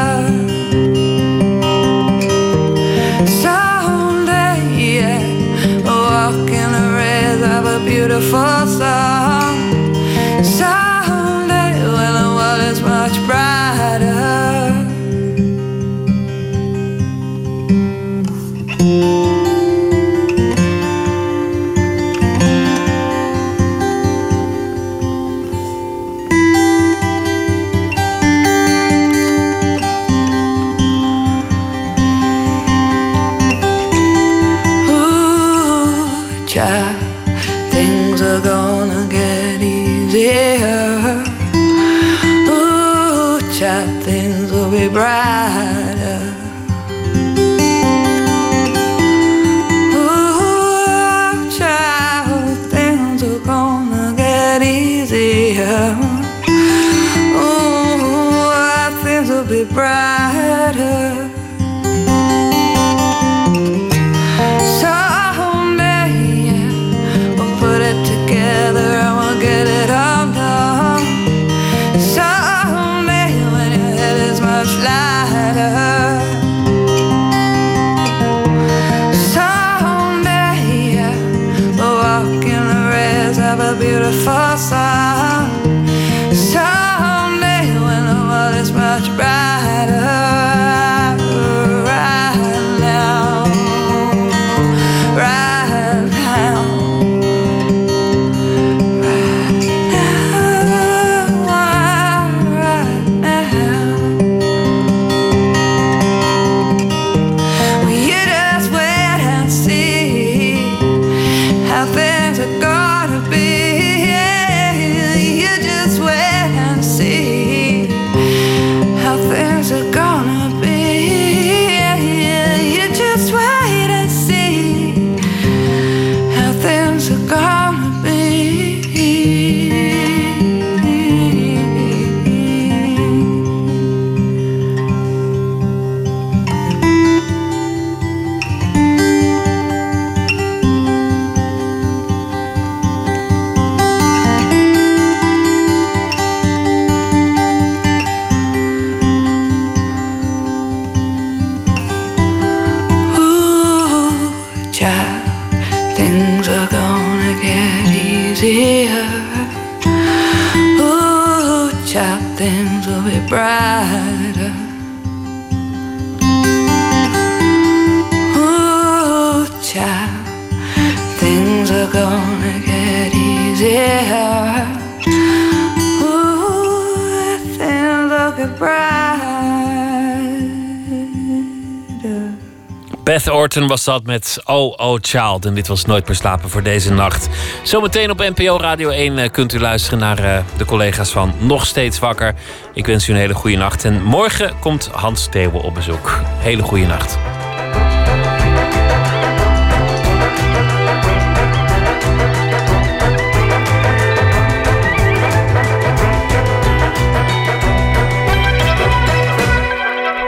Was dat met Oh Oh Child. En dit was Nooit meer slapen voor deze nacht. Zometeen op NPO Radio 1 eh, kunt u luisteren naar eh, de collega's van Nog Steeds Wakker. Ik wens u een hele goede nacht. En morgen komt Hans Theeuwen op bezoek. Hele goede nacht.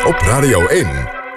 Op Radio 1.